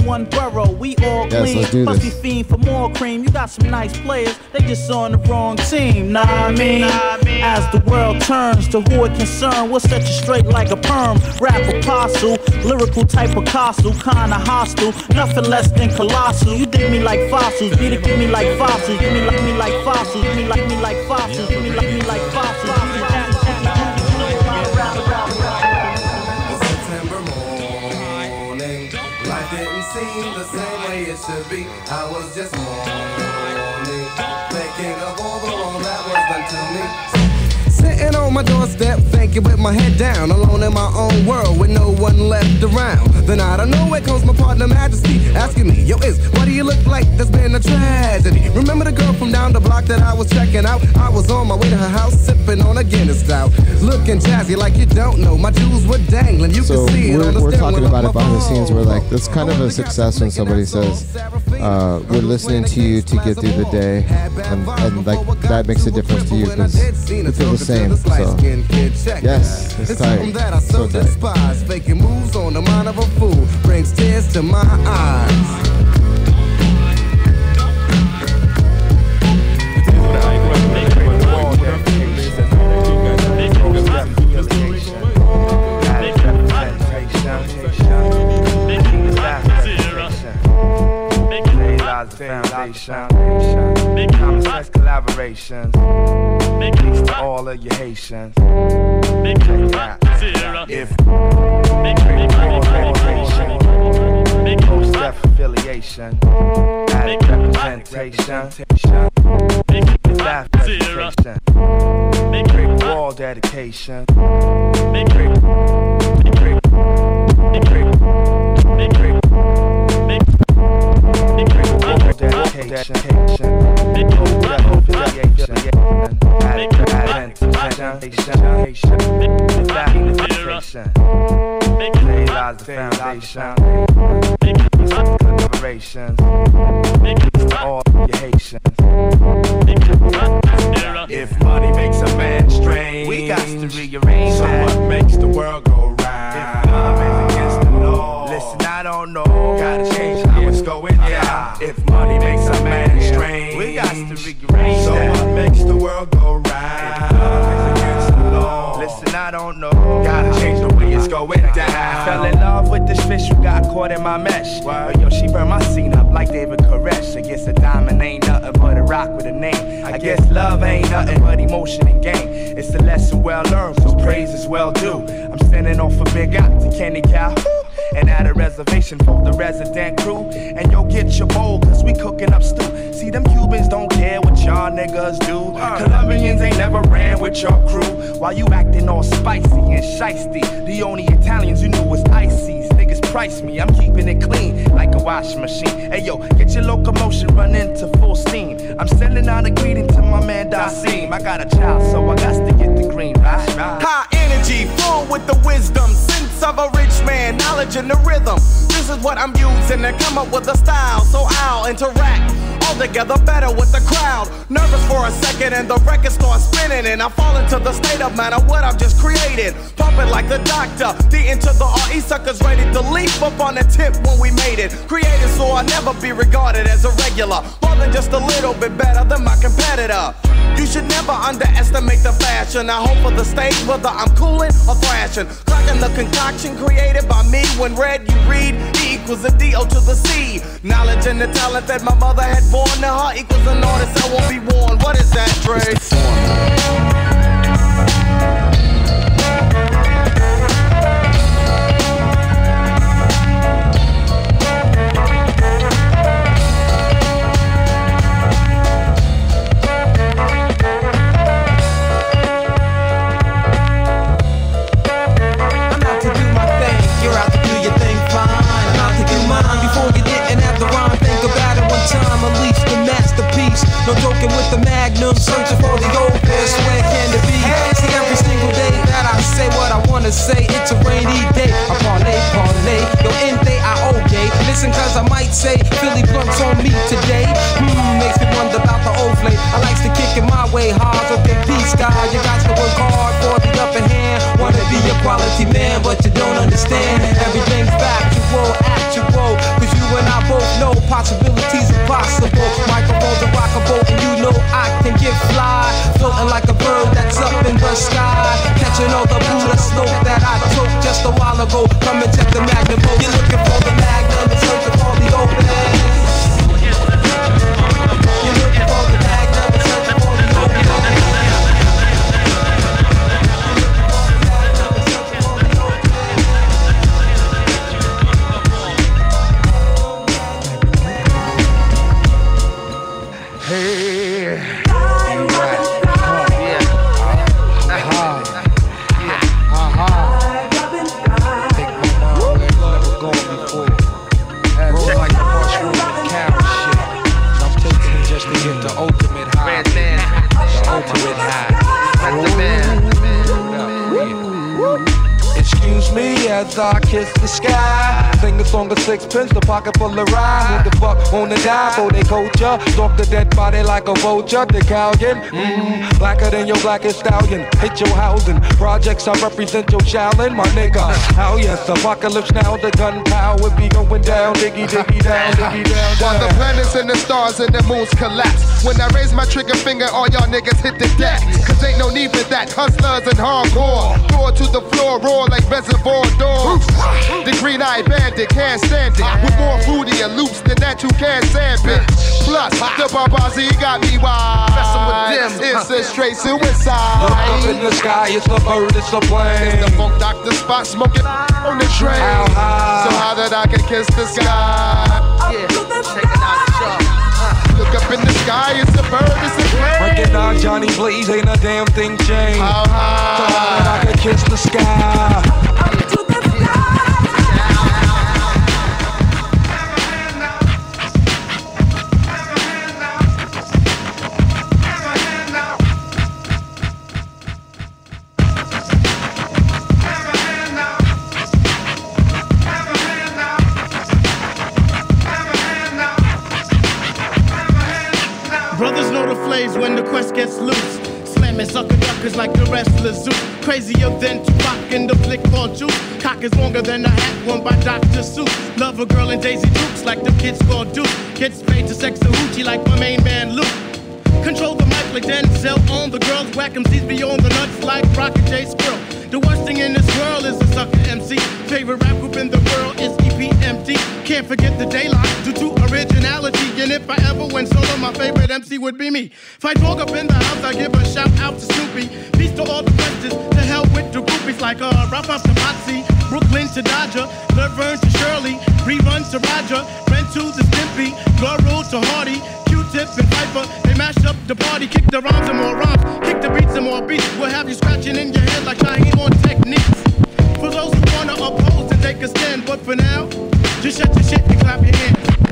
In. We all Yes, clean. let's do Must this. be fiend for more cream. You got some nice players. They just on the wrong team. Nah, I mean, as the world turns to who it concern, we'll set you straight like a perm. Rap apostle, lyrical type of Picasso, kinda hostile. Nothing less than colossal. You dig me like fossils. Beat it, give me like fossils. Give me like me like fossils. Give me like me like fossils. Give me like me like fossils. Be. I was just mourning, thinking of all the wrong that was done to me. Sitting on my doorstep, thinking with my head down, alone in my own world with no one left around. Then out of nowhere comes my partner Majesty, asking me, Yo, is why do you look like there's been a tragedy? Remember the girl from down the block that I was checking out? I was on my way to her house, sipping on a Guinness stout, looking jazzy like you don't know. My jewels were dangling, you so can see we're, we're talking about it behind the scenes. We're like, that's kind of a success when somebody says, uh, "We're listening to you to get through the day," and, and like that makes a difference to you because you feel the same. So yes, it's It's something tight. that I So so tight. despise. Faking moves on the mind of a fool brings tears to my eyes. Common sense collaborations. Peace to all of you Haitians. Check it out. If post-death affiliation, added representation, education, great wall dedication, great, great, wall dedication, post-death affiliation, added representation, staff education, they lies the foundation, collaborations, all you Haitians. If money makes a man strange, we got to rearrange So what makes the world go listen, I don't know. Gotta change how it's going down. If money makes a man strange, we got to rearrange So what makes the world go round? Love is against the law. Listen, I don't know. Gotta change the way it's going down. Fell in love with this fish who got caught in my mesh. But yo, she burned my scene up like David Koresh. I guess a diamond ain't nothing but a rock with a name. I guess love ain't nothing but emotion and game. It's a lesson well learned, so praise is well due. I'm sending off a big out to Kenny Calhoun. And at a reservation for the resident crew. And yo, get your bowl, cause we cooking up stew. See, them Cubans don't care what y'all niggas do. Uh. Colombians ain't never ran with your crew. While you acting all spicy and shisty. The only Italians you knew was ices. Niggas price me, I'm keeping it clean like a washing machine. Hey yo, get your locomotion running to full steam. I'm sending out a greeting to my man Dasim. I got a child, so I got to get the green, right? High energy, full with the wisdom, of a rich man, knowledge and the rhythm. This is what I'm using to come up with a style, so I'll interact. All together better with the crowd. Nervous for a second and the record starts spinning and I fall into the state of mind of what I've just created. Pumping like the doctor, D into the RE suckers ready to leap up on the tip when we made it. Created so I'll never be regarded as a regular. More than just a little bit better than my competitor. You should never underestimate the fashion. I hope for the stage, whether I'm cooling or thrashing. Cracking the concoction created by me. When read, you read E equals a D O to the C. Knowledge and the talent that my mother had born to her equals an artist that won't be worn. What is that, Dre? No joking with the magnum, searching for the opus. Where can it be? See, every single day that I say what I wanna say, it's a rainy day. I parlay, parlay, yo, in day I okay. Listen, cause I might say Philly blunts on me today. Hmm, makes me wonder about the old flame. I likes to kick it my way hard, okay, peace, guy. You got to work hard for the upper hand. Wanna be a quality man, but you don't understand. Everything's factual, actual. Just a while ago. Come and check the magnum. You're looking for the sixpence, the pocket full of rhyme. Who the fuck wanna die for they culture? Stalk the dead body like a vulture. The Calgon, mmm, blacker than your blackest stallion. Hit your housing. Projects, I represent your Shaolin, my nigga. How yes, apocalypse now, the gunpowder be going down. Diggy, diggy down, diggy down. While the planets and the stars and the moons collapse. When I raise my trigger finger, all y'all niggas hit the deck. Cause ain't no need for that. Hustlers and hardcore. Roar to the floor, roar like reservoir dogs. The green eyed bandit can't stand it. With more fruity and loops than that you can't stand it. Plus, the Barbazi got me wild. Messing with them. It's a straight suicide. Look up in the sky, it's a bird, it's a plane. It's the funk doctor Spock smoking on the train. How high? So high that I can kiss the sky. Yeah, check it out, Look up in the sky, it's a bird, it's a plane. Breaking down Johnny Blaze, ain't a damn thing changed. How high? So high that I can kiss the sky. When the quest gets loose. Slamming sucker duckers like the wrestlers zoo. Crazier than Tupac in the flick called Juice. Cock is longer than a hat worn by Dr. Seuss. Love a girl in Daisy Dukes like the kids called Duke. Kids paid to sex a hoochie like my main man Luke. Control the mic like Denzel on the girls. Whack 'em C's beyond the nuts like Rocket J Squirrel. The worst thing in this world is a sucker MC. Favorite rap group in the world is EPMD. Can't forget the daylight due to originality. And if I ever went solo, my favorite MC would be me. If I talk up in the house, I give a shout out to Snoopy. Peace to all the questions. To hell with the groupies like uh, Ralph to Potsie, Brooklyn to Dodger, Laverne to Shirley, Rerun to Roger, Ren to Stimpy, Laurel to Hardy, Q-Tip and Phifer. They mash up the party, kick the rhymes and more rhymes, kick the beats and more beats. We'll have you scratching in your head like I Shaheed on techniques. For those who wanna oppose and take a stand, but for now, just shut your shit and clap your hands.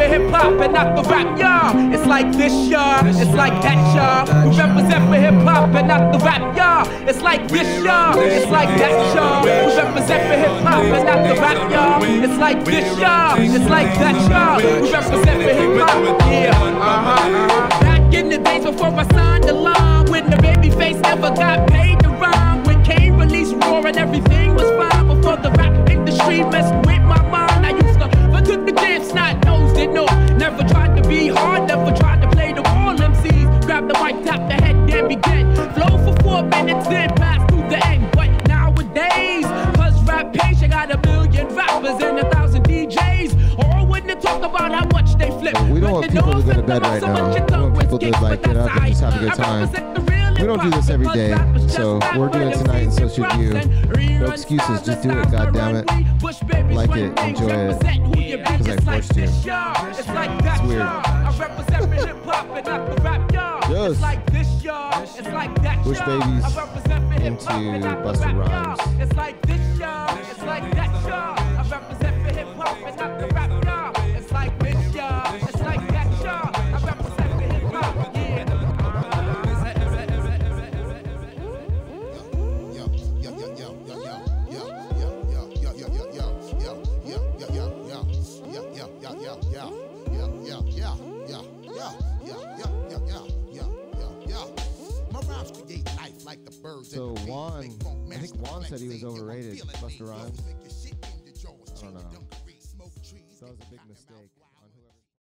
For hip hop and not the rap, y'all. It's like this, y'all. It's like that, y'all. We represent for hip hop and not the rap, y'all. It's like this, y'all. It's like that, y'all. We represent for hip hop and not the rap, y'all. It's like this, y'all. It's like that, y'all. We represent for hip hop. Yeah. Uh-huh. Back in the days before I signed the line, when the baby face never got paid to rhyme, when Kane released Raw and everything was fine before the rap industry messed with Never tried to be hard, never tried to play the MCs. Grab the mic, tap the head, then begin. Flow for four minutes, then pass through the end. But nowadays, cause rap page, I got a million rappers and a thousand DJs. All when they talk about how much they flip. We don't want people to go to bed right now. We want people to like get up and just have a good time. We don't do this every day, so we're doing it tonight, and so should you. No excuses, just do it. God damn it, like it, enjoy it, because I forced you. It's like that, It's weird. y'all. I represent for hip hop and not the rap, y'all. Yes. It's like this, y'all. It's like that, Bush. Babies I represent hip hop into not the Busta rap, Rhymes. It's like this, y'all. It's like that, y'all. I represent for hip hop and not the rap, Juan, I think Juan said he was overrated. Busta Rhymes. I don't know.